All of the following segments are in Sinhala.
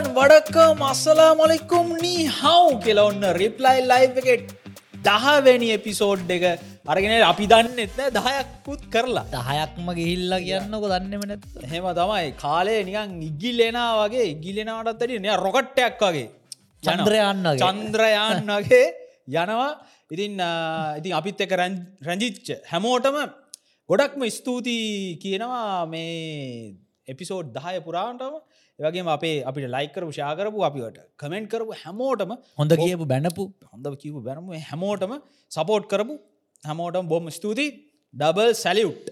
එවරිවන් වඩක්ක මස්සලා මොලෙක්කුම් නී හව් කියලා ඔන්න රිප්ලයි ලයි් එකට දහවැනි එපිසෝඩ් එක. අරගෙන අපි දන්න එත්න දහයක්කුත් කරලා. දහයක්ම ගිහිල්ලා කියන්නක දන්නෙම නැත් හෙම තමයි. කාලය නිකන් ඉගිල්ලෙනා වගේ ඉගිලෙනවටත් ඇට නය රොකට්ටයක් වගේ. චන්ද්‍රයන්නගේ චන්ද්‍රයන් වගේ. යනවා. ඉතින් ඉතින් අපිත් එක රැජිච්ච හැමෝටම ගොඩක්ම ස්තුතියි කියනවා මේ එපිසෝඩ් දහය පුරාන්ටම ඒවගේ අපේ අපිට ලයිකරපු ශාකරපු අපිට කමෙන්ට් කරපු හැමෝටම හොඳ කියපු බැනපු. හොඳ කිව බැනම හැමෝටම සපෝට් කරපු හැමෝටම බොම ස්තුතියි. ඩබල් සැලියුට්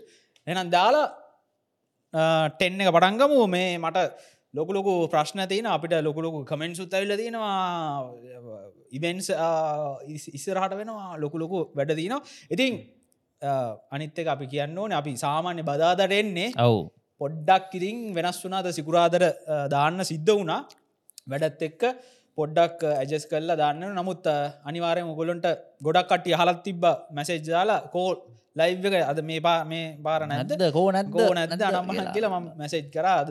එනම් දාලා ටෙන්න එක පටන්ගමු මේ මට ලොකුලොකු ප්‍රශ්න තියන අපිට ලොකුලොකු කමෙන්ට් සුත් ඇල්ල තියෙනවා. ඉබෙන්ස් ඉස්සරහට වෙනවා. ලොකුලොකු වැඩ තියනවා. ඉතින් අනිත්තක අපි කියන්න ඕන. අපි සාමාන්‍ය බදාදට එන්නේ ඔවු පොඩ්ඩක් ඉතින් වෙනස් වුනාද සිකුරාදර දාන්න සිද්ධ වුණා. වැඩත් එක්ක පොඩ්ඩක් ඇජස් කල්ලා දාන්න නමුත් අනිවාරය මුගොලොන්ට ගොඩක් කට්ටිය හලත් තිබ්බ මැසේජ්ජාලා කෝල් ලයිව් එක අද මේ පා මේ පාර නැද නැද්ද? කෝ නැද්ද? ගෝ නැද අනම්මහන් කියලා. මැසේජ් කර. අද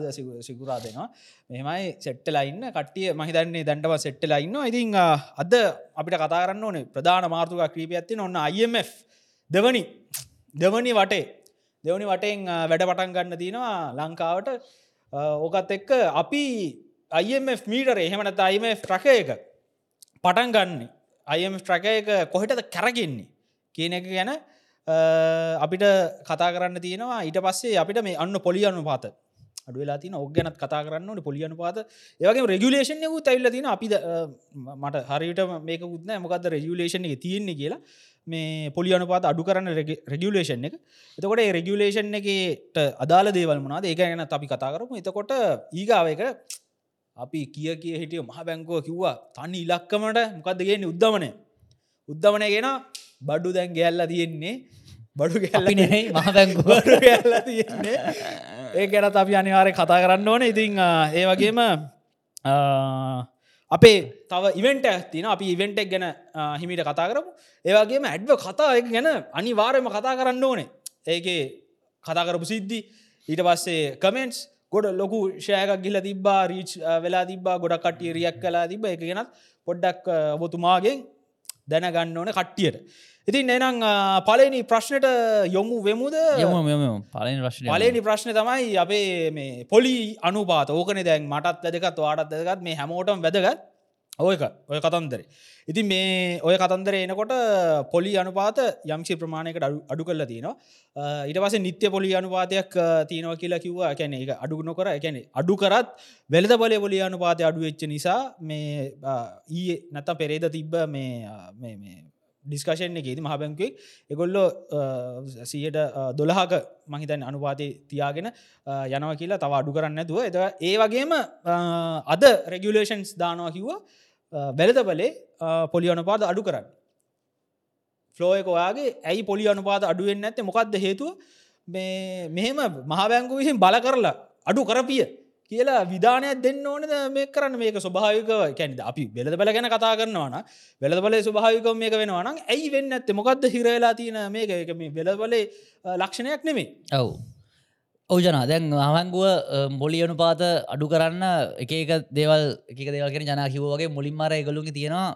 සිකුරා දෙනවා මෙමයි සෙට්ටලයින්න කට්ටිය මහිතන්නේ දැන්ටව සෙට්ටලයින්න ඉතිං අද අපිට කතා කරන්න ඕනේ ප්‍රධාන මාර්තුක ක්‍රීප ඇත්ති ඔන්න IMF දෙවනි. දෙවනි වටේ දෙවනි වටෙන් වැඩ පටන් ගන්න තියෙනවා ලංකාවට. ඕකත් එක්ක අපි IMF මීටර එහෙමනත IMF ට්‍රක එක පටන් ගන්න. IMF ට්‍රක එක කොහෙටද කැරගෙන්නේ කියන එක ගැන අපිට කතා කරන්න තියෙනවා. ඊට පස්සේ අපිට මේ අන්න පොලි අනු පාත අඩුවෙලා තින ඔගනත් කතා කරන්න ඕන පොලියනු පාත ඒවගේ රෙගුලේෂන් යකු තැල්ල තින අපි මට හරිට මේක උත්න මොකද රෙගුලේෂන් එක තියෙන්නේ කියලා. මේ පොලි අනුපාත අඩු කරන්න රෙගුලේෂන් එක. එතකොට රෙගුලේෂන් එකට අදාල දේවල් මනාද ඒ ගැන අපි කතා කරමු. එතකොට ඊගාව එක අපි කිය කිය හිටිය මහ බැංකුව කිව්වා තනි ඉලක්කමට මොකක්දගෙන උද්ධමනය. උද්ධමනය ගෙන බඩු දැන් ගැල්ල තියෙන්නේ. බඩු ගැල්ල නෙයි මහ බැංකුව. ගැල්ල තියෙන්නේ ඒ ගැනත් අපි අනිවාරය කතා කරන්න ඕන. ඉතිං ඒ වගේම අපේ තව ඉවෙන්ට තින අපි ඉවෙන්ටෙක් ගැන හිමිට කතා කරපු ඒවගේම ඇඩ්ව කතා එක ගැන අනිවාරයම කතා කරන්න ඕනේ. ඒකේ කතා කරපු සිද්ධි ඊට පස්සේ කමෙන්ට්ස් ගොඩ ලොකු ෂයකක් ගිල තිබා රීච් වෙලා තිබා ගොඩක් කටිය රියක් කලා තිබ එක ගෙනත් පොඩ්ඩක් ඔබතුමාගෙන් දැනගන්න ඕන කට්ටියට. ඉතින් එනම් පලනි ප්‍රශ්නයට යොමු වෙමුද? පලෙන් රශ් පලනි ප්‍රශ්න තමයි අපේ මේ පොලි අනුපාත. ඕකන දැන් මටත් වැදකත් වාටත් වැදගත්. මේ හැමෝටම් වැදගත් ඔයක ඔය කතන්දර. ඉතින් මේ ඔය කතන්දර එනකොට පොලි අනුපාත යම්සි ප්‍රමාණයකට අඩු කල්ල තියෙනවා. ඉට පස නිත්‍ය පොලි අනුපාතයක් තියෙනව කියලා කිව්වා. කැන එක අඩු නොකර එකැනෙ අඩු කරත් වෙලද බල පොලි අනුපාතය අඩු වෙච්ච නිසා මේ ඊයේ නැත පෙරේද තිබ්බ මේ ඩිස්කශන් එකේති මහබැංකුවෙක් එකොල්ලො සියට දොළහක මහිතන් අනුපාතය තියාගෙන යනව කියලා තව අඩු කරන්න ඇතුව එත ඒ වගේම අද රෙගුලේෂන්ස් දානවා කිව්වා. බැලත බලේ පොලි අනුපාද අඩු කරන්න. ෆලෝයක ඔයාගේ ඇයි පොලි අනුපාද අඩුවෙන් ඇත්තේ මොකක්ද හේතුව? මේ මෙහෙම මහබැංකු විසින් බල කරලා අඩු කරපිය කියලා විධානයක් දෙන්න ඕනද මේ කරන්න? මේක ස්වභාවික කැනද අපි වෙලද බල ගැන කතා කරනවාන වෙලද බලේ ස්වභාවිකම මේක වෙනවානම් ඇයි වෙන්න ඇත්තේ මොකක්ද හිරවෙලා තියෙන මේක? එක මේ වෙලද බලේ ලක්ෂණයක් නෙමේ ඔව්. ඕජනා දැන් හමංගුව බොලියනු පාත අඩු කරන්න එක එක දේවල් එක දේවල්ගෙන ජනා කිවෝගේ මුලින්මර එකගලුගේ තියෙනවා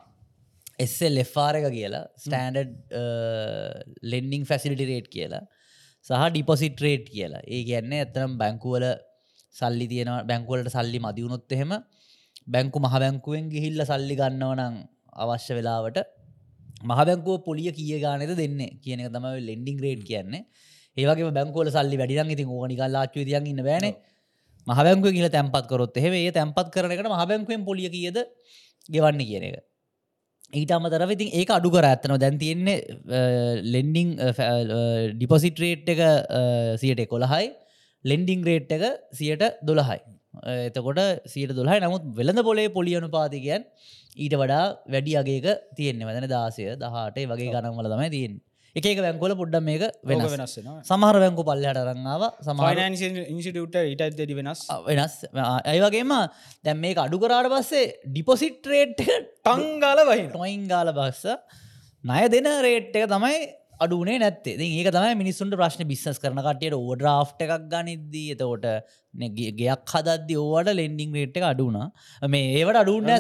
එස්සල් ලෙෆාර එක කියලා ස්ටෑන්ඩඩ් ලෙන්ඩිං ෆැසිලිටි රේට් කියලා සහ ඩිපොසිට රේට් කියලා. ඒ කියන්නේ ඇත්තනම් බැංකුවල සල්ලි තියෙන බැංකුවලට සල්ලි මදිවුණොත් එහෙම බැංකු මහ බැංකුවෙන් ගිහිල්ල සල්ලි ගන්නව නම් අවශ්‍ය වෙලාවට. මහබැංකුව පොලිය කිය ගානත දෙන්න කියන එක තමයි ලෙන්ඩිං රේට් කියන්නේ. ඒවගේ බැංකුවල සල්ලි වැඩින් ඉතින් ඕනිකල් ලාච්චු තියන් ඉන්න බෑන. මහබැංකුව කියල තැන්පත් කරොත් එහෙේ තැන්පත් කරනකට මහබැංකුවෙන් පොලිය කියද ගෙවන්න කියන එක. ඊට අමතරව ඉතින් ඒක අඩු කර ඇත්තනවා. දැන් තියෙන්නේ ලෙන්ඩිං ඩිපොසිට රේට් එක සියට කොළහයි ලෙන්ඩිං රේට් එක සියට දොළහයි. එතකොට සියට දොලහයි නමුත් වෙළඳ පොලේ පොලියනු පාතිකයන් ඊට වඩා වැඩි අගේක තියෙන්නේ. වැදන දාසය දහටේ වගේ ගනන්වල තමයි තියෙන් එක බැංකොල පොඩ්ඩ මේක වෙන වෙනස්. සමහර බැංකු පල්ලහට රංාව සමහර ඉන්සිට ඉට දෙඩි වෙනස්. වෙනස්. ඇයිවගේම දැම් මේ අඩු කරාට පස්සේ ඩිපොසිට් රේට් ටංගාල වහි ටොයින් ගාල බස්ස නය දෙන රේට් එක තමයි අඩුනේ නැත්තේ. ඒක තමයි මිනිස්සුන්ට ප්‍රශ්න බිස්සස් කරන කටියට ඕඩ්‍රාෆ් එකක් ගනිද්දී. එතකොට ගයක් හදද ඕවට ලෙන්ඩිං රේට් එක අඩුනා මේ ඒවට අඩුන්න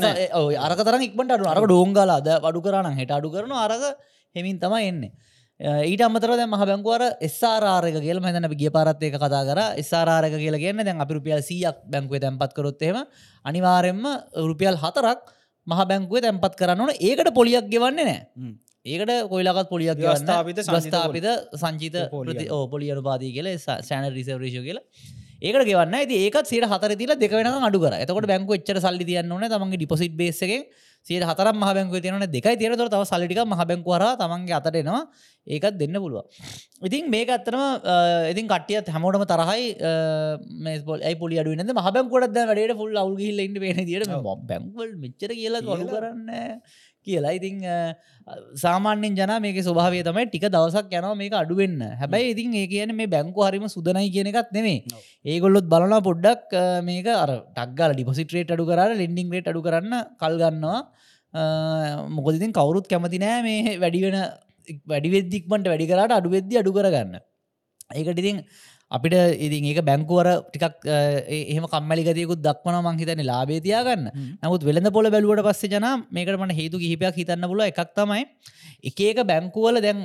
අරක තරම් ඉක්මට අඩු අරක ඩෝංගල අද අඩු කරන්න හිට අඩු කරන අරක හෙමින් තමයි එන්නේ ඊට අමතර දැ මහ බැංකුවර එස්සාරාරක කියල මතන ගිය පරත්යක කතා කර. එස්සාරාරක කියලා කියන්න දැන් අපි රුපියල් සියක් බැංකුව තැන්පත් කරොත්තේම අනිවාරෙන්ම රුපියල් හතරක් මහ බැංකුව තැන්පත් කරන්න ඕන. ඒකට පොලියක් ගෙවන්නේ නෑ ඒකට කොයිලකත් පොලියක් ව්‍යවස්ථාපිත සංචිත ස්ථාපිත සංචිත පොලිය. පොලි අනුපාදී කියල සෑන රිසවරේෂ කියලා. ඒකට ගෙවන්න ඒකත් සේට හතර තිල දෙක වෙන අඩු කර. එතකොට බැංකු එච්චර සල්ලි තියන්න ඕන. තමන්ගේ ඩිපොසිට් බේසකෙන් සියට හතර මහ බැංකුව තියෙන දෙකයි තේර තොර තව සල්ලිටික මහ බැංකුවර තමන්ගේ අතරෙනවා ඒකත් දෙන්න පුළුව ඉතින් මේක අත්තරම ඉතින් කටියත් හැමෝටම තරහයි මේ පොලි අඩු න මහ බැංකුවටද වැඩට ෆුල් අවුගහිල්ල ඉන්න පේන දිට බැංවල් මෙච්චර කියලා ගොඩු කරන්න කියලා. ඉතිං සාමාන්‍යෙන් ජන මේක ස්වභාවය තමයි ටික දවසක් යනවා මේක අඩුවෙන්න. හැබැයි ඉතින් ඒ කියන මේ බැංකු හරිම සුදනයි කියන එකත් නෙමේ ඒගොල්ලොත් බලන පොඩ්ඩක් මේක අර ටක්ගල ඩිපොසිටරේට අඩු කර ලෙන්ඩිං රේට අඩු කරන්න කල්ගන්නවා මොකදිතින් කවුරුත් කැමති නෑ මේ වැඩිවෙන වැඩිවෙද්දික්මට වැඩි කරට අඩුවෙද්දි අඩු කරගන්න. ඒකට ඉතින් අපිට ඉතින් ඒක බැංකුවර ටිකක් එහෙම කම්මලිගතයකුත් දක්වන මංහිතන ලාබේතියාගන්න නමුත් වෙළඳ පොල බැලුවට පස්සේ ජන මේකට මට හේතු කිහිපයක් හිතන්න පුල එකක් තමයි එක එක බැංකුවල දැන්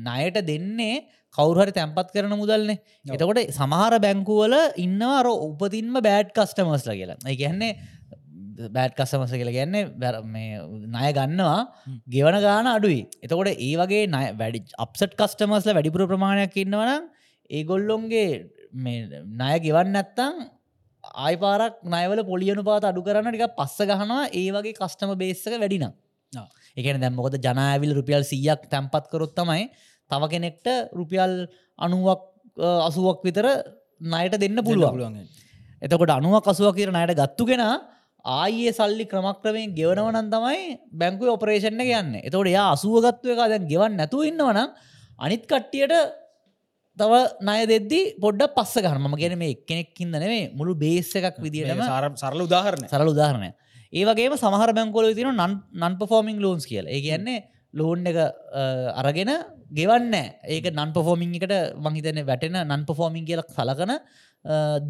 ණයට දෙන්නේ කවුරහරි තැන්පත් කරන මුදල්න්නේ. එතකොට සමහර බැංකුවල ඉන්නවා අර උපතින්ම බෑඩ් කස්ටමර්ස්ල කියලා. ඒ කියන්නේ බෑඩ් කස්සමස කියලා මේ ණය ගන්නවා. ගෙවන ගාන අඩුයි. එතකොට ඒ වගේ ණය වැඩි අප්සට් කස්ටමර්ස්ල වැඩිපුර ප්‍රමාණයක් ඉන්නවනම් ඒගොල්ලොන්ගේ ණය ගෙවන්න නැත්තං ආය පාරක් නයවල පොලියනු පාත අඩු කරන්න ටික පස්ස ගහනවා ඒ වගේ කස්ටම බේස්සක වැඩිනම් ආ. එකන දැම්මකොද ජනාඇවිල් රුපියල් සීයක් තැන්පත් කරොත් තමයි තව කෙනෙක්ට රුපියල් අනුවක් අසුවක් විතර නයට දෙන්න පුළුවන්. එතකොට අනුවක් අසුව කියර නයට ගත්තු කෙන ආයේ සල්ලි ක්‍රමක්‍රමයෙන් ගෙවනවනන් තමයි බැංකුව ඔපරේෂණ යන්න. එතකොට යා අසුවගත්ව එක දැන් ගෙවන් නැතුව ඉන්නවනම් අනිත් කට්ටියට තව නය දෙද්දි පොඩ්ඩ පස්ස ගහම ගැන මේ එක්කෙනෙක්කින්ද නෙවේ මුළු බේස්ස එකක් විදිටම සාර සරල උදාහරණ සරල උදාහරණය ඒවගේම සමහර බැංකොල තින නන් පෆෝමිං ලෝන්ස් කියල. ඒ කියන්නේ ලෝන් එක අරගෙන ගෙවන්න ඒක නන් පෆෝමිං එකට මහිතන වැටෙන නන් පෆෝමිං කියල සලකන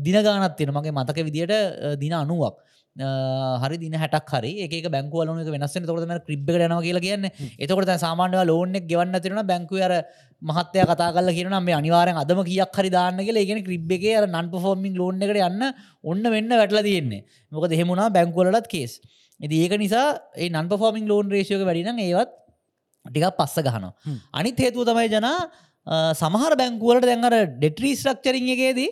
දිනගානත් තියෙන මගේ මතක විදියට දින අනුවක් හරි දින හැටක් හරි ඒක බැංකුවලන වෙනස් තොරම ක්‍රිබ් යනවා කියලා කියන්න. එතකොට සාමාන්‍ය ලෝනෙක් ගෙවන්න තිරන බැංකුවර මහත්තය කතා කල කියන මේ අනිවාරෙන් අදම කියක් හරි දාන්න කියලා. ඒගෙන ක්‍රිබ් එක අර නන් පෆෝමිං ලෝන් එකට යන්න ඔන්න වෙන්න වැටල තියෙන්නේ. මොක දෙහෙමුණා බැංකුවලටත් කේස් ඇති ඒක නිසා ඒ නන් පෆෝමිං ලෝන් රේෂයක වැඩින ඒවත් ටිකක් පස්ස ගහනවා. අනිත් හේතුව තමයි ජනා සමහර බැංකුවලට දැන්ර ඩෙට්‍රී ස්ට්‍රක්චරින් එකේදී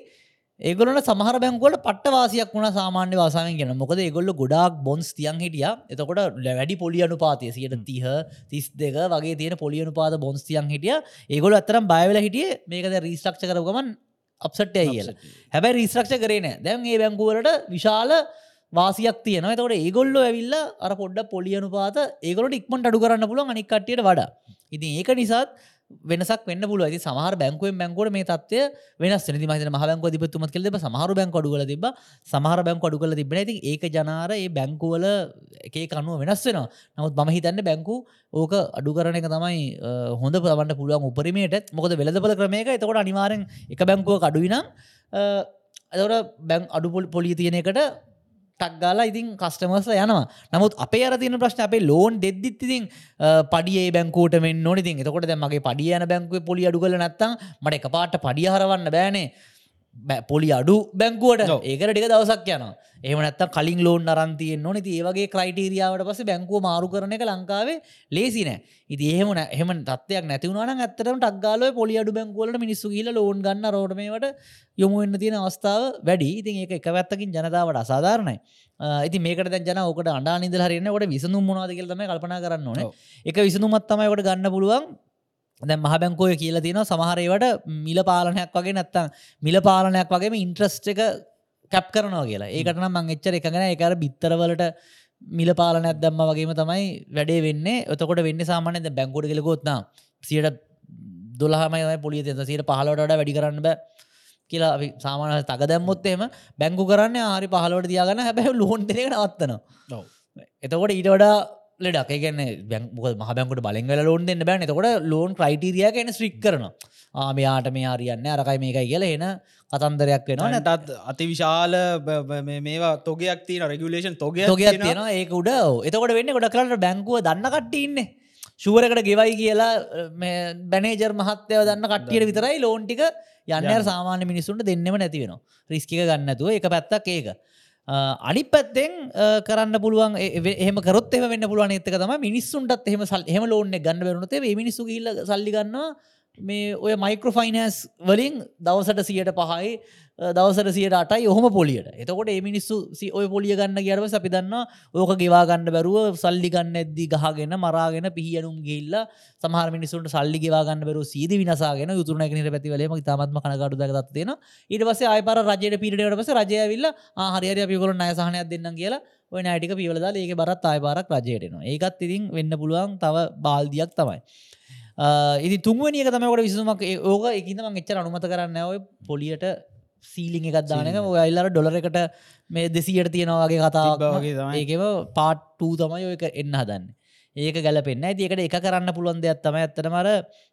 ඒගොලට සමහර බැංකුවට පට වාසියක් වුණ සාමාන්‍ය වාසාවෙන් ගෙන මොකද ඒගොල්ල ගොඩක් බොන්ස් තියන් හිටිය. එතකොට වැඩි පොලියනු පාතය සියට තිහ තිස් දෙක වගේ තියෙන පොලියනු පාත බොන්ස් තියන් හිටිය. ඒගොල අතරම් බයවෙල හිටිය මේකද රීස්ට්‍රක්ෂ කරගමන් අප්සට්ටය කියලා. හැබැයි රීස්ට්‍රක්ෂ කරේන දැන් ඒ බැංකුවලට විශාල වාසියක් තියන තකොට ඒගොල්ලො ඇවිල්ල අර පොඩ්ඩ පොලියනු පාත ඒගොලට ඉක්මට අඩු කරන්න පුළුව අනිකට්ටියට වඩා. ඉතින් ඒක නිසාත් වෙනසක් වෙන්න පුල ඇති සමහර බැංකුවෙන් බැංකුවට මේ තත්වය වෙනස් වෙන මහිත මහබැංක දිපත්තුමත් කල සමහර බැංක අඩුගල තිබ සමහර බැංක අඩුගල තිබෙන ඇති ඒක ජනාර ඒ බැංකුවල එකේ කනුව වෙනස් වෙනවා. නමුත් මම හිතන්න බැංකු ඕක අඩු කරන එක තමයි අ, හොඳ පවන්න පුළුවන් උපරීමයට මොකද වෙලදපල ක්‍රමයක එතකොට අනිවාරෙන් එක බැංකුව අඩුවිනම් ඇතවට බැං අඩු පොලි තියෙනකට ටක්ගාලා ඉතින් කස්ටමස්ල යනවා. නමුත් අපේ අර තින ප්‍රශ්න අපේ ලෝන් දෙද්දිත් ඉතින් පඩිය බැංකූට මෙන්න ඕනි. තින් එතකොට දැ මගේ පඩියන බැංකුව පොලි අඩු කල නැත්තම් මට එක පාට පඩියහරවන්න බෑනේ. බෑ- පොලි අඩු බැංකුවට. ඒකට ටික දවසක් යන එහමනත් කලින් ලෝන් අරන්තිය නොන ති ඒවගේ ක්‍රයිටීරියාවට පස බැංකුව මාරු කරන එක ලංකාවේ ලේසි නෑ. ඉති එහෙම එහම තත්වයක් නැතිවුණන ඇතරම ටක්ගාල පොලි අඩු බැංකුවලට මිනිස්සු කියල ලෝන් ගන්න. රෝඩමට යොමුවෙන්න තියෙන අවස්ථාව වැඩි. ඉතින් ඒක එක පැත්තකින් ජනතාවට අසාධාරණයි. ඉති මේකට ජන ඕකට අඩානිදල හරන්න ට විසඳුම් මොනාද කියලම කල්පනා කරන්න ඕන. එක විසඳුමත් තමයිකට ගන්න පුළුවන් දැ මහ බැංකෝය කියලා තියෙන සමහරේවට මිල පාලනයක් වගේ නැත්තම් මිල පාලනයක් වගේම ඉන්ට්‍රස්ට එක කැප් කරනවා කියලා. ඒකට නම් මං එච්චර එකගෙන එකර බිත්තරවලට මිල පාලනයක් දැම්ම වගේම තමයි වැඩේ වෙන්න. ඔතකොට වෙන්න සාමානය බැංකෝඩ කලකොත්නා සියට දොළහමයි පොලිය තිය සියට පහලට වැඩි කරන්න බෑ කියලා සාමාන තක දැම්මොත්තේම බැංකු කරන්න ආරි පහලට තියාගන්න හැබැයි ලෝන් දෙක නවත්තනවා. එතකොට ඊට වඩා ලෙඩක්. ඒගන්න බැංක මහ බැංකට බලංගල ලෝන් දෙන්න බෑන. එතකොට ලෝන් ක්‍රයිටීරිය කෙන ස්ට්‍රික් කරන ආමයාට මේ හරියන්න අරකයි මේකයි කියලා එන කතන්දරයක් වෙනවා නැත නැටත් අති විශාල මේවා තොගයක් තියන රෙගුලේෂන් තොග තොගයක් තියෙනවා. ඒක උඩ එතකොට වෙන්න ගොඩ කරට බැංකුව දන්න කට්ටඉන්න ශුවරකට ගෙවයි කියලා බැනේජර් මහත්‍යව දන්න කට්ටියට විතරයි ලෝන්ටික යන්න. සාමාන්‍ය මිනිසුන්ට දෙන්නෙම නැති වෙන රිස්කික ගන්නතුව එක පැත්තක් ඒක අනි පැත්තෙන් කරන්න පුළුවන් එහම කරොත් එම වෙන්න පුළුවන් එත්තක තම මිනිස්සුන්ටත් එහෙම සල් හෙම ලෝන්න ගන්න බරුණතේ මිනිස්සු හිල්ල සල්ලිගන්නවා මේ ඔය මයිකෝෆයිනස් වලින් දවසට සියට පහයි දවසට සියට අටයි ඔහොම පොලියට. එතකොට ඒ මිනිස්සු සි- ඔය පොලිය ගන්න කියරව අපි දන්න ඕක ගෙවා ගන්න බැරුව සල්ලි ගන්න ඇද්දි ගහගෙන මරාගෙන පිහියනුම් ගිල්ල සමහර මිනිසුන්ට සල්ලි ගෙවාගන්න බැරු සීද විනසාගෙන යුතුරන එකනට පැතිවලේම තමත්ම කනගඩු දගත්තියෙන ඊට පස ආයපර රජයට පිටට පස රජයවිල්ල හරිරය පිකොල නයසාහනයක් දෙන්න කියලා ඔය නෑටික පිවලදා ඒක බරත් ආයපාරක් රජයටනවා ඒකත් ඉතින් වෙන්න පුළුවන් තව බාල්දියක් තමයි. ඉති තුන්වනික තමකට විසුමක් ඕක එකතම එච්චර අනුමත කරන්න ඔය පොලියට සීලිං එකත් දානක ඔය අල්ලර ඩොලර එකට මේ දෙසියට තියෙනවාගේ කතාවක් තිබ්බා වගේ තමයි. ඒකම පාට්ටූ තමයි ඔයක එන්න හදන්න ඒක ගැලපෙන්න්න ඇතිකට එක කරන්න පුළුවන් දෙයක් තම ඇත්තට මර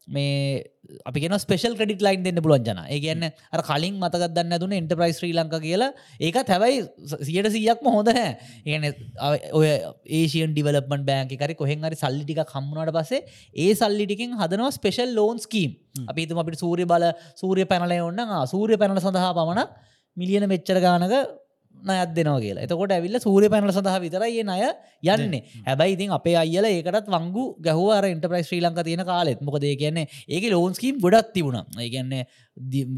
මේ අපි කියෙන ස්පෙශල් ක්‍රඩිට ලයින් දෙන්න පුළුවන් ජන. ඒ කියන්න අර කලින් මතකත් දන්න එන්ටප්‍රයිස් ශ්‍රී ලංක කියලා. ඒකත් හැබයි සියට සීයක්ම හොඳ නෑ ඒන ඔය ඒෂන් ඩිවලපන් බෑන්ක කරි කොහෙන් හරි සල්ලිටික කම්මුණට පසේ ඒ සල්ලිටිකින් හදනවා ස්පෙශල් ලෝන් ස්කීම් අපි තුම අපිට සූරිය බල සූරිය පැනලය ඔන්න සූරිය පැනල සඳහා පමණක් මිලියන මෙච්චර ගානක නයත් දෙනවා කියලා. එතකොට ඇවිල්ල සූරිය පැනල සඳහා විතරයි ඒ අය යන්නේ. හැබැයි ඉතින් අපේ අයිල ඒකටත් වංගු ගැහුවර ඉන්ටප්‍රයිස් ශ්‍රී ලංක තියෙන කාලෙත්. මොකද කියන්නේ ඒක ලෝන්ස්කීම් ගොඩත් තිබුණ. ඒගැන්නේ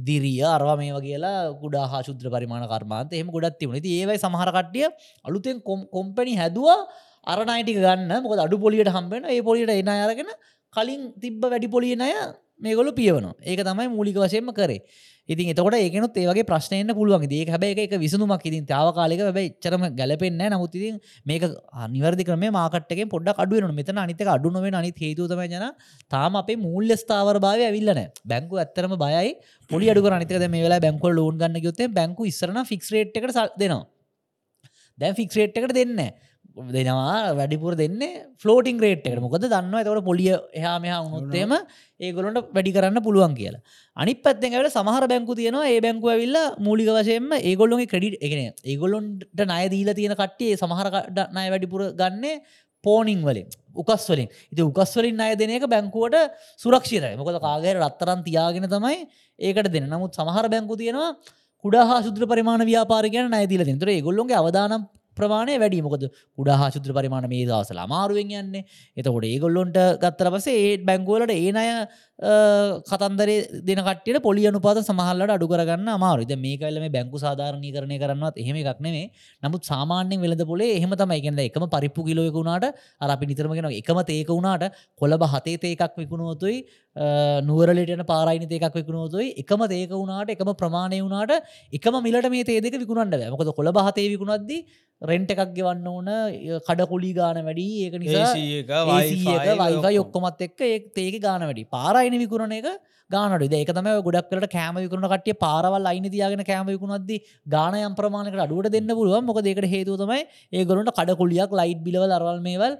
දිරිය අරවා මේ වගේලා ගුඩා හා ශුද්‍ර පරිමාණ කර්මාන්ත එහම ගොඩත් තිබුණ. ති ඒවයි සමහරකට්ටිය අලුතෙන් කොම්පැනි හැදවා අරනයිටික ගන්න. මොකද අඩු පොලියට හම්බෙන ඒ පොලිට එන අරගෙන කලින් තිබ්බ වැඩි පොලිය අය මේගොලු පියවන ඒක තමයි මූලික වශයෙන්ම කරේ. ඉතින් එතකොට ඒකනුත් ඒවගේ ප්‍රශ්නයන්න පුළුවන්. ඒ හැබැ එක විසඳුමක්. ඉතින් තාවකාලක බැයි චරම ගැලපෙන්න්න නමුත් ඉතින් මේක නිවර්දි කරම මාකට්ක පොඩක් අඩුවන මෙතන අනිතක අඩුනොවෙන අනි හේතුතම ජන තාම අපේ මූල්‍ය ස්ථාවර භාවය ඇවිල්ලන බැංකු ඇත්තරම බයයි. පොලි අඩු අනිතක මේ වෙලා බැංකොල් ලෝන් ගන්න යොත්තේ බැංකු ඉස්සරන ෆික්ස් රේට් එකට සල් දෙනවා. දැන් ෆික්ස් රේට් එකට දෙන්න දෙනවා වැඩිපුර දෙන්න ෆලෝටිං රේට් එකට. මොකද දන්න ඇතවට පොලිය එහා මෙහා උනොත්තේම ඒගොලොන්ට වැඩි කරන්න පුළුවන් කියලා. අනි පත්තෙන්ට සමහර බැංකු තියෙනවා ඒ බැංකුව විල්ල මූලික වශයෙන්ම ඒගොල්ලොගේ ක්‍රඩිට් එකන ඒගොලොන්ට නය දීල තියෙන කට්ටිය සමහර නය වැඩිපුර ගන්නේ පෝනිං වලින් උකස් වලින්. ඉති උකස් වලින් අය දෙන එක බැංකුවට සුරක්ෂිතය. මොකද කාගේ රත්තරන් තියාගෙන තමයි ඒකට දෙන නමුත් සමහර බැංකු තියෙනවා කුඩා සුද්‍ර පරිමාණ ව්‍යාපාරිකයන නයතිල තෙන්තර ගොල්ලොන්ගේ අවදානම් ප්‍රමාණය වැඩි. මොකද කුඩා සුද්‍ර පරිමාණ මේ දවසල අමාරුවෙන් යන්නේ. එතකොට ඒගොල්ලොන්ට ගත්තර පසේ ඒත් බැංගුවලට ඒ අය කතන්දර දෙනකට පොලි අනුපාත සමහල්ලට අඩු කරගන්න අමාරුද මේ කල්ල මේ බැංකු සාධාරණය කරණය කරන්නත් එහෙම එකක් නෙවේ නමුත් සාමාන්‍යෙන් වෙලද පොලේ එහෙම තමයි. එකෙන්ද එකම පරිප්පු කිලෝයක වුණාට අර අපි නිතරමගෙන එකම තේක වුණාට කොළබ හතේ තේකක් විකුණුවතුයි නුවරලටන පාරයිනි තේකක් විකුණුවතුයි. එකම තේක වුණාට එකම ප්‍රමාණය වුණාට එකම මිලට මේ තේදක විකුණන්ට මොකද කොළ හතේ විකුණද්දී රෙන්ට එකක් ගෙවන්න ඕන කඩකුලි ගාන වැඩි. ඒක නිසා වයිෆයි ඔක්කොමත් එක්ක ඒ ඒක ගාන වැඩි. පාරයින විකුරණ එක ගානට ඒක තම ගොඩක් කරට කෑම විකුණ කටිය පාරවල් අයින තියාගෙන කෑම විකුණද්දි ගානයම් ප්‍රමාණකට අඩුවට දෙන්න පුළුවන්. මොක දෙකට හේතු තමයි ඒ ගොලට කඩකුලියක් ලයිට් බිලවල් අරවල් මේවල්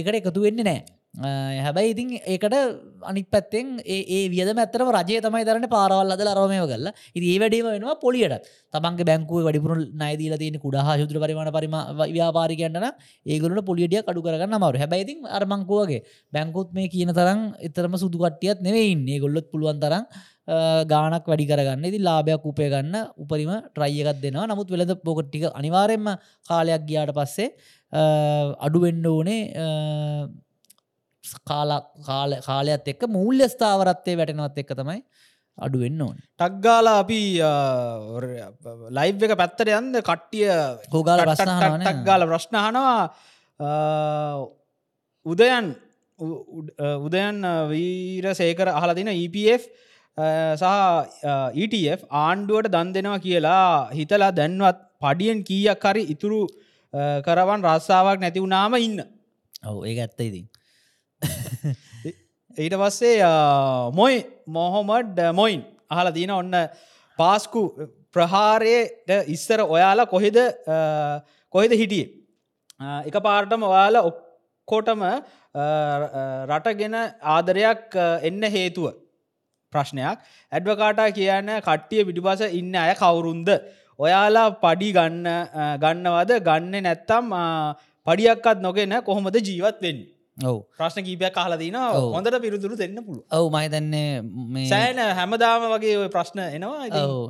එකට එකතු වෙන්නේ නෑ හැබැයි ඉතින් ඒකට අනි පැත්තෙන් ඒ වියද මැතරම රජය තමයි දරන පාරවල් අද අරමය කල්ල ඉති ඒ වැඩීම වෙනවා පොලියට තමන්ගේ බැංකුව වැඩිපුරු නයිදීල තියෙන කුඩා ශුද්‍ර පරිමාණ පරිම ව්‍යාපාරිකයන්ටන ඒගලට පොලිටිය අඩු කරගන්න මවර හැබැයිතින් අරමංකුවගේ බැංකුත් මේ කියන තරම් එතරම සුදුකට්ටියත් නෙවෙයින් ඒ ගොල්ලොත් පුළුවන් තරම් ගානක් වැඩි කරගන්න. ඉති ලාභයක් උපය ගන්න උපරිම ට්‍රයියකත් දෙනවා. නමුත් වෙලද පොකට්ටික අනිවාරෙන්ම කාලයක් ගියාට පස්සේ අඩුවෙන්ඩ ඕනේ කාල කාලයක්ත් එක්ක මූල්‍ය ස්ථාවරත්තය වැටෙනවත් එක්ක තමයි අඩුවෙන්න ඕන. ටක්ගාල අපි ලයිව් එක පැත්තට යන්ද කට්ටිය හෝගාල ප්‍රශ්න ටක් ගාල ප්‍රශ්නහනවා උදයන් උදයන් වීර සේකර අහලදින EPF සහ ETF ආණ්ඩුවට දන් දෙනවා කියලා හිතලා දැන්වත් පඩියෙන් කීයක් හරි ඉතුරු කරවන් රස්සාාවක් නැති වුනාම ඉන්න. ඔව ඒ ඇත්ත ඉතින් ඊට පස්සේ මොයි මොහොමඩ් මොයින් අහල දීන ඔන්න පාස්කු ප්‍රහාරයට ඉස්සර ඔයාලා කොහෙද කොහෙද හිටියේ? එක පාර්ටම ඔයාලා ඔක්කොටම අ, අ, රටගෙන ආදරයක් අ, එන්න හේතුව ප්‍රශ්නයක්. ඇඩ්වකාටා කියන්න කට්ටිය පිටිපස ඉන්න අය කවුරුන්ද? ඔයාලා පඩි ගන්න අ, ගන්නවද? ගන්න නැත්තම් අ, පඩියක්කත් නොගෙන කොහොමද ජීවත් වෙන්න? ඔව් ප්‍රශ්න කීපයක් කාලදීන ඔව්. හොඳට පිරුදුරු දෙන්න පුළුව ඔව් මහිතන්නේ සෑන හැමදාම වගේ ඔය ප්‍රශ්න එනවා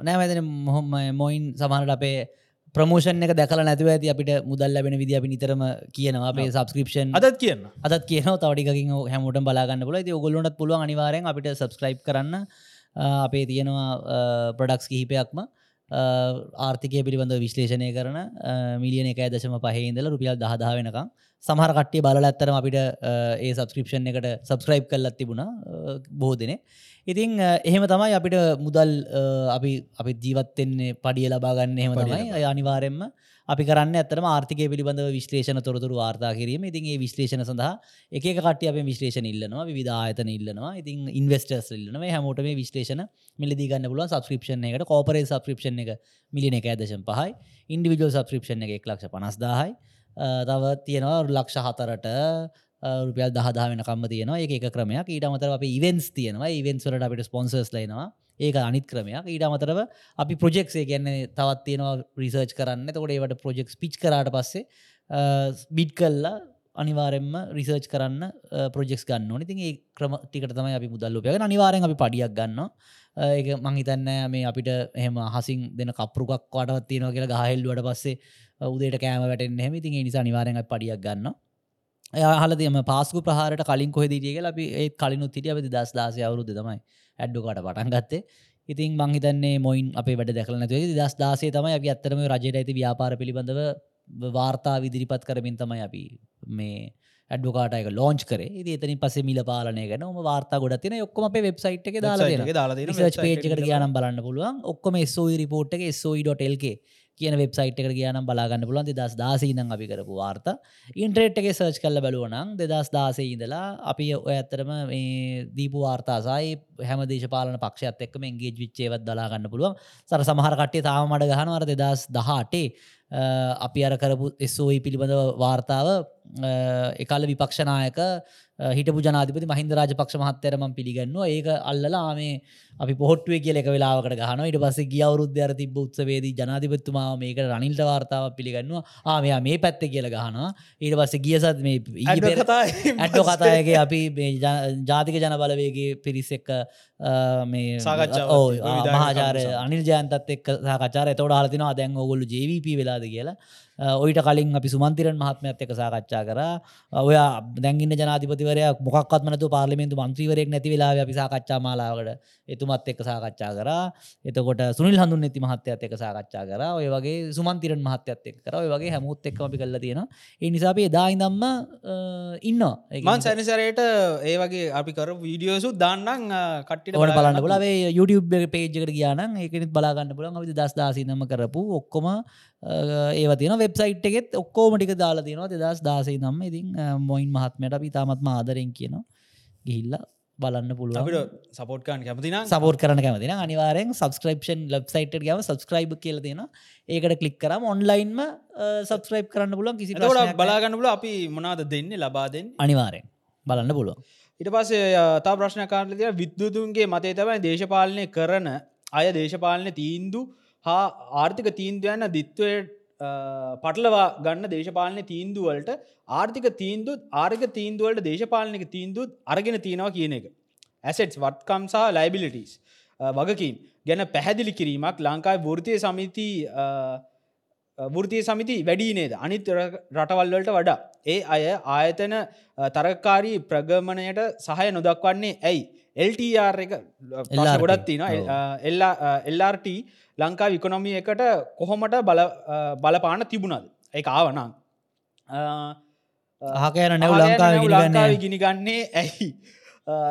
නෑමතන මොහොම මොයින් සමහට අපේ ප්‍රමෝෂන් එක දැකල නැතිව ඇති අපිට මුදල් ලැබෙන විදි අපි නිතරම කියනවා. අපේ සබස්ක්‍රපෂන් අදත් කියන්න අදත් කියන තවටිකින් හැමෝට බලාගන්න පුල ති ඔගොල්ලොනත් පුළුවන් අනිවාරයෙන් අපිට සබස්ක්‍රයිබ් කරන්න. අපේ තියෙනවා ප්‍රඩක්ස් කිහිපයක්ම ආර්ථිකය පිළිබඳ විශ්ලේෂණය කරන මිලියන එක දශම පහහිදල රුපියල් දහදා වෙනකම්. සමහර කට්ටිය බලල ඇත්තරම අපිට ඒ සබස්ක්‍රපෂන් එකට සබස්ක්‍රයිබ් කල්ලත් තිබුණා බොහෝ දෙනේ ඉතිං එහෙම තමයි අපිට මුදල් අපි අපි ජීවත්තෙන්නේ පඩිය ලබාගන්න එහෙම තමයි අනිවාරෙන්ම අපි කරන්න ඇතරම ආර්ථිකය පිළිබඳව විශ්ලේෂණ තොරතුරු වාර්තා කිරීම. ඉතින් ඒ විශ්ලේෂණ සඳහා එක කට අප විශ්ලේෂණ ඉල්ලනවා විධායතන ඉල්ලනවා. ඉතින් ඉන්වස්ටර්ස් ඉල්ලන හැමෝට මේ විශ්ලේෂණ මිලදිගන්න පුලුව සබස්ක්‍රපෂන් එකට කෝපරේ සබස්ක්‍රපෂන් එක මිලින එක ඇදශම් පහයි. ඉන්ඩිවිජල් සබස්ක්‍රපෂන් එක එක් ලක්ෂ පනස්දාහයි තව තියෙනවා ලක්ෂ හතරට රුපියල් දහදා වෙනකම්ම තියෙනවා. ඒ එක ක්‍රමයක්. ඊට අමතර අප ඉවෙන්ස් තියෙනවා. ඉවෙන්ස්වලට අපිට ස්පොන්සර්ස් ලයිනවා ඒක අනිත් ක්‍රමයක්. ඊට අමතරව අපි ප්‍රජෙක්සේ ගැන්නේ තවත් තියෙනවා රිසර්ච් කරන්න. තකොට ඒවට ප්‍රජෙක්් පිච් කරට පස්සේ බිඩ් කල්ලා අනිවාරෙන්ම රිසර්ච් කරන්න ප්‍රජෙක්ස් ගන්න ඕනි. තින් ඒ ක්‍රම ටිකට තමයි අපි මුදල්ලුපය අනිවාරෙන් අපි පඩියක් ගන්න ඒක මංහිතන්න මේ අපිට එහෙම හසින් දෙන කපරුකක් වටවත් තියෙනවා කියලා ගහල්ලුවට පස්සේ උදේට කෑම වැටෙන් හෙම තින් නිසා අනිවාරෙන් පඩියක් ගන්න හලදම පාස්කු ප්‍රහාරට කලින් කොහෙදීටිය කියලා අපි ඒ කලින් උත්තිටිය අපි දස් දාසය අවුරුදු තමයි. ඇඩ්ඩුකට පටන් ගත්තේ. ඉතින් මංහිතන්නේ මොයින් අපේ වැඩ දැකල නැතුව. දස් දාසේ තමයි අපි අත්තරම රජයට ඇති ව්‍යාපාර පිළිබඳව වාර්තා විදිරිපත් කරමින් තමයි අපි මේ ඇඩ්ඩුකාටයක ලෝංච් කර. ඒතනි පස මිල පාලනය ගැන ම වාර්තා ගොඩ තින ඔක්කොම අපේ වෙබ්සයිට් එක දාලා Website එක දාලා තියෙනවා. රිසර්ච් Website පේජ් එක එකට ගයානම් බලන්න පුළුවන්. ඔක්කොම SOE රිපෝට් එක SOE.lk කියන වෙබ්සයිට් එකට ගයානම් බලාගන්න පුළුවන්. දෙදස් දාසීදන් අපි කරපු වාර්තා. ඉන්ට්‍රේට් එක සර්ච් කල්ල බලුවනම් දෙදස් දාසේ ඉඳලා අපි ඔය ඇත්තරම මේ දීපු වාර්තාසයි හැම දේශපාලන පක්ෂත් එක්ම එන්ගේජ් විච්චේවත් දලාගන්න පුළුවන්. සර සමහර කට්ටේ තාම මඩ ගහනවර දෙදස් දහටේ අපි අර කරපු SOE පිළිබඳව වාර්තාව එකල්ල විපක්ෂනායක හිටපු ජනාධිපති මහින්ද රාජපක්ෂ මහත්තරම පිළිගන්නවා. ඒක අල්ලලා මේ අපි පොහොට්ුවේ කියල එක වෙලාවකට ගහන ඉට පස්සේ ගිය අවරුද්ධ අර තිබ උත්සවේදී ජනාධිපත්තුමා මේක රනිල්ට වාර්තාව පිළිගන්නවා. ආමයා මේ පැත්ත කියල ගහනවා. ඊට පස්සේ ගියසත් මේ ඇට්ටෝ කතායගේ අපි ජාතික ජන බලවේගේ පිරිස් එක්ක අ, මේ මහාචාරය කමිටුව අනිල් ජයන්තත් එක් සාකච්ඡාර තොට හලතිනවා දැන් ඔගොල්ලු ජීවප වෙලාද? කියලා ඔයිට කලින් අපි සුමන්තිරන් මහත්මයත් එක සාකච්ඡා කර. ඔය දැන්ගන්න ජනාතිපතිවරයක් මොක්ත්මනතු පාර්ලිමෙන්තු මන්ත්‍රීවරයෙක් නැති වෙලා අපි සාකච්ඡා මාලාවකට එතුමත් එක්ක සාකච්ඡා කරා. එතකොට සුනිල් හඳුන් ඇති මහත්‍යත් එක සාකච්ඡා කර. ඔය වගේ සුමන්තිරන් මහත්‍යත් එක් කර. ඔය වගේ හැමුත් එක්ම අපි කල්ල තියෙන ඒ නිසාපේ දා ඉදම්ම ඉන්න මන් සැනිසරයට ඒ වගේ අපි කර වීඩියෝසු දාන්නම් කට්ටිට ඕන බලන්න පුලේ YouTube පේජ්කට කියන්න ඒකෙත් බලාගන්න පුලන් අපි දස් දාසිනම කරපු ඔක්කොම ඒවතින වෙබ්සයිට් එකෙත් ඔක්කෝමටික දාලා තියනවා. දෙදස් දාසේ නම්ම ඉතින් මොයින් මහත්මයට අපි තාමත්ම ආදරෙන් කියනවා. ගිහිල්ල බලන්න පුළුව අපිට සපෝට්කාන් කැමතින සපෝට් කරන කැමතින අනිවාරෙන් සබස්ක්‍රපෂන් ලබ්සයිට ගම සබස්ක්‍රයිබ් කියල තියෙන ඒකට කලික් කරම ඔන්ලයින්ම සබස්ක්‍රයිබ් කරන්න පුලන් කිසි නැහැ. බලාගන්නල අපි මොනාද දෙන්න ලබාදෙන් අනිවාරෙන් බලන්න පුළුව ඉට පස්සේ තා ප්‍රශ්නකාරලතිය විද්දුතුන්ගේ මතේ තමයි දේශපාලනය කරන අය දේශපාලන තීන්දු හා ආර්ථික තීන්දුවයන්න දිත්වය පටලවා ගන්න දේශපාලන තීන්දුවලට ආර්ථික තීන්දුත් ආර්ග තීන්දුවලට දේශපාලනක තීන්දුත් අරගෙන තියෙනවා කියන එක. ඇසෙට්ස් වත්කම් සහ ලයිබිලිටස් වගකින් ගැන පැහැදිලි කිරීමක් ලංකායි වෘතිය සමිති වෘතිය සමිති වැඩි නේද අනිත් ර- රටවල්වලට වඩා. ඒ අය ආයතන අ, තරකාරී ප්‍රගමණයට සහය නොදක්වන්නේ ඇයි. එල්ටර් එක. ගොඩත් තින එල්RT ලංකා විකොනොමිය එකට කොහොමට බලපාන තිබුණද? එක ආවනං ආකයන නැව් ලංකාව ගිනිගන්නේ ඇයි?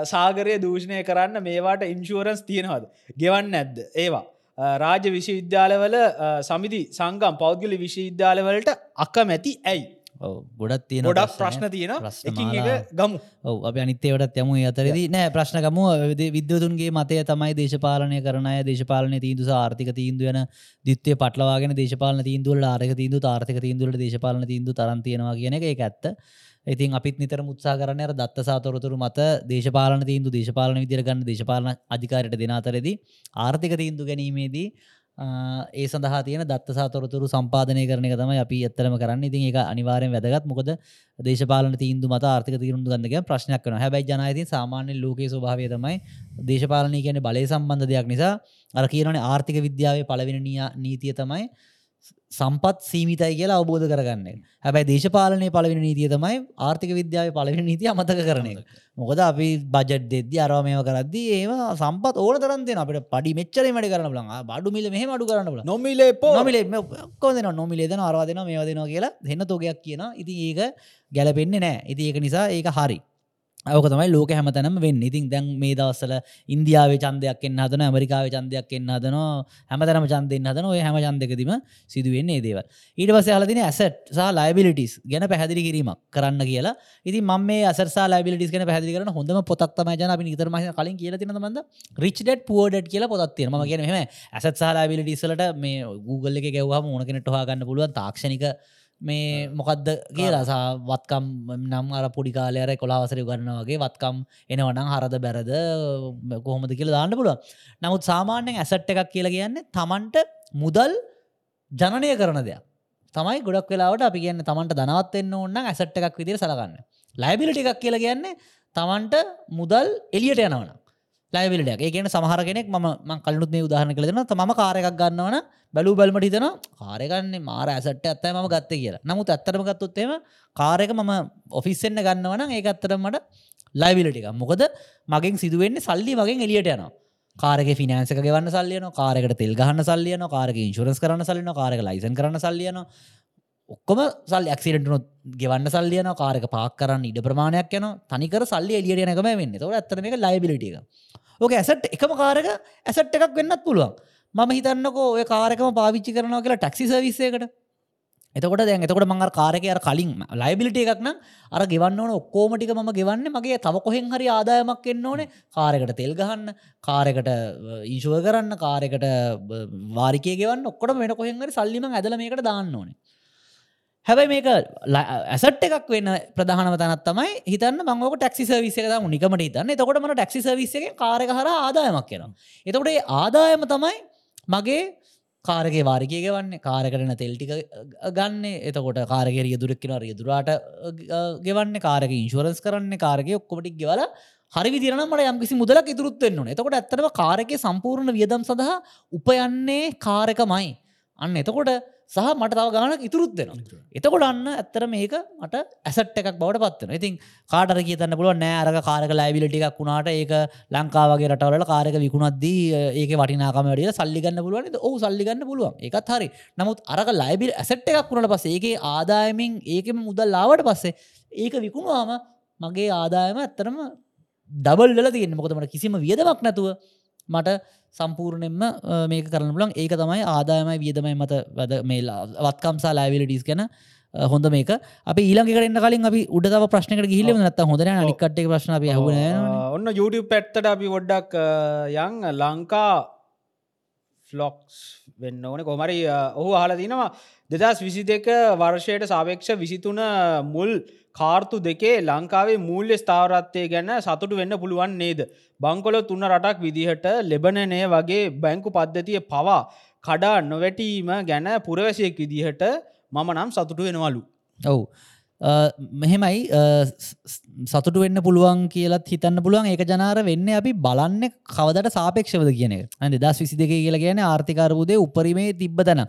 සාගරය දූෂණය කරන්න මේවාට ඉන්ශුවරන්ස් තියෙනවද? ගෙවන්න ඇද්ද ඒවා. අ, රාජ්‍ය විශ්වවිද්‍යාලවල සමිති සංගම් පෞද්ගලි විශ්වවිද්‍යාලවලට අක්ක මැති ඇයි ගොඩත් තියෙන ගොඩක් ප්‍රශ්න තියෙන එක. ගමු. ඔව. අප අනිත්තේවටත් යමු අතරදී. නෑ ප්‍රශ්නකම විද්‍යතුන්ගේ මතය තමයි දේශපාලනය කරනය දේශපාලන තීන්දු ආර්ථික තීන්දුව යන දිත්තේ පටලවාගෙන දේශපාලන තීන්දුවල ආරක තීන්දු ආර්ථික තීන්දුවලට දේශපාලන තීන්දු තරන්තියනවා කියන එක ඇත්ත. ඉතින් අපිත් නිතර මුත්සා කරන අර දත්ත සාතොරතුරු මත දේශපාලන තීන්දු දේශපාලන විදිර ගන්න දේශපාලන අධිකාරයට දෙන අතරෙදී ආර්ථික තීන්දු ගැනීමේදී ඒ සඳහා තියෙන දත්ත සාතොරතුරු සම්පාදනය කරන එක තමයි අපි ඇත්තරම කරන්න. ඉතින් ඒක අනිවාරයෙන් වැදගත්. මොකද දේශපාලන තීන්දු මත ආර්ථික තීන්දු ගන්නක ප්‍රශ්නයක් වන හැබැයි ජනයිතින් සාමාන්‍ය ලෝකයේ ස්වභාවය තමයි දේශපාලනය කියන බලය සම්බන්ධ දෙයක් නිසා අර කියනන ආර්ථික විද්‍යාවේ පලවෙන නීතිය තමයි සම්පත් සීමිතයි කියලා අවබෝධ කරගන්න හැබැයි දේශපාලනය පලවෙන නීතිය තමයි ආර්ථික විද්‍යාව පලවෙන නීතිය අමතක කරන එක. මොකද අපි බජට් දෙද්දි අරවාමයව කරද්දී ඒවා සම්පත් ඕන තරන්තිය අපට පඩි මෙච්චර මට කරන බල බඩු මිල මෙහම අඩු කරන්න බල නොමිලේ නොමිලේ කොදන නොමිලේදන අරවාදන මේවා දෙනවා කියලා දෙන්න තෝගයක් කියන ඉතින් ඒක ගැලපෙන්නේ නෑ ඉති ඒක නිසා ඒක හරි ඕක තමයි ලෝක හැමතැනම වෙන්න. ඉතින් දැන් මේ දවස්සල ඉන්දියාව චන්දයක් එන්න හදන ඇමරිකාව චන්දයක් එන්න හදනවා හැමතරම චන්දෙන් හදන ඔය හැම චන්දකදීම සිදුවෙන්නේ ඒ දේවල්. ඊට පස්සේ අහලා තියෙන ඇසට් සහ ලයබිලිටිස් ගැන පැහැදිලි කිරීමක් කරන්න කියලා. ඉතින් මම මේ ඇසට් සහ ලයබිලිටිස් ගැන පැහැදිලි කරන හොඳම පොතක් තමයි ජන අපි නිතරම කලින් කියලා තියෙනවද මන්ද රිච් ඩෙඩ් පුවර් ඩෙඩ් කියලා පොතක් තියෙනවා. මම කියන්නේ මෙහෙම ඇසට් සහ ලයබිලිටිස් වලට මේ Google එකේ ගැව්වහම ඕන කෙනෙක්ට හොයාගන්න පුළුවන් තාක්ෂණික මේ මොකක්ද කියලා සා වත්කම් නම් අර පොඩි කාලයර කොලාවසර ගන්න වගේ වත්කම් එනවනම් හරද බැරද කොහොමද කියලා දාන්න පුළුවන්. නමුත් සාමාන්‍යෙන් ඇසට් එකක් කියලා කියන්නේ තමන්ට මුදල් ජනනය කරන දෙයක්. තමයි ගොඩක් වෙලාවට අපි කියන්න තමන්ට දනවත් එන්න ඕන්න ඇසට් එකක් විදිර සලගන්න ලයිබිලිට එකක් කියලා කියන්නේ තමන්ට මුදල් එලියට යනවන ලයිබිලිට ඒ කියන සමහර කෙනෙක් ම කලනුත් මේ උදාහරණ කළ දෙන ම කාරයක් ගන්නවන බැලූ බැල්මට හිතන කාරගන්න මාර ඇසට ඇත්තයි ම ගත්ත කියලා. නමුත් ඇත්තරම ගත්තුත්තේම කාරක මම ඔෆිස්සෙන්න්න ගන්නවන ඒ අත්තරමට ලයිබිලිටික මොකද මගෙන් සිදුවෙන්නේ සල්ලි මගෙන් එලියට යනවා. කාරක ෆිනන්සක ගවන්න සල්ලියන කාරකට තෙල් ගහන්න සල්ලියන කාරක ඉන්ශුරස් කරන්න සල්ලින කාරක ලයිසන් කරන්න සල්ලියන ඔක්කොම සල් ක්සිඩටනොත් ගෙවන්න සල්ලියන කාරක පාක් කරන්න ඉඩ ප්‍රමාණයක් යන තනිකර සල්ලි එලියට යනකම වෙන්න. තව ඇතරම එක. ලයිබිලිටික ඕක ඇසට් එකම කාරක ඇසට් එකක් වෙන්නත් පුළුවන්. මම හිතන්නකෝ ඔය කාරකම පාවිච්චි කරනවා කියලා ටක්සි සවිස්සයකට එතකොට දැන් එතකොට මං අර කාරකය අර කලින් ලයිබිලිට එකක් නම් අර ගෙවන්න ඕන ඔක්කෝමටික ම ගෙවන්න මගේ තව කොහෙන් හරි ආදායමක් එන්න ඕනේ. කාරකට තෙල් ගහන්න කාරකට ඊශුව කරන්න කාරකට වාරිකය ගෙවන්න ඔක්කොට වෙන කොහෙන් හරි සල්ලිම ඇදල මේකට දාන්න ඕනේ. හැබැයි මේක ඇසට් එකක් වෙන්න ප්‍රධානව තනත් තමයි හිතන්න මංගෝක ටක්සි සවිස්සක දම නිකමට හිතන්න. එතකොට මට ටක්සි සවිස්සක කාරක හර ආදායමක් කියෙන එතකොට ඒ ආදායම තමයි මගේ කාරගේ වාරිකය ගවන්න. කාරකරන තෙල්ටික ගන්න. එතකොට කාරගෙරිය දුරක්කින රිය දුරාට ගෙවන්න. කාරක ඉන්ශවරස් කරන්න. කාරගේ ඔක්කොමටික් ගෙවල හරි විදිරන මට යම්කිසි මුදලක් ඉතුරුත්වෙන්න එතකොට ඇත්තම කාරකය සම්පූර්ණ වියදම් සඳහා උපයන්නේ කාරකමයි අන්න එතකොට සහ මට තව ගානක් ඉතුරුත් දෙනවා එතකොට අන්න ඇත්තර මේක මට ඇසට් එකක් බවට පත්වන ඉතින් කාටර කියතන්න පුළුව නෑ අරක කාරක ලයිබිලිටි එකක් වුණාට ඒක ලංකාවගේ රටවල කාරක විකුණත්දී ඒක වටිනාකම වැඩිය සල්ලිගන්න පුළුවන් ඔහු සල්ලිගන්න පුළුවන්. එකත් හරි. නමුත් අරක ලයිබිල් ඇසට් එකක් වුණට පස්සේ ඒගේ ආදායමින් ඒකම මුදල් ලාවට පස්සේ ඒක විකුණවාම මගේ ආදායම ඇත්තරම ඩබල් වෙල තියන්න. මොකදමට කිසිම වියදමක් නැතුව මට සම්පූර්ණයෙන්ම මේක කරන්න පුලන් ඒක තමයි ආදායමයි වියදමයි මත වැද මේලා වත්කම්සා ලයිවිලිටිස් ගැන හොඳ මේක. අපි ඊළඟකට කලින් අපි උඩව ප්‍රශ්නකට ගිහිල නත් හොඳ නිකට ප්‍රශ්න අපි හුණ ඔන්න YouTube පැත්තට අපි වොඩ්ඩක් යං ලංකා ෆ්ලොක්ස් වෙන්න ඕන කොමරි ඔහු අහල තිනවා දෙදස් විසි දෙක වර්ෂයට සාපේක්ෂ විසිතුන මුල් කාර්තු දෙකේ ලංකාවේ මූල්‍ය ස්ථාවරත්වය ගැන සතුටු වෙන්න පුළුවන් නේද. බංකොල තුන්න රටක් විදිහට ලෙබනනය වගේ බැංකු පද්ධතිය පවා කඩා නොවැටීම ගැන පුරවැසියෙක් විදිහට මම නම් සතුටු වෙනවලු. ඔවු. මෙහෙමයි සතුට වෙන්න පුළුවන් කියලත් හිතන්න පුළුවන්. ඒක ජනාර වෙන්න අපි බලන්න කවදට සාපේක්ෂවද කියන ඇ දස් විසි දෙක කියලා කියන ආර්ථිකාරබුදේ උපරීමේ තිබ්බතන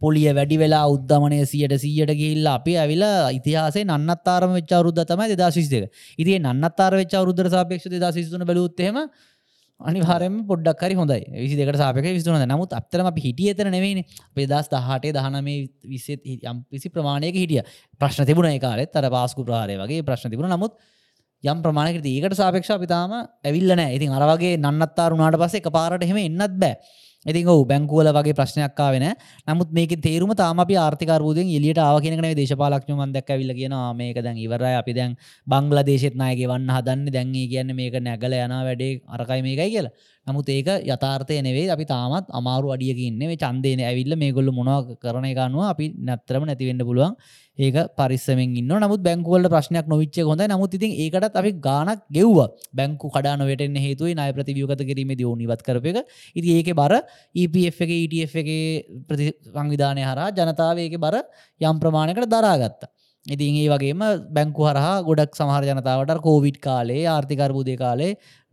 පොලිය වැඩි වෙලා උද්ධමනය සියට සීයට ගිල්ල අපි ඇවිලා ඉතිහාසේ නන්නත්තාරම වෙච්ච අවරුද්ධ තමයි දෙදශිස් දෙක ඉතිේ නන්නත්තාර වෙච්ච අවරුද්ධ සාපේක්ෂ දශිස්තුන බලුත්තෙම අනිවාරම පොඩ්ඩක් හරි හොඳයි. විසි දෙකට සාපක විස්තුන නමුත් අත්තරම අපි හිටිය එතන නෙවෙයි පෙදස් දහටේ දහනමේ විසෙත් යම් පිසි ප්‍රමාණයක හිටිය. ප්‍රශ්න තිබුණ කාලෙත්. අර පාස්කු ප්‍රහාරය වගේ ප්‍රශ්න තිබුණ. නමුත් යම් ප්‍රමාණකට ඒකට සාපේක්ෂ පිතාම ඇවිල්ලන ඉතින් අරවගේ නන්නත්තාරුණාට පස්සේ එක පාරට එහෙම එන්නත් බෑ. ඉතින් ඔහු බැංකුවල වගේ ප්‍රශ්නයක් වෙන නමුත් මේක තේරුම තාම අපි ආර්ථිකරබූදෙන් එලියට ආව කෙනෙ දේශපාලක්ෂ මන්දක් ඇවිල්ල කියෙන මේක දැන් ඉවරයි අපි දැන් බංගල දේශෙත්නායගේ වන්න හදන්න. දැන්ගේ කියන්න මේක නැගල යන වැඩේ. අරකයි මේකයි කියලා. නමුත් ඒක යථාර්ථය නෙවේ අපි තාමත් අමාරු අඩියකින්න මේ චන්දයන ඇවිල්ල මේ ගොල්ල මොනව කරන එකනුව අපි නැත්තරම නැතිවෙන්න පුළුවන්. ඒක පරිස්සමෙන් ඉන්න නමුත් බැංකුවල ප්‍රශ්නයක් නොවිච්ච හොඳ නමුත් ඉතින් ඒකටත් අපි ගානක් ගෙව්ව. බැංකු කඩානොවට හේතුව නය ප්‍රතිවියගත කිරීම ද නිවත් කරප එක. ඉති ඒක බර EPF එක ETF එක ප්‍රති සංවිධානය හරා ජනතාව ඒක බර යම් ප්‍රමාණයකට දරාගත්තා. ඉතින් ඒ වගේම බැංකු හරහා ගොඩක් සමහර ජනතාවට කෝවිඩ් කාලේ ආර්ථිකර්බුදය කාලේ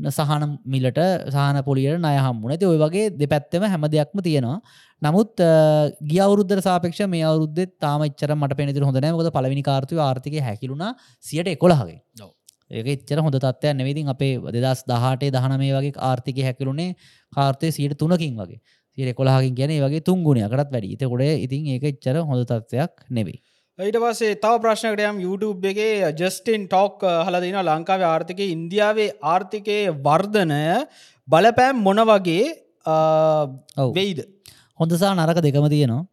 සහන මිලට සහන පොලියට නය හම්මුණ ඇති ඔය වගේ දෙපැත්තම හැම දෙයක්ම තියෙනවා. නමුත් ගිය අවුරුද්ධ සාපක්ෂ මේ අවුරුද්ධ තාමච්චර මට පෙනතිර හොඳන ොද පලවිනි කාර්තුව ආර්ථික හැකිලුණා සියට එකොළහගේ. ඒක එච්චර හොඳ තත්වයක් නෙවිතින් අපේ දෙදස් දහටේ දහන මේ වගේ ආර්ථික හැකිලුණේ කාර්තය සියට තුනකින් වගේ. සිය කොලාහකින් ගැන වගේ තුන්ගුණයකටත් වැඩි තකොට ඉතින් ඒක එච්චර හොඳ තත්වයක් නෙවෙයි ඊට පස්සේ තව ප්‍රශ්නකටයම් YouTube එකේ ජස්ටින් ටොක් හලදින ලංකාවේ ආර්ථිකය. ඉන්දියාවේ ආර්ථිකය වර්ධනය බලපෑම් මොන වගේ. වෙයිද? හොඳසා නරක දෙකම තියෙනවා.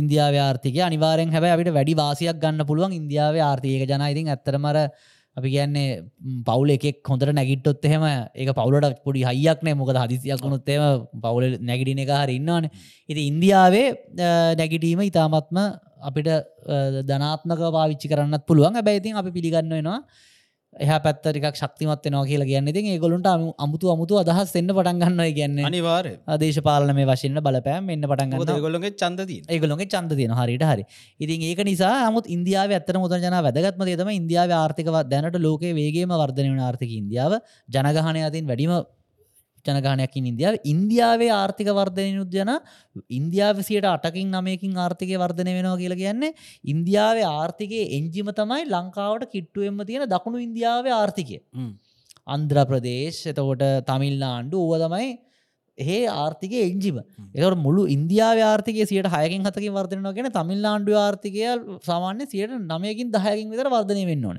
ඉන්දියාව ආර්ථික අනිවාරෙන් හැබ අපිට වැඩි වාසියක් ගන්න පුළුවන් ඉන්දියාව ආර්ථයක ජනයිතින් ඇත්තරමර අපි කියන්නේ පවුල එකෙක් හොඳට නැගිට්ටොත් එහෙම ඒ පවුලට පොඩි හයියක්නෑ මොකද හදිසියක් වුණුත්තේම පවුල නැගිටින එක හර ඉන්නවාන. ඉති ඉන්දියාවේ නැගිටීම ඉතාමත්ම අපිට ධනාත්මක පාවිච්චි කරන්නත් පුළුවන්. ඇබැයිතින් අපි පිළිගන්න එහ පැත්තරිකක් ශක්තිමත් වෙනවා කියලා කියන්න. ඉතින් ඒගොලුන්ට අමුතු අමුතු අදහස් එන්න පටන් ගන්න කියන්නේ. අනිවාරය දේශපාලන මේ වශයෙන් බලපෑම් එන්න පටන් ගන්න ගොල්ලොගේ චන්දදී ඒගොලොගේ චන්ද තියෙන හරිට හරි. ඉතින් ඒක නිසා මුත් ඉන්දියාව ඇත්තර මුත ජන වැදගත්ම දේතම ඉන්දියාව ආර්ථිකව දැනට ලෝකේ වේගේම වර්ධනය වන ආර්ථික ඉන්දියාව. ජනගහනය අතින් වැඩිම ජනගානයකින් ඉන්දියාව. ඉන්දියාවේ ආර්ථික වර්ධනයනුත් ජන ඉන්දියාවසියට අටකින් නමයකින් ආර්ථිකය වර්ධනය වෙනවා කියලා කියන්නේ ඉන්දියාවේ ආර්ථිකයේ එංජිම තමයි ලංකාවට කිට්ටුවෙන්ම තියෙන දකුණු ඉන්දියාවේ ආර්ථිකය. අන්ද්‍රප්‍රදේශ් එතකොට තමිල්ලා ආණ්ඩු ඕව තමයි ඒ ආර්ථික එංජිම එකට මුළු ඉන්දියාව ආර්ථික සියට හයකින් හතකින් වර්ධනය ගෙන තමිල්ලාන්ඩු ආර්ථිකය සාමාන්‍ය සියට නමයකින් දහයකින් විතර වර්ධනය වෙන්න ඕන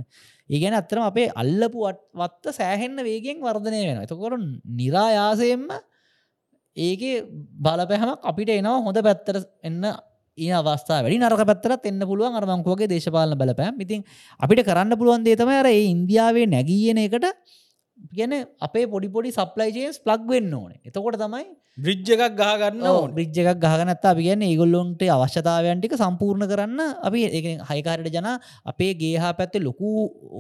ඒගැන අත්තරම අපේ අල්ලපු වත්ත සෑහෙන්න වේගෙන් වර්ධනය වෙන එතකොට නිරායාසයෙන්ම ඒක බලපැහමක් අපිට එනවා හොඳ පැත්තර එන්න ඒ අවස්ථා වැඩි. නරක පැත්තරත් එන්න පුළුවන් අරමංකුවගේ දේශපාලන බලපෑම්. ඉතින් අපිට කරන්න පුළුවන් දේතම අර ඒ ඉන්දියාවේ නැගීයන එකට ගැන අපේ පොඩිපොඩි සප්ලයිජේස් ප්ලග් වෙන්න ඕනේ. එතකොට තමයි බ්‍රිජ් එකක් ගහගන්න බ්‍රිජ් එකක් ගහනත් අපි ගැන්න ඒගොල්ලොන්ට අවශ්‍යතාවයන්ටික සම්පූර්ණ කරන්න අපි හයිකාරයට ජන අපේ ගේහා පැත්තේ ලොකු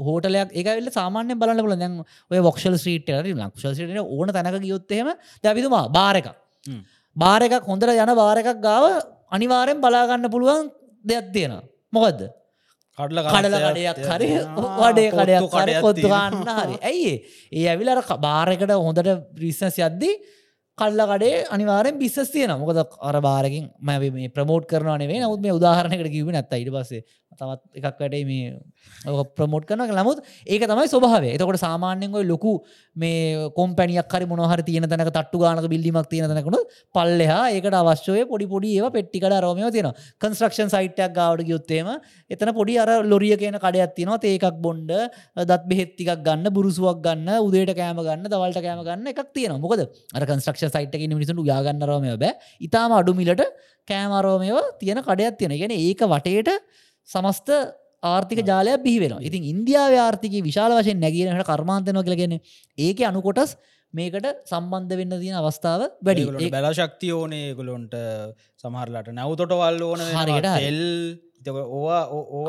හෝටලයක් ඒකවෙල්ල සාමාන්‍ය බලන්න පුල දැන් ඔය වක්ෂල් ස්‍රීට ලක්ෂ ඕන තැනක ගියොත්තහෙම දැවිතුමා බාර එකක්. බාර එකක් හොඳට යන බාර එකක් ගාව අනිවාරෙන් බලාගන්න පුළුවන් දෙයක් තියෙන මොකක්ද කඩල කඩල කඩයක් හරි වඩේ කඩයක් හරි කොත්තු ගන්න හරි. ඇයි ඒ? ඇවිලර බාරකට හොඳට ප්‍රිස්සස් යද්දී කල්ල කඩේ අනිවාරෙන් බිස්සස් තියන මොකද අර බාරකින් මැ මේ ප්‍රමෝට් කරනනේ නමුත් මේ උදාහරණකට කිව නැත්ත ඉට පස්සේ තවත් එකක් වැඩේ මේ ප්‍රමෝට් කරන නමුත් ඒක තමයි ස්වභාවේ එතකොට සාමාන්‍යෙන් ඔය ලොකු මේ කොම්පැනියක් හරි මොනහර තියෙන තැනක තට්ටු ගානක බිල්ලිමක් තියෙන තැනකුණු පල්ලෙහා ඒකට අවශ්‍යය පොඩි පොඩි ඒව පෙට්ටිකට රෝමය තියෙන කන්ස්ට්‍රක්ෂන් සයිට්යක් ගාවට ගයොත්තේම එතන පොඩි අර ලොරිය කියන කඩයක් තියෙනවා. ඒකක් බොන්්ඩ දත් බෙහෙත්තිකක් ගන්න බුරුසුවක් ගන්න උදේට කෑම ගන්න දවල්ට කෑම ගන්න එකක් තියෙන මොකද අර කන්ස්ට්‍රක්ෂ සයිට්ක මිනිසුන් යාගන්න රෝමය බෑ. ඉතාම අඩුමිලට කෑමරෝමයව තියෙන කඩයක් තියෙන ගෙන ඒක වටේට සමස්ත ආර්ථික ජාලයක් බිහිවෙන ඉතින් ඉන්දියාව ආර්ථික විශාල වශයෙන් නැගීනට කර්මාන්තනව කියලගෙන ඒක අනුකොටස් මේකට සම්බන්ධ වෙන්න තියෙන අවස්ථාව වැඩි. වැඩි බැල ශක්තිය ඕනේ ගොලොන්ට සමහරලාට නැවතොට වල් ඕන හරියට හරි. එල් ඕවා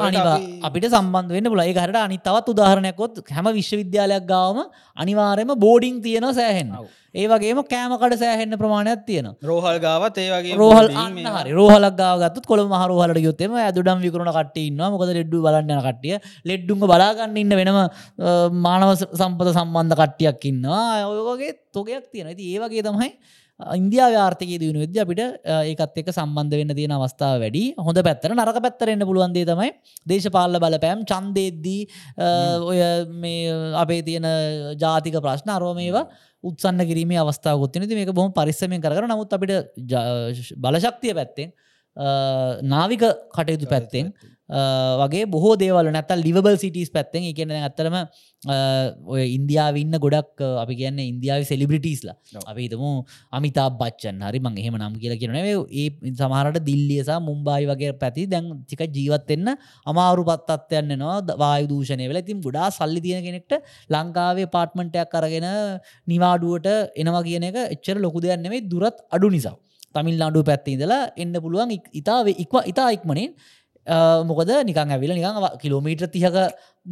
අනිවා අපිට සම්බන්ධ වෙන්න පුල ඒකට අනි තවත් උදාහරණයකොත් හැම විශ්වවිද්‍යාලයක් ගාවම අනිවාරයම බෝඩිං තියෙන සෑහෙන් ඔව්. ඒවගේම කෑමකට සෑහෙන්න ප්‍රමාණයක් තියෙන රෝහල් ගාවත් ඒ වගේ රෝහල් හරි. රෝහලක් ගාවගත් කොළ මහරෝහලට යොත්තෙම ඇදුඩම් විකරුණ කට්ටඉන්න මොකද ලෙඩ්ඩු බලන්න කටිය ලෙඩ්ඩුම බලාගන්න ඉන්න වෙනම මානව සම්පත සම්බන්ධ කට්ටියක් ඉන්නවා. ඔයගේ තොගයක් තියෙන ඇති ඒවගේ තමයි ඉන්දියා ආර්ථක දියුණු වෙද අපිට ඒකත් එක්ක සම්බන්ධ වෙන්න තියෙන අවස්ථාව වැඩි. හොඳ පැත්තර නරක පැත්තරෙන්න්න පුළුවන්දේ තමයි දේශපාල බලපෑම් චන්දේද්දී ඔය මේ අපේ තියෙන ජාතික ප්‍රශ්න අරෝමේවා උත්සන්න කිරීමේ අවස්ථාවගොත්තින මේක බොහම පරිස්සමෙන් කර නමුත් අපිට බලශක්තිය පැත්තෙන් නාවික කටයුතු පැත්තෙන් වගේ බොහෝ දේවල නැත ලිවබල් සිටස් පැත්තෙන්. එකන ඇත්තරම අ, ඔය ඉන්දියාව ඉන්න ගොඩක් අපි කියන්න ඉන්දියාව සෙලිබිටිස්ලා. අපිතම අමිතා බච්චන්. හරි මං එහෙම නම් කියලා කියනව. ඒ සමහරට දිල්ලියසා මුම්බායි වගේ පැති දැන් ටික ජීවත්වෙන්න අමාරු පත්තත්වයන්න නවා වායු දූෂණය වෙල. ඉතින් ගොඩා සල්ලි තියෙන කෙනෙක්ට ලංකාවේ පාට්මටයක් අරගෙන නිවාඩුවට එනවා කියන එක එච්චර ලොකු දෙයක් නෙවෙයි. දුරත් අඩු නිසා. තමිල් අඩු පැත්ති ඉදලා එන්න පුළුවන්. ඉක්- ඉතා වේ- ඉක්ම ඉතා ඉක්මනින් මොකද නිකන් ඇවිල නිකන් කිලෝමීට තිහක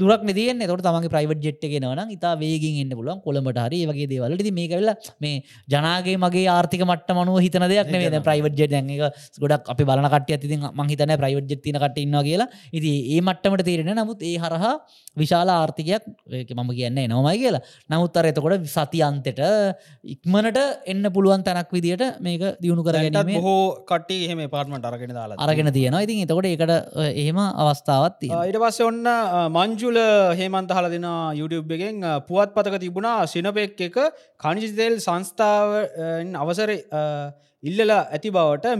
දුරක් නතියෙන් තොට තමගේ ප්‍රයිවට් ජෙට් එක නවන ඉතා වේගෙන් එන්න පුළුවන්. කොළඹට හරි වගේ දේවලට මේ කවෙල මේ ජනාගේ මගේ ආර්ථික මට මනුව හිතන දෙයක් නේ ප්‍රයිවට් ජෙට් එක ගොඩක් අපි බලන කට ඇති මහිතන ප්‍රයිවට් ජෙත් තින කට ඉන්න කියලා. ඉති ඒ මට්ටමට තේරෙන නමුත් ඒ හරහා විශාල ආර්ථිකයක් මම කියන්නේ නොමයි කියලා. නමුත් අර එතකොට සති අන්තෙට ඉක්මනට එන්න පුළුවන් තැනක් විදිට මේක දියුණු කරගැනීම බොහෝ කට්ටි එහෙම පාර්ටමට අරගෙන දාලා අරගෙන තියෙනවා. ඉතින් එතකොට ඒකට එහෙම අවස්ථාවත්. ඊට පස්සේ ඔන්න මංජුල හේමන්ත හල දෙෙන YouTube එකෙන්. පුවත් පතක තිබුණා සිනපෙක් එක කනිජිතෙල් සංස්ථාව අවසර ඉල්ලලා ඇති බවට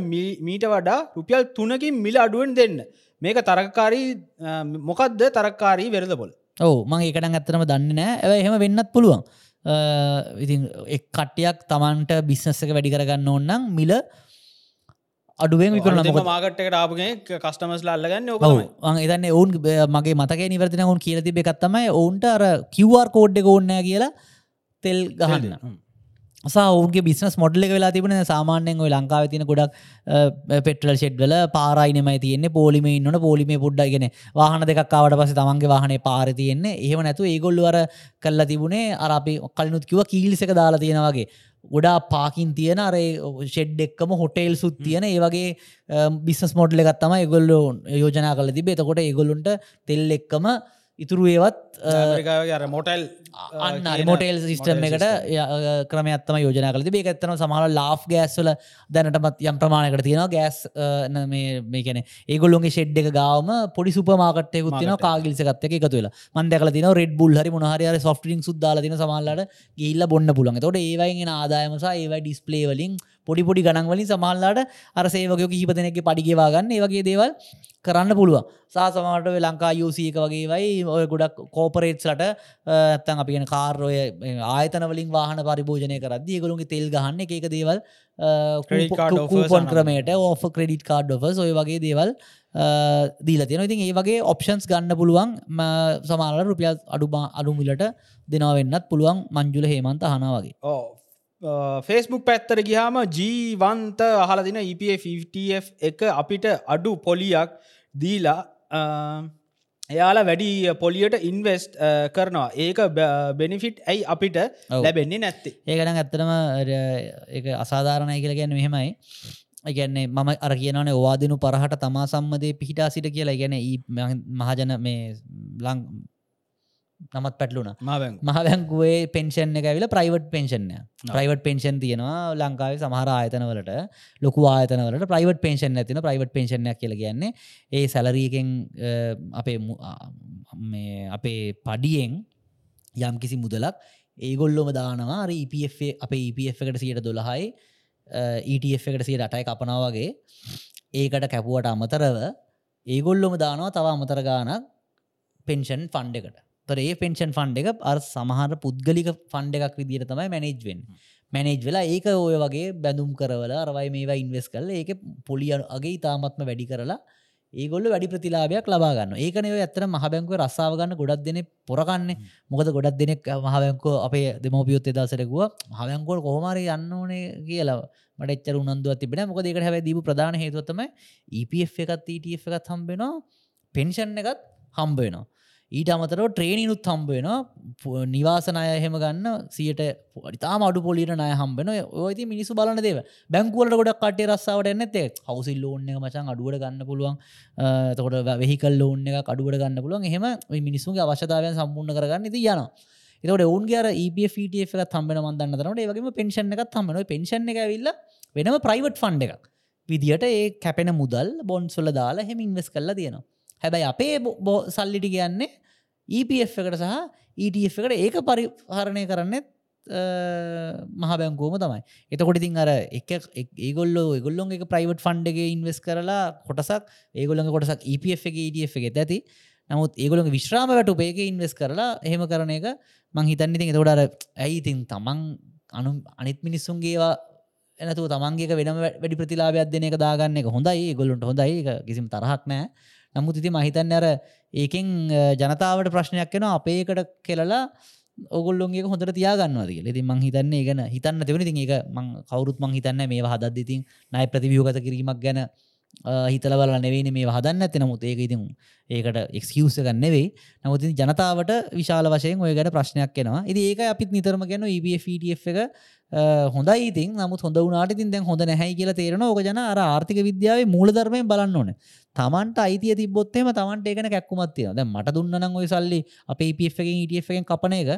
මීට වඩා රුපියල් තුනකින් මිල අඩුවෙන් දෙන්න. මේක තරකාරී මොකක්ද තරක්කාරී වෙරද බොල ඔව මං ඒකටන් ඇත්තරම දන්න නෑ ඇ එහෙම වෙන්නත් පුළුවන්. ඉතින් එක් කට්ටයක් තමන්ට බිස්නස්සක වැඩි කරගන්න ඕන්නම් මිල අඩුවෙන් විකරන මාගට්ට ආපගේ කස්ටමස් ලල්ලගන්න ඔවු. එතන්න ඔවුන් මගේ මතක නිවර්තින ඔවුන් කියල තිබ එකත්තමයි ඔවුන්ට අර කිවර් කෝඩ්ඩ ඕන්න කියලා තෙල් ගහන්න. සෞන්ගේ බිස්නස් මොඩල වෙලා තිබන සාමාන්‍යෙන් ඔය ලංකාව තින ගොඩක් පෙටල් ෂෙඩ්වල පාරයිනමයි තියන්නේ. පෝලිම ඉන්නන පෝලිම පුඩ්ඩගෙන වාහන දෙකක්කාවට පස තමන්ගේ වාහනේ පාර තියෙන්නේ. එහෙම නැතු ඒගොල්ලුවර කල්ලා තිබුණේ අරපි කලනුත් කිව කීලිසක දාලා තියෙනවගේ ගොඩා පාකින් තියෙන අර ෂෙඩ් එක්කම හොටේල් සුත් තියෙන. ඒ වගේ බිස්නස් මොඩ්ල එකත්තම ඒගොල්ලෝ යෝජනා කල තිබේ එතකොට ඒගොල්ලුන්ට තෙල් එක්කම ඉතුරු ඒවත් අර මොටල් අන්න රිමෝටේල් සිිස්ටම් එකට ක්‍රමයත්තම යෝජන කලති මේ ඇත්තන සමහල ලා් ගෑස්වල දැනටමත් යම් ප්‍රමාණකට තියෙනවා. ගෑස් මේකන ඒගොල්ලොගේ ෂෙඩ් එක ගාම පොඩි සුපමාකටය ුත්තින කාගිලිසකත් එක තුල මන්දකල තින රෙඩ් බුල් හරි මොහරි සොෆ්ටිං සුද්දාල තින සමල්ලට ගිල්ල බොන්න පුළන් තොට ඒවයිගෙන ආදායමසා ඒවයි ඩිස්පලේවලින් පොඩි පොඩි ගණන්වලින් සමහල්ලාට අර සේවකයෝ කිහිප දෙනෙක්ගේ පඩිගේවාගන්න ඒ වගේ දේවල් කරන්න පුළුව සා සමට ලංකා යුසීක වගේ වයි ඔය ගොඩක් කෝපරේට්ස්ලට ඇත්තන් අපිගෙන කාර්රෝය ආයතනවලින් වාහන පරිභෝජනය කරද ගොළුන්ගේ තෙල් ගහන්න එක දේවල් කූපන් ක්‍රමයට ඕ ක්‍රඩිට කාඩ් ොෆ ඔය වගේ දේවල් දීල තියෙන ඉතින් ඒ වගේ ඔප්ෂන්ස් ගන්න පුළුවන්. සමාල රුපියල් අඩුබා අඩුමිලට දෙනවෙන්නත් පුළුවන්. මංජුල හේමන්ත හනා වගේ. ඕ ෆෙස්බුක් පැත්තර ගිහාම ජීවන්ත අහලදින EPF එක අපිට අඩු පොලියක් දීලා එයාලා වැඩි පොලියට ඉන්වස්ට් කරනවා. ඒක බෙනිෆිට් ඇයි අපිට ලැබෙන්නේ නැත්තේ? ඒකන ඇත්තනම අසාධාරණය කියල ගැන මෙහෙමයි. ගැන්නේ මම අර කියනන වාදනු පරහට තමා සම්මදය පිහිටා සිට කියලා. ගැන මහජන මේ ලං නමත් පැටලුන මහබැංකුවේ පෙන්ෂන් එක ඇවිල ප්‍රයිවට් පෙන්ෂන්ය ප්‍රයිවට් පෙන්ෂන් තියෙනවා ලංකාවේ සමහර ආයතනවලට ලොකු ආයතනවලට ප්‍රයිවට් පෙන්ෂන් ඇතින ප්‍රයිවට් පෙන්ෂන්යක් කියල කියන්නේ ඒ සැලරීකෙන් අපේ අපේ පඩියෙන් යම් කිසි මුදලක් ඒගොල්ලොම දානවා. EPF අපේ EPF එකට සියට දොළහයි ETF එකට සියට අටයි කපනාවගේ ඒකට කැපුවට අමතරව ඒගොල්ලොම දානවා තව අමතර ගානක් පෙන්ෂන් ෆන්ඩ එකට තරේ පෙන්ෂන් ෆන්ඩ එක අර් සමහර පුද්ගලික ෆන්ඩ එකක් විදිර තමයි මැනේජ්වෙන් මැනේජ් වෙලා ඒක ඔය වගේ බැඳුම් කරවල අරවයි මේවා ඉන්වෙස් කල ඒක පොලිය අගේ ඉතාමත්ම වැඩි කරලා ඒගොල්ල වැඩි ප්‍රතිලාභයක් ලබාගන්න ඒකනය ඇත්තන මහබැංකුව රස්සාාවගන්න ගොඩක් දෙන පොරකන්නේ. මොකද ගොඩක් දෙනෙක් මහබැංකෝ අපේ දෙමෝපියොත් එදාසරකුව මහබැංකෝල් කොහොමර යන්න ඕනේ කියලා. මට එච්චර උනන්දුව තිබෙන මොක දෙකට හැව දීපු ප්‍රධාන හේතුවත්තම EPF එකත් ETF එකත් හම්බෙනවා පෙන්ෂන් එකත් හම්බේනවා ඊට අමතරව ට්‍රේනිනුත් හම්බෙන නිවාසනය එහෙම ගන්න සියට තා අඩු පොලිට නය හම්බෙන ඔයති මිනිසු බලන දේව බැංකුවලට ගොඩක් කටේ රස්සාාවට එන්නත්තේ හවසිල් ලෝන්න එක මචන් අඩුවට ගන්න පුළුවන්. තකොට වෙහිකල් ලෝන්න එක අඩුවට ගන්න පුළුවන්. එහෙම මිනිසුන්ගේ අවශ්‍යතාවයන් සම්පූර්ණ කරගන්න ති යන එතට ඔවන්ගේ EPFට එක තම්බෙන මන්දන්න තරට ඒවගේම පෙන්ෂන් එකත් හම්බෙන පෙන්ෂන් එක විල්ල වෙනම ප්‍රයිවට් ෆන්ඩ එකක්. විදිට ඒ කැපෙන මුදල් බොන්සොල දාලා හෙම ඉන්වෙස් කල්ලා තියෙනවා හැබැයි අපේ බෝ සල්ලිටි කියන්නේ EPF එකට සහ ETF එකට ඒක පරිහරණය කරන්නෙත් මහ බැංකෝම තමයි. එතකොට ඉතින් අර එක ඒගොල්ල ගොල්ලොන් එක ප්‍රයිවට් ෆන්ඩගේ ඉන්වෙස් කරලා කොටසක් ඒගොල්ලඟ කොටසක් EPF එක ETF එක. ඇති නමුත් ඒගොළඟ විශ්‍රාම වැට උපේක ඉන්වෙස් කරලා එහෙම කරන එක මං හිතන්න ඉතින් එතකොඩර ඇයි ඉතින් තමන් අනු අනිත් මිනිස්සුන්ගේවා එනතු තමන්ගේ වෙන වැඩි ප්‍රතිලාබයක් දෙන එක දාගන්න එක හොඳයි ගොල්ලුන්ට හොඳයි කිසිම තරහක් නෑ නමුත් ඉති මහිතන්න අර ඒකෙන් ජනතාවට ප්‍රශ්නයක් වෙන අපේකට කෙලලා ඔගොල්ලොන්ගේ හොඳට තියාගන්නවාද ලෙති මං හිතන්නේ ගැන හිතන්න තිවනි තින් එක මං කවරුත් මං හිතන්න මේ හදත් ඉතින් නයි ප්‍රතිවියෝගත කිරීමක් ගැන හිතල බල නෙවෙයි මේ හදන්න ඇති නමුත් ඒක ඉතින් ඒකට එක්කවස ගන්නෙවෙයි නමුති ජනතාවට විශාල වශයෙන් ඔය ගැට ප්‍රශ්නයක් එනවා. ඉදි ඒක අපිත් නිතරම ගැන EBFටF එක හොඳයි ඉතින්. නමුත් හොඳ වනාට ඉතින් දැන් හොඳ නැහැයි කියලා තේරෙන ඕක ජන අර ආර්ථික විද්‍යාවේ මූලධර්මය බලන්න ඕන. තමන්ට අයිතිය තිබොත්තේම තමන්ට ඒකන කැක්කුමත්තිය දැ මට දුන්නන ඔය සල්ලි අපේ පFගෙන් ඉටFගෙන් කපන එක.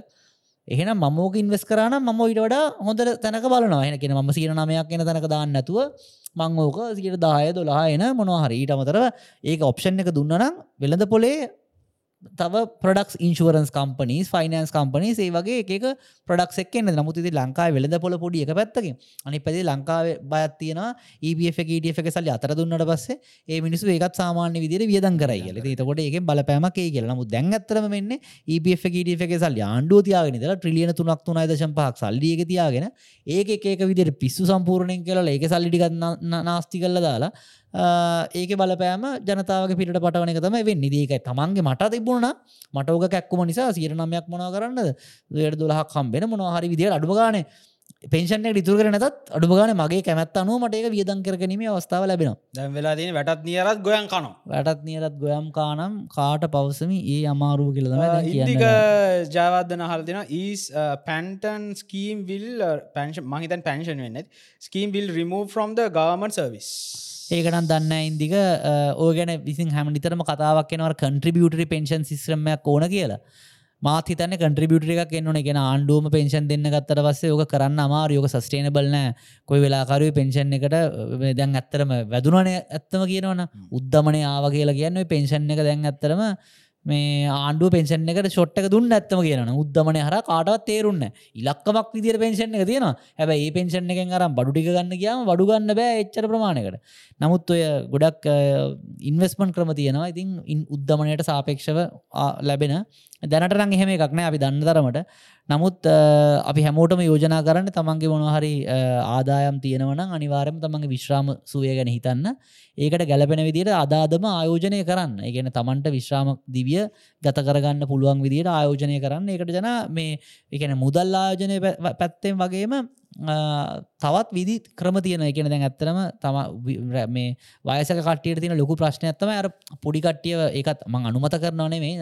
එහෙනම් මමෝක ඉන්වස් කරන ම ඉට වඩා හොඳ තැනක බලනවා. එන කියෙන ම සිර නමයක් එන තැනක දාන්න නැතුව මං ඕක සිට දාය දොලා එන මොනවාහරි ඊට අමතරව ඒක ඔප්ෂන් එක දුන්නනම් වෙළඳ පොලේ තව product insurance companies finance companies ඒ වගේ එක ප්‍රඩක් එක්න නමුති ලංකා වෙළඳ පොල පොඩි එක පැත්තකින්. අනි පැදි ලංකාව බයත්තියෙන ඒF එක සල්ලි අතර දුන්නට පස්සේ ඒ මිනිසු ඒකත් සාමාන්‍ය විදිර වියදන් කරයි කියල. තකොට ඒක බලපෑමක් ඒ කියල. නමු දැන් ඇතරම මෙන්න ඒF එක සල්ලි ආණ්ඩුව තියාගෙන දලා ට්‍රිලියන තුනක් තුනයි දශම් පහක් සල්ලියක තියාගෙන ඒක ඒක විදිර පිස්සු සම්පූර්ණයෙන් කියලා ඒක සල්ලිටිගත් නාස්ති කල්ල දාලා ඒක බලපෑම ජනතාවගේ පිට පටවන තම වෙන්න. ඒකයි තමන්ගේ මට තිබුණ මටෝක කැක්කුම නිසා සියට නමයක් මොනා කරන්න දයට දොලහක් කම්බෙන මොනහරි විදියට අඩුගානේ පේෂන ඉතුර කරනත් අඩුගාන මගේ කැමත් අනුව මට ඒක වියදන් කරගනීම අවස්ථාව ලැබෙන දැම් වෙලා තින වැටත් නියරත් ගොයන් කනවා. වැටත් නියරත් ගොයම් කානම් කාට පවසමි ඒ අමාරුව කියලදම ඉදික ජාවදන හල් දෙෙන ඊස් පැන්ටන් ස්කීම් විල් පැන්ශ මහිතන් පැන්ෂන් වෙන්න. Scheme will remove from the government service ඒකනම් දන්න ඉදික ඕගැන විසින් හැම නිතරම කතාවක් එනවර කන්ට්‍රිබියටරි පෙන්ෂන් සිස්්‍රමයක් ඕන කියලා. මාතන කට්‍රිබියටර එකක් එන්නන ගෙන ආණ්ඩුවම පෙන්ෂන් දෙන්න ගත්තර පස්සේ ඕක කරන්න අමාර යෝක සස්ටේනබල්න කොයි වෙලාකරුව පෙන්ෂන් එකට දැන් ඇත්තරම වැදුනන ඇත්තම කියනවන උද්ධමනය ආව කියලා කියන්න පෙන්ෂන් එක දැන් ඇත්තරම මේ ආණ්ඩුව පෙන්ෂන් එකට ෂොට්ක දුන්න ඇත්තම කියන උද්දමන හර කාටවත් තේරුන්න ඉලක්කමක් විදිර පෙන්ෂන් එක තියෙන හැබයි ඒ පෙන්ෂන් එකෙන් අරම් බඩුටික ගන්න කියම වඩුගන්න බෑ එච්චර ප්‍රමාණකට නමුත් ඔය ගොඩක් ඉන්වස්මන් ක්‍රම තියෙනවා. ඉතින් ඉන් උද්ධමනයට සාපේක්ෂව ලැබෙන දැනටරං එහෙම එකක් නෑ. අපි දන්න තරමට. නමුත් අපි හැමෝටම යෝජනා කරන්න තමන්ගේ මොනහරි ආදායම් තියෙනවන අනිවාරම තමන්ගේ විශ්‍රාම සුවය ගැන හිතන්න. ඒකට ගැලපෙන විදිට අදාදම ආයෝජනය කරන්න. ඒගැන තමන්ට විශ්‍රාම දිවිය ගත කරගන්න පුළුවන් විදිට ආයෝජනය කරන්න. එකට ජන මේ එකන මුදල් ආයෝජනය පැත්තෙන් වගේම තවත් විදි ක්‍රම තියන එකන දැන් ඇත්තරම තම මේ වයසක කටියට තින ලොකු ප්‍රශ්න ඇත්තම අර පොඩිකට්ටිය ඒකත් මං අනුමත කරනනේ මේ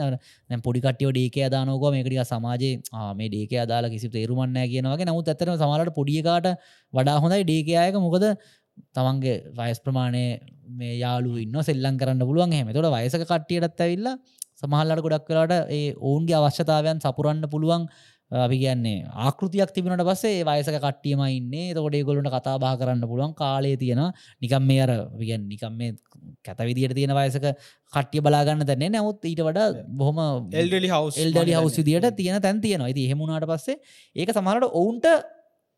දැ පොඩිකටියෝ ඩේක දානෝක මේකටිය සමාජයේ මේ ඩේක අදාලා කිසි තේරුමන්න කියනවගේ නමුත් ඇතරම සමලට පොඩියකාට වඩා හොඳයි ඩේකයායක මොකද තමන්ගේ වයස් ප්‍රමාණය මේ යාලු ඉන්න සෙල්ලන් කරන්න පුළුවන් හෙම තොට වයසක කට්ටියටත් ඇවිල්ල සමහල්ලට ගොඩක් කලාට ඒ ඔවුන්ගේ අවශ්‍යතාවයන් සපුරන්න පුළුවන් අපි කියන්නේ ආකෘතියක් තිබුණට පස්සේ වයසක කට්ටියම ඉන්නේ. තොඩේ ගොලුට කතා බා කරන්න පුළුවන් කාලය තියෙන නිකම් මේ අර විගන් නිකම් මේ කැතවිදියට තියෙන වයසක කට්ටිය බලාගන්න දැන්නේ නමුත් ඊට වඩා බොහොම එල්ඩලි හවස් එල්ඩලි හවස් විදියට තියෙන තැන් තියෙනවා. ඉති හෙමුණට පස්සේ ඒක සමහරට ඔවුන්ට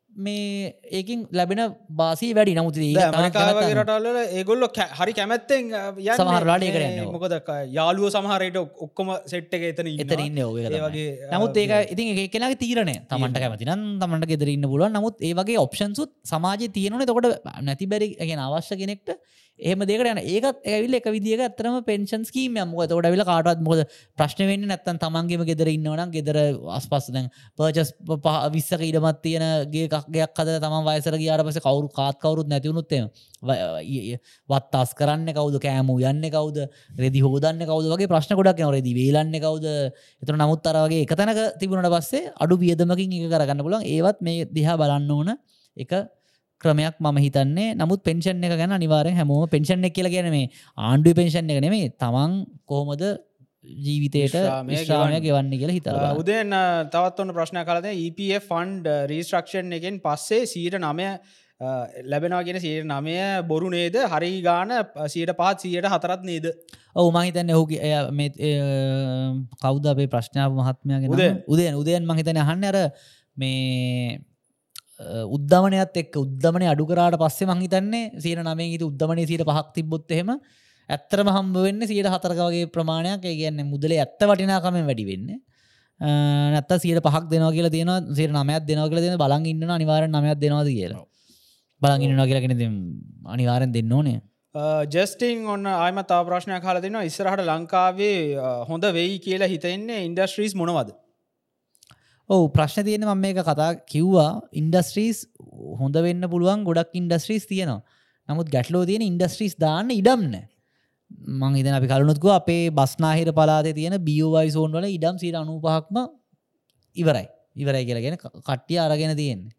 මේ ඒකින් ලැබෙන බාසී වැඩි. නමුති රටල්ල ඒගොල්ල හරි කැමැත්තෙන් සමහරලාට ඒකට මොකද යාලුව සමහරයට ඔක්කොම සෙට් එක එතන එතන ඉන්න වගේ නමුත් ඒක ඉතින් ඒ කෙනගේ තීරණ තමන්ට කැමතිනම් තමන්ට ගෙදරන්න පුළුව නමුත් ඒවගේ ඔප්ෂන්සුත් සමාජ තියනන. තකොට නැති බැරි ගෙන අවශ්‍ය කෙනෙක්ට එහම දෙකට යන ඒකත් ඇවිල් එක විදිියක ඇතරම පෙන්ෂන් කීම මොක තොට විල කාටත් මොද ප්‍රශ්න වෙන්න නැත්තන් තමන්ගේම ගෙදර ඉන්නවනම් ගෙදර අස්පස් දැන් පර්චස් පහ විස්සක ඉඩමත් තියෙනගේ එකක්ගයක් අද තම වයසර ගයාට පස කවරු කාත් කවරුත් නැතිවුණුත්තේ වත් අස් කරන්න කවද? කෑමු යන්න කවද? රෙදි හෝදන්න කවද? වගේ ප්‍රශ්න ගොඩක් නව රෙදි වේලන්න කවද? එතන නමුත් අරගේ එක තැනක තිබුණට පස්සේ අඩු වියදමකින් එක කරගන්න පුලන් ඒවත් මේ දිහා බලන්න ඕන එක ක්‍රමයක් මම හිතන්නේ. නමුත් පෙන්ෂන් එක ගැන අනිවාරෙන් හැමෝම පෙන්ෂන් එක කියලා ගැන මේ ආණ්ඩුව පෙන්ෂන් එක නෙමේ තමන් කොහොමද ජීවිතයට මිශ්‍රාමය ගෙවන්න? කියලා හිතර උදෙන් තවත් ඔන්න ප්‍රශ්න කලද EPF ෆන්ඩ් රීස්ට්‍රක්ෂන් එකෙන් පස්සේ සීට නමය ලැබෙනවාගෙන සීට නමය බොරු නේද? හරි ගාන සීට පාත් සීයට හතරත් නේද? ඔවු මහිතන්න එය කෞද අපේ ප්‍රශ්නාව මහත්මයගෙන උදයන් උදයන් මහිතන අහන්න අර මේ උද්ධමනයත් එක් උද්ධමන අඩුකරට පස්සේ මහිතන්නේ සීර නමේ හිත උද්ධමනය සීට පහක් තිබොත් එහෙම ඇත්තරම හම්බ වෙන්න සීට හතරකවගේ ප්‍රමාණයක්. කියන්න මුදලේ ඇත්ත වටිනාකමෙන් වැඩි වෙන්න. නැත්ත සීට පහක් දෙනවා කියලා තියෙන සීර නමයක් දෙනවා කියලා තියෙන බලන් ඉන්න අනිවාරෙන් නමයක් දෙනවාද කියලා. බලන් ඉන්නවා කියලා කෙනෙ අනිවාරෙන් දෙන්න ඕනේ. ජස්ටිං ඔන්න ආයම තා ප්‍රශ්නයක් කාල දෙනවා ඉස්සරහට ලංකාවේ හොඳ වෙයි කියලා හිතෙන්නේ ඉන්ඩස්ට්‍රීස් මොනවද ඔවු ප්‍රශ්න තියෙන මම මේක කතා කිව්වා. ඉන්ඩස්ට්‍රීස් හොඳ වෙන්න පුළුවන් ගොඩක් ඉන්ඩස්ට්‍රීස් තියෙනවා. නමුත් ගැටලෝ තියෙන ඉන්ඩස්ට්‍රීස් දාන්න ඉඩම්න මං ඉදන අපි කලුණුත්කෝ අපේ බස්නාහිර පලාතේ තියෙන බියෝවයි සෝන් වල ඉඩම් සීට අනුපහක්ම ඉවරයි. ඉවරයි කියලාගෙන කට්ටිය අරගෙන තියෙන්නේ.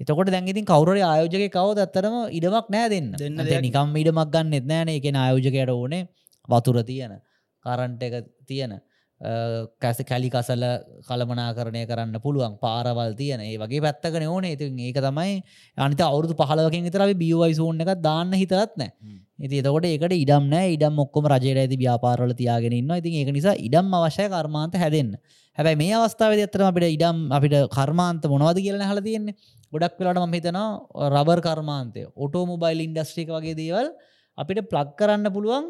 එතකොට දැන්ඉතින් කවුර ආයෝජක කවද ඇත්තරම ඉඩමක් නෑ දෙන්න. දෙන්න නිකම් ඉඩමක් ගන්න එත්නෑන එකෙන ආයෝජකයට ඕනේ වතුර තියෙන කරන්ට එක තියෙන කැස කැලි කසල කළමනාකරණය කරන්න පුළුවන්. පාරවල් තියන. ඒ වගේ පැත්තකන ඕන. ඉති ඒක තමයි අනිත අවුදු පහලවකින් විතරයි බියවයි සෝන් එක දාන්න හිතරත් නෑ. ඉති එතකොට ඒකට ඉඩම් නෑ. ඉඩම් ඔක්කොම රජයට ඇති ව්‍යාපාරල තියාගෙන ඉන්න ඉතින් ඒක නිසා ඉඩම් අවශ්‍ය කර්මාන්ත හැදෙන්න්න හැබැයි මේ අවස්ථාව ඇතර අපිට ඉඩම් අපිට කර්මාන්ත මොනවද කියලන හල තියෙන්නේ. ගොඩක් වෙලාට ම හිතනවා රබර් කර්මාන්තය. ඔටෝමොබයිල් ඉන්ඩස්ට්‍රික වගේ දේවල් අපිට ප්ලක් කරන්න පුළුවන්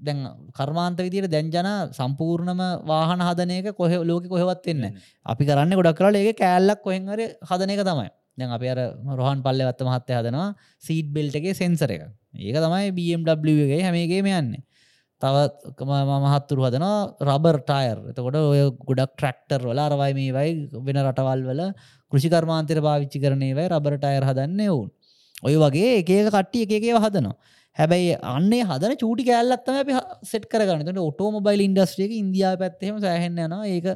දැන් කර්මාන්ත විදියට දැන්ජන සම්පූර්ණම වාහන හදනයක කොහ ලෝක කොහෙවත් එන්න අපි කරන්න ගොඩක් කරලා ඒක කෑල්ලක් කොහෙන්හර හදන එක තමයි. දැන් අපි අර රොහන් පල්ල වත්ත මහත්තය හදනවා සීට් බෙල්ටගේ සෙන්සර එක. ඒක තමයි BMWගේ හැමේගේම යන්නේ. තවත් මහත්තුරු හදන රබර් ටයර් එතකොට ඔය ගොඩක් ට්‍රක්ටර් වල අරවයි මේ වයි වෙන රටවල් වල කෘෂිකර්මාන්තර පාවිච්චි කරනේ වයි රබර් ටයර් හදන්න ඔවුන්. ඔය වගේ එක කට්ටිය එකකව හදනවා හැබැයි අන්නේ හදන චූටි කෑල්ලත්තම අපි සෙට් කරගන්න. ට ඔටෝමබයිල් ඉන්ඩස්ට්‍රියක ඉන්දියාව පැත්තෙම සෑහෙන්න යනවා. ඒක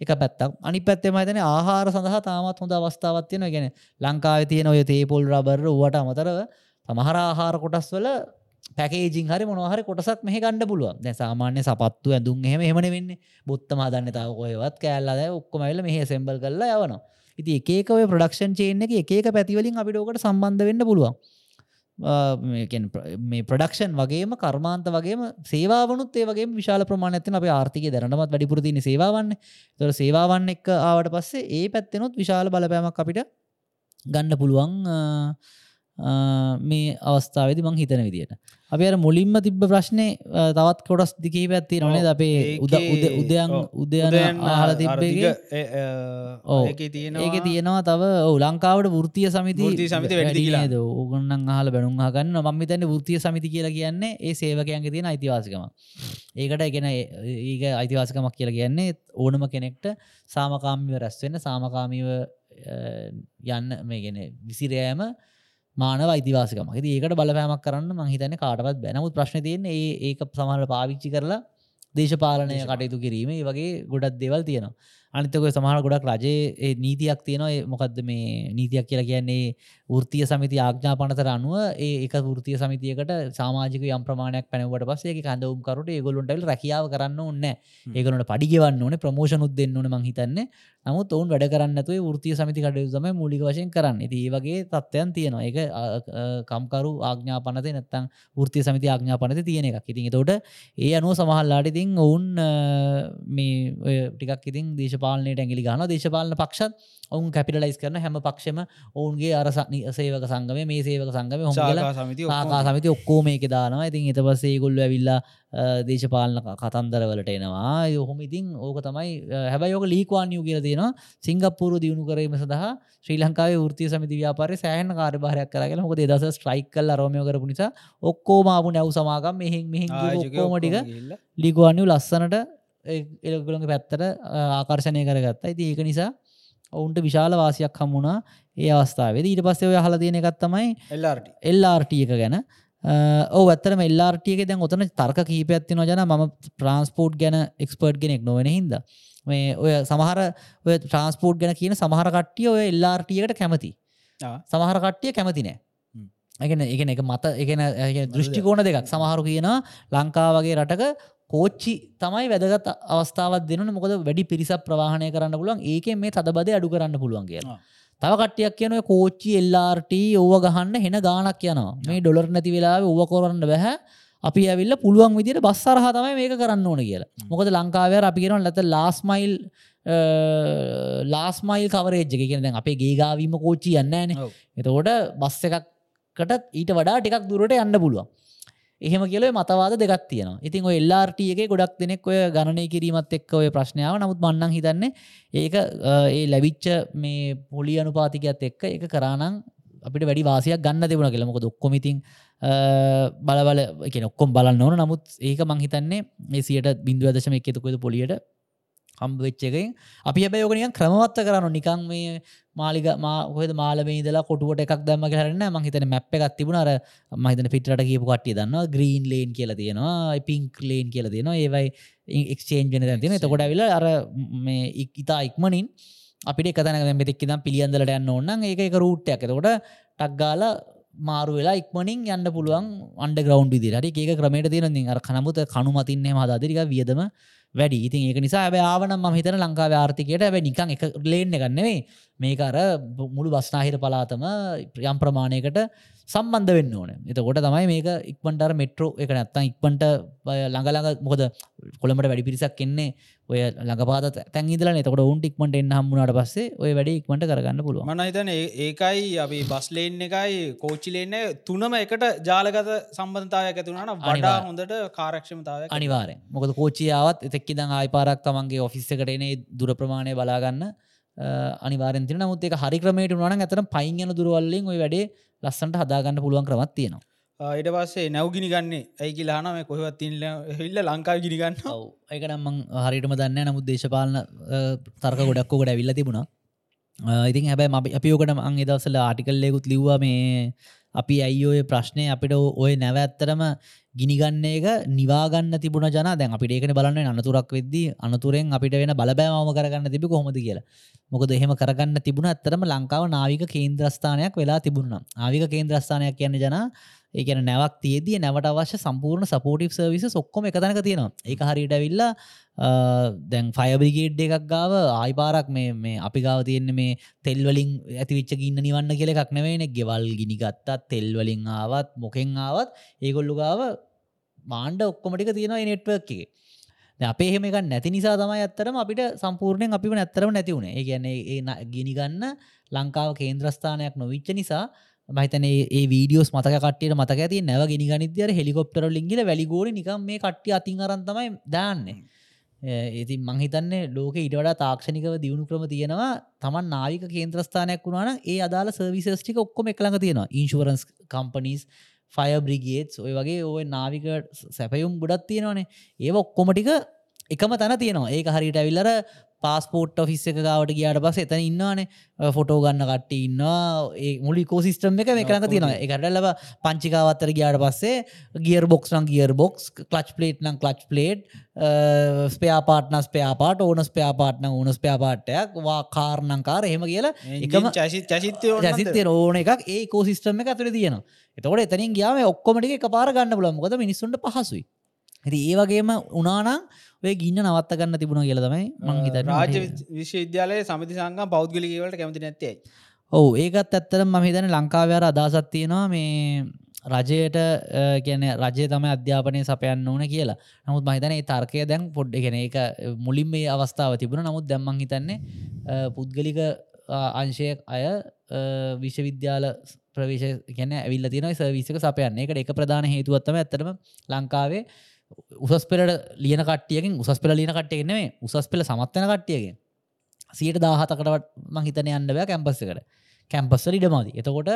එක පැත්තක්. අනි පැත්තෙම තන ආහාර සඳහා තාමත් හොඳ අවස්ථාවත්යන ගැන ලංකාව තියෙන ඔය තේපොල් රබර් වට අමතරව සමහර ආහාර කොටස් වල පැකේජින් හරි මොනහරි කොටසක් මෙහ ගණඩ පුළුව දැ සාමාන්‍ය සපත්තු ඇඳුම් එහෙම එමන වෙන්න බොත්තම දන්න තාව කොයවත් කෑල්ලාද ඔක්කොමයිල මෙහ සෙම්බල් කරලා යවනවා. ඉති එකක ඔය ප්‍රඩක්ෂන් චේන එක එක පැතිවලින් අපිටෝකට සම්බන්ධ වෙන්න පුළුවන්. මේ ප්‍රඩක්ෂන් වගේම කර්මාන්ත වගේම සේවාවනුත් ඒවගේ විශාල ප්‍රමාණ ඇතින අප ආර්ථික දැනටමත් වැඩිපුරතින සේවාවන්න. තොර සේවාවන්න එක් ආවට පස්සේ ඒ පැත්තෙනුත් විශාල බලපෑමක් අපිට ගන්න පුළුවන් මේ අවස්ථාවද මං හිතන විදියට. අපි අර මුලින්ම තිබ්බ ප්‍රශ්නය තවත් කොටස් දිකී පැත්ති නොනේ අපේ උද උදයන් උදයන ආහල තිබ්බගේ ඒක තියෙන ඒක තියෙනවා තව ඔවු ලංකාවට වෘතිය සමිති සමිති වැඩි කියලා. ද ඕගන්නන් ආහල බැනුම් හගන්න මම තැන්න වෘතිය සමිති කියලා කියන්නේ ඒ සේවකයන්ගේ තියෙන අයිතිවාසිකම ඒකට එකෙන ඒක අයිතිවාසිකමක් කියලා කියන්නේ ඕනම කෙනෙක්ට සාමකාමිව රැස්වෙන්න සාමකාමීව යන්න මේගෙන විසිරයෑම මානව අයිතිවාසිකම. ති ඒකට බලපෑමක් කරන්න මහිතන කාටවත් බැනමුත් ප්‍රශ්න තියන ඒ ඒක සමහට පාවිච්චි කරලා දේශපාලනය කටයුතු කිරීම වගේ ගොඩක් දෙවල් තියෙනවා. අනිතක සමහර ගොඩක් රජයේ නීතියක් තියෙනවා. මොකක්ද මේ නීතියක් කියලා කියන්නේ වෘතිය සමිති ආඥාපනතර අනුව ඒ එක වෘතිය සමිතියකට සාමාජික යම් ප්‍රමාණයක් පැනවට පස්සේ කඳවම් කරුට ඒගොලුන්ටල් රැකියාව කරන්න ඕන්න ඒකනට පඩිගවන්න ඕන ප්‍රමෝෂනුත් දෙන්න ඕන මහිතන්නේ නමුත් ඔවුන් වැඩ කරන්නතුව වෘතිය සමිති කටයුතුම මූලික වශයෙන් කරන්න. ඒ වගේ තත්ත්වයන් තියෙනවා. ඒක කම්කරු ආඥාපනත නැත්තං වෘතිය සමිති ආඥාපනත තියෙන එකක්. ඉතින් තොට ඒ අනුව සමහල්ලාට ඉතින් ඔවුන් මේ ටිකක් ඉතින් දේශපාලනයට ඇගිලි ගන දේශපාලන පක්ෂත් ඔවුන් කැපිටලයිස් කරන හැම පක්ෂම ඔවුන්ගේ අර සේවක සංගම මේ සේවක සංගම හො ශාකා සමිති ආකා සමිති ඔක්කෝ මේක දානවා. ඉතින් එත පස්සේ ගොල්ල ඇවිල්ලා දේශපාලන කතන්දරවලට එනවා. යොහොම ඉතින් ඕක තමයි හැබයි යෝක ලීකවාන්යු කියල තියෙනවා. සිංගපපුරු දියුණු කරීම සඳහා ශ්‍රී ලංකාවේ ෘතිය සමිති ව්‍යාපාරය සෑහන කාර්භාරයක් කරගෙන හොක දස ස්ට්‍රයික් කල් රෝමය කරපු නිසා ඔක්කෝ මාපු නැව් සමාගම් මෙහින් මෙහි ඔක්කෝමටික ලිගුවන්නු ලස්සනට එලගලගේ පැත්තට ආකර්ශණය කරගත්තා. ඇති ඒක නිසා ඔවුන්ට විශාල වාසියක් හම්මුණා ඒ අවස්ථාවද. ඊට පස්සේ ඔය හල තියෙන එකත්තමයි එල්ලාට එල්ලාර්ටිය එක ගැන. ඕ ඇත්තර එල්ලාර්ටියක දැන් ඔතන තර්ක කීපඇත්ති නොජන ම ප්‍රන්ස්පෝට් ගැන එක්ස්පර්ට් ගෙනෙක් නොවෙන හිද මේ ඔය සමහර ඔය ට්‍රන්ස්පෝට් ගැන කියන සමහර කට්ටිය ඔය එල්ලාර්ටියකට කැමති සමහර කට්ටිය කැමති නෑ. එකන එකන එක මත එකන දෘෂ්ටිකෝණ දෙකක්. සමහරු කියනවා ලංකා වගේ රටක කෝච්චි තමයි වැදගත් අවස්ථාවත් දෙන මොකද වැඩි පිරිසක් ප්‍රවාහණය කරන්න පුළුවන්. ඒකෙන් මේ තදබද අඩු කරන්න පුළුවන් කියලා. තව කට්ටියක් කියන කෝච්චි එල්ලාර්ට ඕව ගහන්න හෙන ගානක් යනවා. මේ ඩොලර් නැති වෙලාව ඕව කොරන්න බැහැ. අපි ඇවිල්ල පුළුවන් විදිට බස් සරහ තමයි මේක කරන්න ඕන කියලා. මොකද ලංකාවය අපි කියෙන ලත ලාස්මයිල් ලාස්මයිල් කවරේජ්ජ කියෙන අපේ ගේගාවීම කෝච්චි යන්නන එතකොට බස් එකක්කට ඊට වඩා ටිකක් දුරට යන්න පුළුවන් එහෙම කියල මතවාද දෙගත් තියෙන ඉතින් ඔය එල්ලාර්ටියගේ ගොඩක් දෙනෙක් ඔය ගණනය කිරීමත් එක්ක ඔය ප්‍රශ්නාව නමුත් මන්නන් හිතන්නේ ඒක ඒ ලැබිච්ච මේ පොලි අනුපාතිකත් එක්ක එක කරානං අපිට වැඩි වාසියක් ගන්න දෙවුණ කියලමක දොක්කොමිතින් බලබල එක ඔක්කොම් බලන්න ඕන. නමුත් ඒක මංහිතන්නේ මේ සියට බින්දුව දශම එකතුකොද පොලියට හම්බ වෙච්ච එකෙන්. අපි හැබැයි ඕකනිකන් ක්‍රමවත්ත කරන්න නිකං මේ මාලික මාහද මාලමේදලා කොටුවට එකක් දම්ම කරන්න මහිතන මැප් එකක් තිබුණ. අර මහිතන පිටට කියපු කටිය දන්න ග්‍රීන් ලේන් කියල තියෙනවා. පිංක් ලේන් කියල තියෙනවා. ඒවයි එක්ෂේන් වෙන තින තකොට විල අර මේ ඉතා ඉක්මනින් අපිට එකතන මෙතෙක් දම් පිළියන්දලට යන්න ඕන්න ඒක එක රූට්ටයක් එතකොට ටක්ගාල මාරු වෙලා ඉක්මනින් යන්න පුළුවන් අන්ඩ ග්‍රවන්් විදි හරි. ඒක ක්‍රමට තියෙන අර කනමුත කනු මතින්නේ හදාදිරික වියදම වැඩි. ඉතින් ඒක නිසා ඇබ ආවනම් ම හිතන ලංකාව ආර්ථිකයට ඇබ නිකං එක ලේන්න ගන්නෙවේ මේක අර මුළු බස්නාහිර පලාතම ප්‍රියම් ප්‍රමාණයකට සම්බන්ධ වෙන්න ඕන. එතකොට තමයි මේක ඉක්මටර මෙට්‍රෝ එක නැත්තම් ඉක්මට ළඟළඟ මොකද කොළමට වැඩි පිරිසක් එන්නේ ඔය ළඟපාත තැන්ඉදල එතකොට උන්ට ඉක්මට එන්න හම්මුණට පස්සේ ඔය වැඩි ඉක්මට කරගන්න පුළුව මන හිතන ඒකයි අපි බස්ලේන් එකයි කෝච්චිලේන්න තුනම එකට ජාලගත සම්බන්ධතාවයක් ඇතුනට වඩා අනිවාර්ය. හොඳට කාරක්ෂමතාව අනිවාරෙන් මොකද කෝචියාවත් එතෙක්කි දං ආයිපාරක් තමන්ගේ ඔෆිස්ස එකටනේ දුර ප්‍රමාණය බලාගන්න අනිවාරෙන් තින නමුත් එක හරි ක්‍රමයට වන ඇතන පයින් යන දුරවල්ලින් ඔය වැඩේ ලස්සන්ට හදාගන්න පුළුවන් ක්‍රමත් තියෙනවා. ඊට පස්සේ නැව් ගිනි ගන්නේ. ඇයි කියලාන මේ කොහවත් තිල්ල හිල්ල ලංකාව ගිනිගන්න ඔව්. ඒක නම්මං හරිටම දන්න නමුත් දේශපාලන තර්ක ගොඩක්කෝකට ඇවිල්ල තිබුණා. ඉතින් හැබැයි අපි ඕකට අං දවසල ආටිකල්ලෙකුත් ලිව්වා මේ අපි ඇයි ඔය ප්‍රශ්නය අපිට ඔය නැව ඇත්තරම ගිනිගන්න එක නිවාගන්න තිබුණ ජන දැන් අපිට ඒකන බලන්න අනතුරක් වෙද්දී අනතුරෙන් අපිට වෙන බලබෑම කරගන්න තිබි කොහොමද කියලා. මොකද එහෙම කරගන්න තිබුණ ඇත්තරම ලංකාව නාවික කේන්ද්‍රස්ථානයක් වෙලා තිබුණ. ආවික කේන්ද්‍රස්ථානයක් කියන්න ජන ඒකන නැවක් තියදී නැවට අවශ්‍ය සම්පූර්ණ සපෝටිව් සර්විස ඔක්කොම එකතනක තියෙනවා. ඒක හරියට ඇවිල්ලා දැන් ෆයබිගේඩ් එකක් ගාව ආයිපාරක් මේ මේ අපි ගාව තියෙන්නේ මේ තෙල්වලින් ඇතිවිච්ච ගින්න නිවන්න කියල එකක් නෙවෙන ගෙවල් ගිනි ගත්තත් තෙල්වලින් ආවත් මොකෙන් ආවත් ඒගොල්ලු ගාව මාණ්ඩ ඔක්කොමටික තියෙනවා නෙට්වක් එක. අපේ එහෙම එක නැති නිසා තමයි ඇත්තරම අපිට සම්පූර්ණයෙන් අපිම නැත්තරම නැති වුණේ ඒ කියන්නේ ඒ න- ගිනිගන්න ලංකාව කේන්ද්‍රස්ථානයක් නොවිච්ච නිසා මහිතන ඒ වීඩියෝස් මතක කටියට මතක ඇති නැව ගෙන ගනිදර හෙලිකොප්ටර ලින්ගල වැලිගෝඩ නිකම් මේ කට්ටිය අතින් අරන්තමයි දාන්නේ. ඒති මංහිතන්නේ ලෝක ඉඩට තාක්ෂණිකව දියුණු ක්‍රම තියෙනවා. තමන් නාවික කේන්ද්‍රස්ථානයක් වුණන ඒ අදාල සර්විසස්ටික ඔක්කොම එකළඟ තියෙනවා. ඉන්ශවරන්ස් කම්පනීස් ෆය බ්‍රිගේට්ස් ඔය වගේ ඔය නාවික සැපයුම් ගොඩත් තියෙනවානේ. ඒ ඔක්කොමටික එකම තැන තියෙනවා. ඒක හරිට ඇවිල්ලර පාස්පෝට් ඔෆිස් එක ගාවට ගියාට පස එතන ඉන්නවානේ. ෆොටෝ ගන්න කට ඉන්නවා. ඒ මුලි කෝසිස්ටම් එක මේ කරඟ තියෙනවා. එකට ලබ පංචිකාවත්තර ගියාට පස්සේ ගියර් බොක්ස් නම් ගියර් බොක්ස් කලච් පලේට් නම් කලච් පලේට් ස්පයාපාටන ස්පයාපාට ඕන ස්පයාපාටන ඕන ස්පයාපාටයක් වා කාරණංකාර එහෙම කියලා එකම චසිත්‍යය ජසිතය ඕන එකක් ඒ කෝසිස්ටම එක ඇතුර තියෙනවා. එතකොට එතනින් ගියාම ඔක්කොමටික එක පාර ගන්න පුල මොකද මිනිස්සුන්ට පහසුයි. ඇති ඒ වගේම උනානම් ඔය ගින්න නවත්ත ගන්න තිබුණ කියල තමයි මංහිත රාජ විශ්වවිද්‍යාලය සමති සංගම් පෞද්ගලිකවලට කැමති නැත්තේ ඔවු ඒකත් ඇත්තර ම හිතන ලංකාවයාර අදසත් තියෙනවා මේ රජයට ගැන රජය තම අධ්‍යාපනය සපයන්න ඕන කියලා. නමුත් මහිතන තර්කය දැන් පොඩ්ඩ ගෙන එක මුලින් මේ අවස්ථාව තිබුණ. නමුත් දැම්මං හිතන්නේ පුද්ගලික අංශයක් අය විශ්වවිද්‍යාල ප්‍රවේශ ගැන ඇවිල්ල තින සවිසක සපයන්න. එකට එක ප්‍රධාන හේතුවත්තම ඇතරම ලංකාවේ උසස් පෙලට ලියන කටියකින් උසස් පෙල ලියන කට්ටයගෙනවේ උසස් පෙළ සමත්වන කට්ටියගෙන් සියට දාහතකට මහිතන යන්න බෑ කැම්පස් එකට. කැම්පස්සර ඉඩමති එතකොට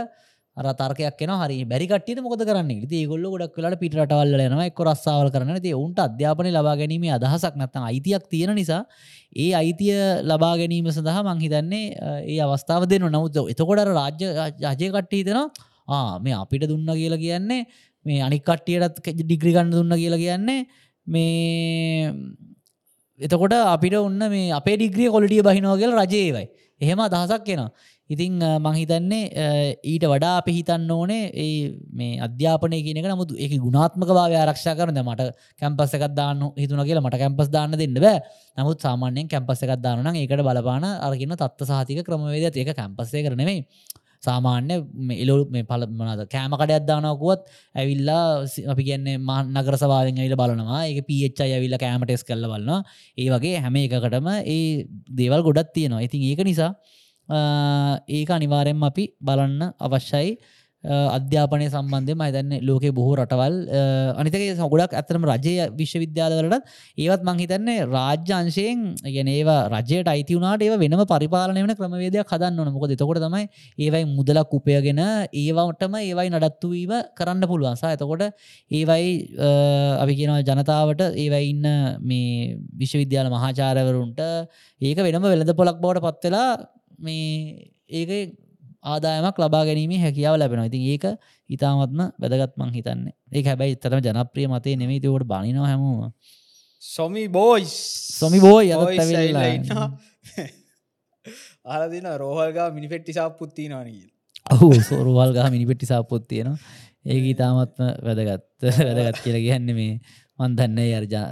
අර තර්කයක් එන හරි බැරිකට මොද කරන්න? ති ගොල්ල ගොඩක් වෙලට පිටවල්ල න එක් රස්සාාවල් කරන ති උන්ට අධ්‍යාපන ලබා ගැනීම අදහසක් නැත්තම් අයිතියක් තියෙන නිසා ඒ අයිතිය ලබා ගැනීම සඳහා මංහිතන්නේ ඒ අවස්ථාව දෙන්න. නමුත් එතකොට රාජ්‍ය රජය කට්ටී දෙෙනවා මේ අපිට දුන්න කියලා කියන්නේ මේ අනික් කට්ටියටත් ඩිග්‍රි ගන්න දුන්න කියලා කියන්නේ මේ එතකොට අපිට ඔන්න මේ අපේ ඩිග්‍රිය කොලිටිය බහිනෝගල රජයවයි එහෙම අදහසක් එෙනවා. ඉතිං මංහිතන්නේ ඊට වඩා අපි හිතන්න ඕනේ ඒ මේ අධ්‍යාපනය කියනක නමුත් එක ගුණාත්මක භාව ආරක්ෂා කරන මට කැම්පස් එකක් දාන්න හිතුන කියලා මට කැම්පස් දාන්න දෙන්න බෑ. නමුත් සාමාන්‍යයෙන් කැම්පස් එකක් දාන්න ඒකට බලපාන අරගෙන තත්ව සහතික ක්‍රමවේද ඒක කැම්පස්සේ කරනෙමයි සාමාන්‍ය එලු මේ පල මනද කෑමකඩයක් දානකුවත් ඇවිල්ලා සි- අපි කියන්නේ මහන් නගර සවාවෙන් ඇවිල බලනවා. ඒ පිච්ච ඇවිල්ල කෑමටෙස් කල්ල බලන්න ඒ වගේ හැම එකකටම ඒ දේවල් ගොඩත් තියෙනවා. ඉතින් ඒක නිසා ආ, ඒක අනිවාරෙන් අපි බලන්න අවශ්‍යයි. අධ්‍යාපනය සම්බන්ධය මහිතන්නේ ලෝකේ බොහෝ රටවල් අනිතක ගොඩක් ඇතරම රජය විශ්වවිද්‍යාලවලට ඒවත් මංහිතන්නේ රාජ්‍යංශයෙන් ගැන ඒවා රජයට අයිති වුණට ඒ වෙනම පරිපාලනය වන ක්‍රමවේදයක් හදන්න ඕන. මොකද එතකොට තමයි ඒවයි මුදලක් උපයගෙන ඒවටම ඒවයි නඩත්තුවීම කරන්න පුළුවන්සා එතකොට ඒවයි අපි කියනව ජනතාවට ඒවයි ඉන්න මේ විශ්වවිද්‍යාල මහාචාරවරුන්ට ඒක වෙනම වෙළඳ පොලක් බවට පත්වෙලා මේ ඒක ආදායමක් ලබා ගැනීමේ හැකියාව ලැබෙනවා. ඉතින් ඒක ඉතාමත්ම වැදගත්මං හිතන්න. ඒ හැබැයි තරම ජනප්‍රිය මතේ නෙමේ තවට බනිනවා හැමෝම. සොමි බෝයිස් සොමි බෝයි ඇවිල්ලා ආලදින රෝහල්ගා මිනිපෙට්ටි සාපපුත්ති නනීල් ඔහු සෝරුවල් ගහ මිනිපෙට්ටි සාපොත් තියෙනවා. ඒක ඉතාමත්ම වැදගත්. වැදගත් කියල කියන්න මේ මන්දන්න අර්ජා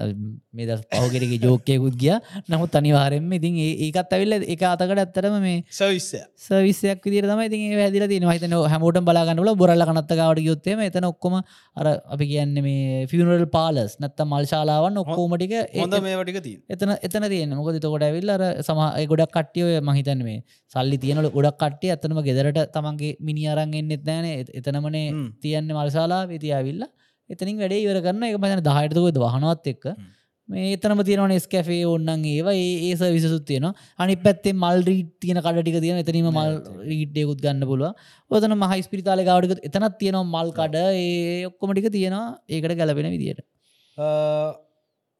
මේ දස් පහුගෙරගේ ජෝකයකුත් ගිය. නමුත් අනිවාරෙන්ම ඉතින් ඒකත් ඇවිල්ල එක අතකට ඇත්තරම මේ සවිස්ය සවිසයක් විදිර තම ඉතින් හැදිල තින හිතන හැමෝට බලාගන්නල බොරල්ල කනත්තකාවට යොත්තේම එතන ඔක්කොම අර අපි කියන්න මේ ෆිනරල් පාලස් නැත්ත මල්ශාලාවන් ඔක්කෝමටික හොඳ මේවටික තිී එතන එතන තියෙන මොකද තකොට ඇවිල් අර සම ගොඩක් කට්ටියය මහිතන් මේ සල්ලි තියනල ගොඩක් කට්ටිය ඇතනම ගෙදරට තමන්ගේ මිනි අරන් එන්නෙත් නෑන එතනමනේ තියන්නේ මල්ශාලා වෙති ඇවිල්ලා එතනින් වැඩේ ඉවර කරන්න එක මතන දහයටකොද වහනවත් එක්ක. මේ එතනම තියෙනවන ස්කැෆේ ඔන්නන් ඒවා. ඒ විසුත් තියෙන අනි පැත්තේ මල් රීට තියෙන කඩටික තියෙන එතනීම මල් රීට්යකුත් ගන්න පුළුව ඔතන මහයි ස්පිරිතාල ගවඩක එතනත් තියෙනවා මල් කඩ. ඒ ඔක්කොමටික තියෙනවා. ඒකට ගැලපෙන විදියට.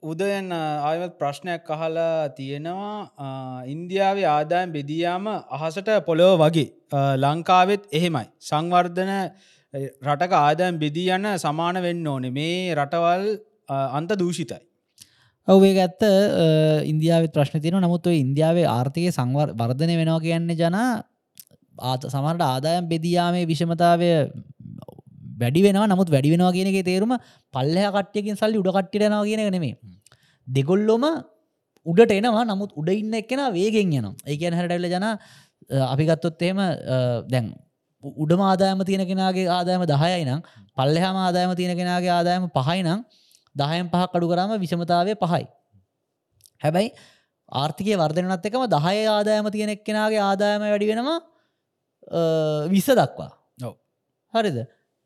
උදයන් ආයවත් ප්‍රශ්නයක් අහලා තියෙනවා. ඉන්දියාවේ ආදායම් බෙදියාම අහසට පොළොව වගේ. ලංකාවෙත් එහෙමයි. සංවර්ධන රටක ආදායම් බෙදී යන්න සමාන වෙන්න ඕනෙ. මේ රටවල් අන්ත දූෂිතයි ඔවේ ඇත්ත. ඉන්දියාවත් ප්‍රශ්න තියන නමුත් ඔය ඉන්දියාවේ ආර්ථය සංවර් වර්ධනය වෙනවා කියන්නේ ජන ආත සමරට ආදායම් බෙදයාමේ විෂමතාවය වැඩි වෙන නමුත් වැඩි වෙනවා කියනගේ තේරුම පල්ලහ කට්යකින් සල්ලි උඩ කට්ටිටනවා කියන නෙමේ දෙගොල්ලොම උඩට එනවා. නමුත් උඩ ඉන්න එක්කෙන වේගෙන් යනවා. ඒකන හැටල්ල ජන අපිගත්තොත් එහෙම දැන් උඩම ආදායම තියෙන කෙනගේ ආදායම දහයයි නම් පල්ලෙහම ආදායම තියෙන කෙනගේ ආදායම පහයි නම් දහයම් පහ කඩු කරම විෂමතාවය පහයි. හැබැයි ආර්ථිකය වර්ධනත් එකම දහය ආදායම තියෙන එක්කෙනගේ ආදායම වැඩි වෙනවා විස දක්වා. හරිද?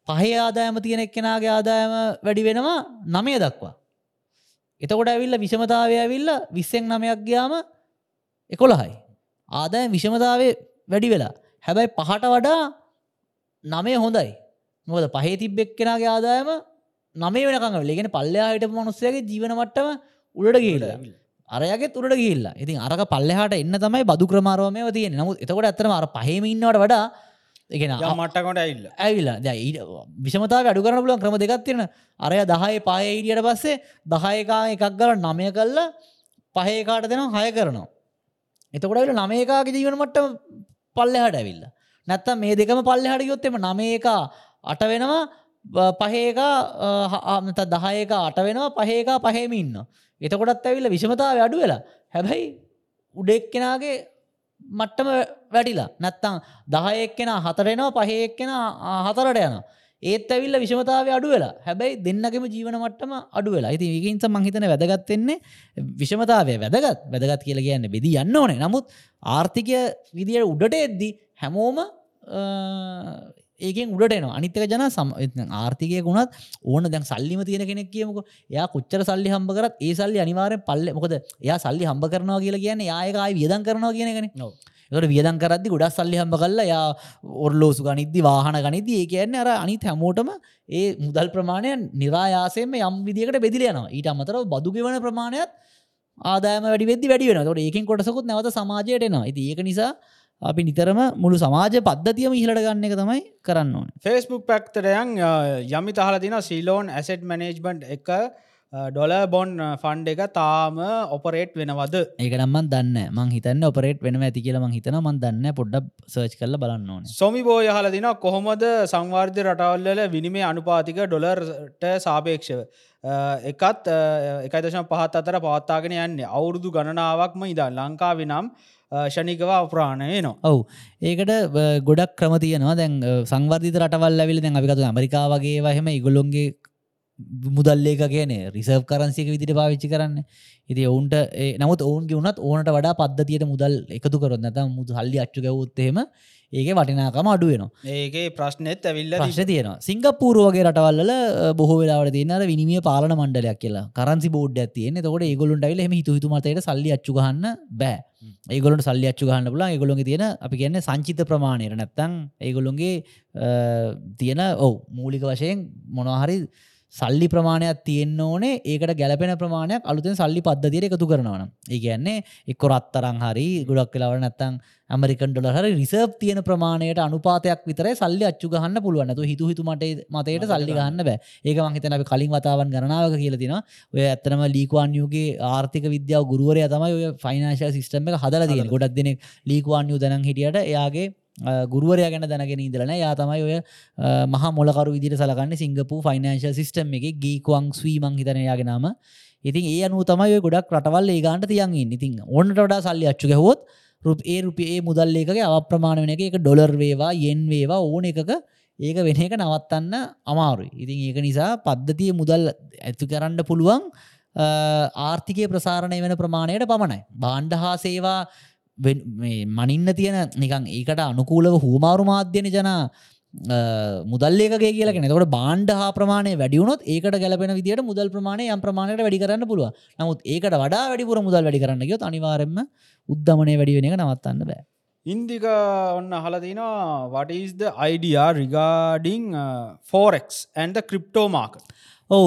පහේ ආදායම තියෙන එක්කෙනගේ ආදායම වැඩි වෙනවා නමය දක්වා. එතකොට ඇවිල්ල විෂමතාවය ඇවිල්ල විස්සෙක් නමයක් ගයාම එකොළහයි. ආදාය විෂමතාවය වැඩි වෙලා. හැබැයි පහට වඩා නමය හොඳයි. මොද පහේ තිබ්බෙක් කෙනගේ ආදායම නමේ වෙනකඟ ලගෙන පල්ලයා හිට මනුස්සයගේ ජීවනමට්ටම උඩට ගේලා අරයගේ තුරට ගිල්ලා ඉතින් අරක පල්ලෙහට එන්න තමයි බදු ක්‍රමාරෝමය තිය නමුත් එතකොට ඇතරම අර පහමඉන්නවට වඩා එකන මට්ටකොට ඇල්ල ඇවිල්ලා. ද විෂමතාව අඩු කරන පුලන් ක්‍රම දෙකක් තියෙන අරය දහය පාය ඉඩියට පස්සේ දහයකා එකක් ගල නමය කල්ලා පහේකාට දෙනවා හය කරනවා. එතකොට නමේකාගේ ජීවන මට්ට පල්ලෙහට ඇවිල්ල නැත්ත මේ දෙකම පල්ලෙහට යොත්තෙම නමේක අට වෙනවා පහේක ආමත දහයක අට වෙනවා පහේක පහේම ඉන්න එතකොටත් ඇවිල්ල විෂමතාව අඩු වෙලා හැබැයි උඩෙක් කෙනගේ මට්ටම වැටිලා. නැත්තං දහයෙක් කෙන හතරෙනවා පහයෙක් කෙන හතරට යන ඒත් ඇවිල්ල විෂමතාව අඩු වෙලා. හැබැයි දෙන්නගේම ජීවන මට්ටම අඩු වෙලා. ඉති ඒකින්ස මහිතන වැදගත්වෙන්නේ විෂමතාවය වැදගත්. වැදගත් කියල කියන්න බෙදී යන්න ඕනේ. නමුත් ආර්ථිකය විදියට උඩට එද්දි හැමෝම ඒකෙන් උඩට එන අනිතක ජන සම ආර්ථිකය ගුණත් ඕන දැන් සල්ලිම තියෙන කෙනෙක් කියමක. යා කොච්චර සල්ලි හම්බ කරත් ඒ සල්ලි අනිවාරෙන් පල්ල මොකද එයා සල්ලි හම්බ කරනවා කියලා කියන යායකයි වියදන් කරනවා කියනගෙන ට වියදන් කරදදි ගොඩක් සල්ලි හම්බ කල්ලා යා ඔර්ලෝසු ගනිද්දි වාහන ගනිද ඒ කියන්නේ අර අනිත් හැමෝටම ඒ මුදල් ප්‍රමාණය නිරායාසයෙන්ම යම් විදිකට බෙදිලයනවා ඊට අමතර බදුගෙවන ප්‍රමාණයත් ආදායම වැඩි වෙදදි වැඩි වෙන තොට ඒකින් කොටසකුත් නැවත සමාජයට එනවා. ඒක නිසා අපි නිතරම මුළු සමාජ පද්ධතියම ඉහලට ගන්න එක තමයි කරන්න ඕන. ෆෙස්බුක් පැක්තරයන් යමි තහල තින සිලෝන් ඇසෙට් මනේජ්මන්ට් එක ඩොල බොන් ෆන්ඩ් එක තාම ඔපරේට් වෙනවද? ඒකනම්මන් දන්න මං හිතන්න ඔපරේට් වෙන ඇති කියල මං හිතන මන් දන්න පොඩ්ඩ සර්ච් කල බලන්න ඕන. සොමි බෝය හල දින කොහොමද සංවාර්ධ රටවල්ල විනිමේ අනුපාතික ඩොලර්ට සාපේක්ෂව? එකත් එකදශම් පහත් අතර පවත්තාගෙන යන්නේ. අවුරුදු ගණනාවක්ම ඉදා ලංකාවි නම් ෂනිකව අප්‍රාණය නවා ඔවු. ඒකට ගොඩක් ක්‍රම තියනවා. දැන් සංවර්ධිත රටවල් ඇවිල දැන් අපිකතු ඇමරිකා වගේ වහෙම ඉගොලොන්ගේ මුදල්ලේක කියන රිසර්් කරන්සික විදිට පාවිච්චි කරන්න. ඉති ඔවුන්ට ඒ නමුත් ඔවුන්ගේ වනත් ඕනට වඩා පද්ධතියට මුදල් එකතු කරොත් නැත මුද හල්ලි අච්චු ගැවුත්තහෙම ඒක වටිනාකම අඩුවෙනවා ඒගේ ප්‍රශ්නෙත් ඇවිල්ල ප්‍රශ්න තියෙනවා. සිංගප්පූරුවගේ රටවල්ල බොහෝ වෙලාවට තියන්නර විනිමිය පාලන මණ්ඩලයක් කියලා. කරන්සි බෝඩ් ඇතියන තකොට ඒගොලුන්ට යිල හෙම හිතුමතයට සල්ලි අච්චු ගහන්න බෑ. ඒගොලට සල්ලි අච්චු ගහන්න පුලා ඒගොලොන් තියෙන අපි කියන්න සංචිත ප්‍රමාණයට. නැත්තං ඒගොලුන්ගේ තියෙන ඔවු මූලික වශයෙන් මොනහරි සල්ලි ප්‍රමාණයක් තියෙන්න්න ඕනේ. ඒකට ගැලපෙන ප්‍රමාණයක් අලුතෙන් සල්ලි පද්ධතියට එකතු කරනවන ඒ කියන්නේ එක්කො රත්තරං හරි ගොඩක් කලාවට නැත්තං ඇමරිකන් ඩොල හරි රිසර්් තියෙන ප්‍රමාණයට අනුපාතයක් විතර සල්ලි අච්චු ගහන්න පුළුවන්න තු හිතු හිතුමට මතයට සල්ලි ගන්න. බෑ. ඒක මහිතන අපි කලින් වතාවන් ගණනාවක කියලතින ඔය ඇත්තනම ලීකවාන්යුගේ ආර්ථික විද්‍යාව ගුරුවරය තමයි ඔය ෆයිනාශල් සිස්ටම එක හදල තියෙන ගොඩක් දෙනෙ ලීකවාන්යු දනන් හිටියට එයාගේ ගුරුවරය ගැන දැනගෙන ඉදලන යා තමයි ඔය මහ මොලකරු විදිර සලකන්න සිංගපු ෆයිනන්ශල් සිස්ටම් එක ගීකුවන් ස්වීමං හිතනයාගෙනම ඉතින් ඒ අනු තමයි ගොඩක් රටවල් ඒ ගාන්ට තියන්ගින් ඉතින් ඔන්නට වඩා සල්ලි අච්චු හොත් රුප ඒ රුපේ මුදල්ලේකගේ අවප්‍රමාණ වෙන එක. එක ඩොලර් වේවා යෙන් වේවා ඕන එකක ඒක වෙන එක නවත්තන්න අමාරුයි. ඉතින් ඒක නිසා පද්ධතිය මුදල් ඇතු කරන්න පුළුවන් ආර්ථිකය ප්‍රසාරණය වෙන ප්‍රමාණයට පමණයි. බාණ්ඩ හා සේවා මනින්න තියෙන නිකං ඒකට අනුකූලව හූමාරු මාධ්‍යන ජන මුදල්ලේකගේ කියලගෙන තකට බාණ්ඩ හා ප්‍රමාණය වැඩියුණොත් ඒකට ගැලපෙන විදිට මුදල් ප්‍රමාණය යම් ප්‍රමාණයට වැඩි කරන්න පුළුව නමුත් ඒකට වඩා වැඩිපුර මුදල් වැඩි කරන්න ගයොත් අනිවාරෙන්ම උද්ධමනය වැඩි වෙන එක නවත්තන්න බෑ. ඉන්දික ඔන්න හලතිනවා වටස්ද අයිඩියා රිගාඩිං ෆෝරෙක්ස් ඇන්ද ක්‍රිප්ටෝ මාක ඔවු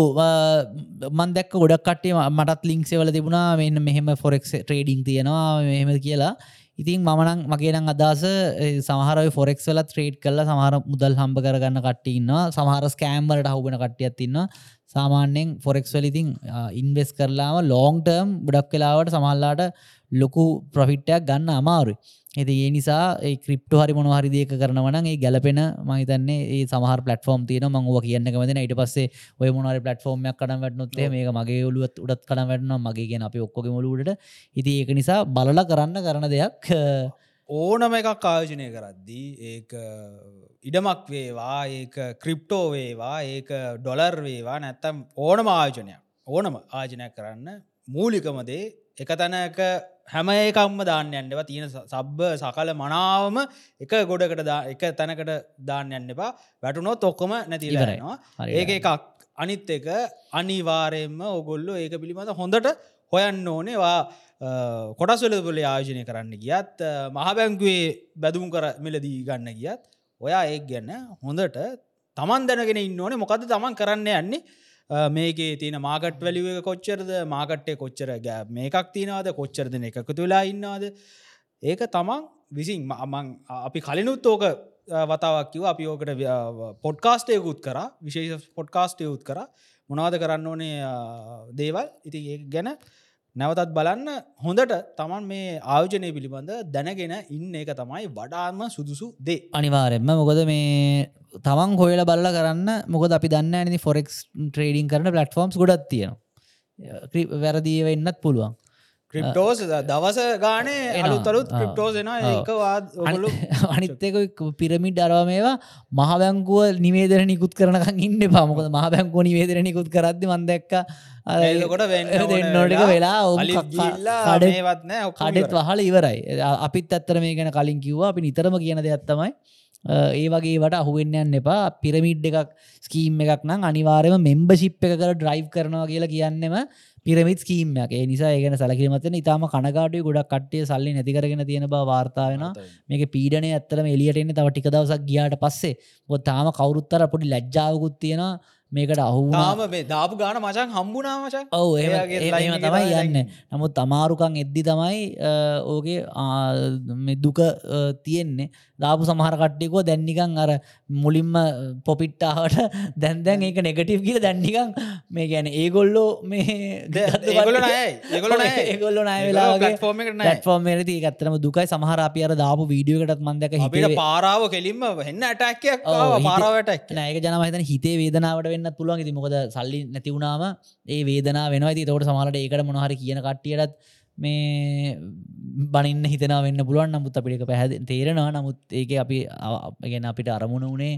මන් දැක් ගොඩක් කටේ මටත් ලිංක්සෙවල තිබුණා මෙන්න මෙහෙම ෆොරෙක් ට්‍රේඩිං තියෙනවා මෙහෙම කියලා. ඉතින් මනං මගේනම් අදස සමහර ෆොරෙක් වල ත්‍රේඩ් කල්ල සමහර මුදල් හම්බ කරගන්න කට්ටින්න සමහර ස්කෑම්බලට හුබෙන කට්ටියත් තින්න සාමාන්‍යෙන් ෆොරෙක්ස් වලිතින් ඉන්වෙස් කරලාම ලෝන්ටර්ම් ගොඩක් වෙලාවට සමල්ලාට ලොකු ප්‍රොෆිට්ටයක් ගන්න අමාරුයි. ඇති ඒ නිසා ඒ ක්‍රිප්ට හරි මොනහරි දේක කරනවන ඒ ගැලපෙන මහිතන්නේ ඒ සමහර පලටෆෝම් තියන මංව කියන්න කමතින. ඊට පස්සේ ඔය මොනරි පලටෆෝර්ම්යක් කඩම් වැටනොත්තේ මේක මගේ ඔලුවත් උඩත් කඩම් වැටන මගේ ගෙන අපි ඔක්කොගේ මුලුට ඉති ඒක නිසා බලල කරන්න කරන දෙයක් ඕනම එකක් ආයෝජනය කරද්දී ඒක ඉඩමක් වේවා ඒක ක්‍රිප්ටෝ වේවා ඒක ඩොලර් වේවා නැත්තම් ඕනම ආයෝජනයක් ඕනම ආජනයක් කරන්න මූලිකමදේ එක තැනක හැම ඒකම්ම දාන්න යන්නවා තියෙන සබ්බ සකල මනාවම එක ගොඩකට එක තැනකට දාන්න යන්න එපා. වැටුනොත් ඔක්කොම නැතිලරනවා ඒක එකක්. අනිත් එක අනිවාරයෙන්ම ඔගොල්ලු ඒක පිළිබඳ හොඳට හොයන්න ඕනේවා කොටස්වල පොලේ ආයෝජනය කරන්න ගියත් මහබැංකුවේ බැදුම් කර මිලදී ගන්න ගියත් ඔයා ඒ ගැන්න හොඳට තමන් දැනගෙන ඉන්න ඕනේ. මොකද තමන් කරන්න යන්නේ මේකේ තියෙන මාගට් වැලිුව කොච්චරද? මාගට්ටේ කොච්චර ගෑ මේකක් තියනවාද? කොච්චර දෙන එකක තුලා ඉන්නවාද? ඒක තමන් විසින් අමං අපි කලිනුත් ඕක වතාවක් කිව අපි ඕකට පොඩ්කාස්ටයකුත් කර. විශේෂ පොඩ්කාස්ටයකුත් කර. මොනවාද කරන්න ඕනේ දේවල්? ඉති ඒ ගැන නැවතත් බලන්න හොඳට තමන් මේ ආයෝජනය පිළිබඳ දැනගෙන ඉන්න එක තමයි වඩාම සුදුසු දේ. අනිවාරෙන්ම මොකද මේ තමන් හොයල බල්ල කරන්න මොකද අපි දන්න ඇනි ෆොරෙක්ස් ට්‍රේඩින් කරන පලටෆෝම්ස් ගොඩත් තියෙන වැරදිීව එන්නත් පුළුවන්. ක්‍රිප්ටෝස් දවස ගානේ අලුතලුත් ක්‍රිප්ටෝසෙන ඒකවාද අනිත්තක පිරමිඩ් අරවා මේවා මහබැංකුව නිවේදර නිකුත් කරනකන් ඉන්න පමකොද මහබැංකෝ නිවේදර නිකුත් කරද්දි මන්දැක්ක කොට නොටික වෙලා කඩේවත්න කඩෙත් වහල ඉවරයි. අපිත් ඇත්තර මේ ගැන කලින් කිව්වා. අපි නිතරම කියන දෙයක්ත්තමයි ඒ වගේට අහුවෙන්න්න එපා. පිරමිඩ් එකක් ස්කීම් එකක් නම් අනිවාරයම මෙම්බශිප් එක කර ඩ්‍රයිව් කරනවා කියලා කියන්නෙම පිරමිත් කීමයක් ඒ නිසා ඒගෙන සලකිරීමතන ඉතාම කනගාටය ගොඩක් කට්ටය සල්ලි නැතිකරගෙන තියෙන බව වාර්තාාවෙන මේක පීඩනය ඇත්තරම එලියටෙන්නේ තව ටික දවසක් ගියාට පස්සේ. බො තාම කවරුත්තර පොඩි ලැජ්ජාවකුත් තියෙනවා. මේකට අහුනාම දාපු ගාන මචන් හම්බුනාමච ඔව ඒම තමයි යන්න. නමුත් අමාරුකං එද්දි තමයි ඕගේ දුක තියෙන්නේ දාපු සමහරකට්ටිකෝ දැන්නිකං අර මුලින්ම පොපිට්ටාවට දැන්දැන් ඒක නෙගටව් කියල දැන්නිකං මේ ගැන ඒගොල්ලෝ මේ ඒගොල්ල ෆෝර්ම ති ගත්තරම දුකයි. සමහර අප අර දාපු වීඩියෝකටත් මන්දක හිට පාරාව කෙලින්ම වෙන්න ඇටක්යක් පාරාවට නයක ජනමහිතන හිතේ වේදනාවට වෙන්න පුළුවන්. ඉති මොකද සල්ලි නැතිවුණාම ඒ වේදනා වෙනවා. ඇති තවට සමහලට ඒකට මොනහරි කියන කට්ටියටත් මේ බනින්න හිතන වෙන්න පුළුවන්. නමුත් අපිට පැහ තේරෙනවා. නමුත් ඒක අපි ගැන අපිට අරමුණ වනේ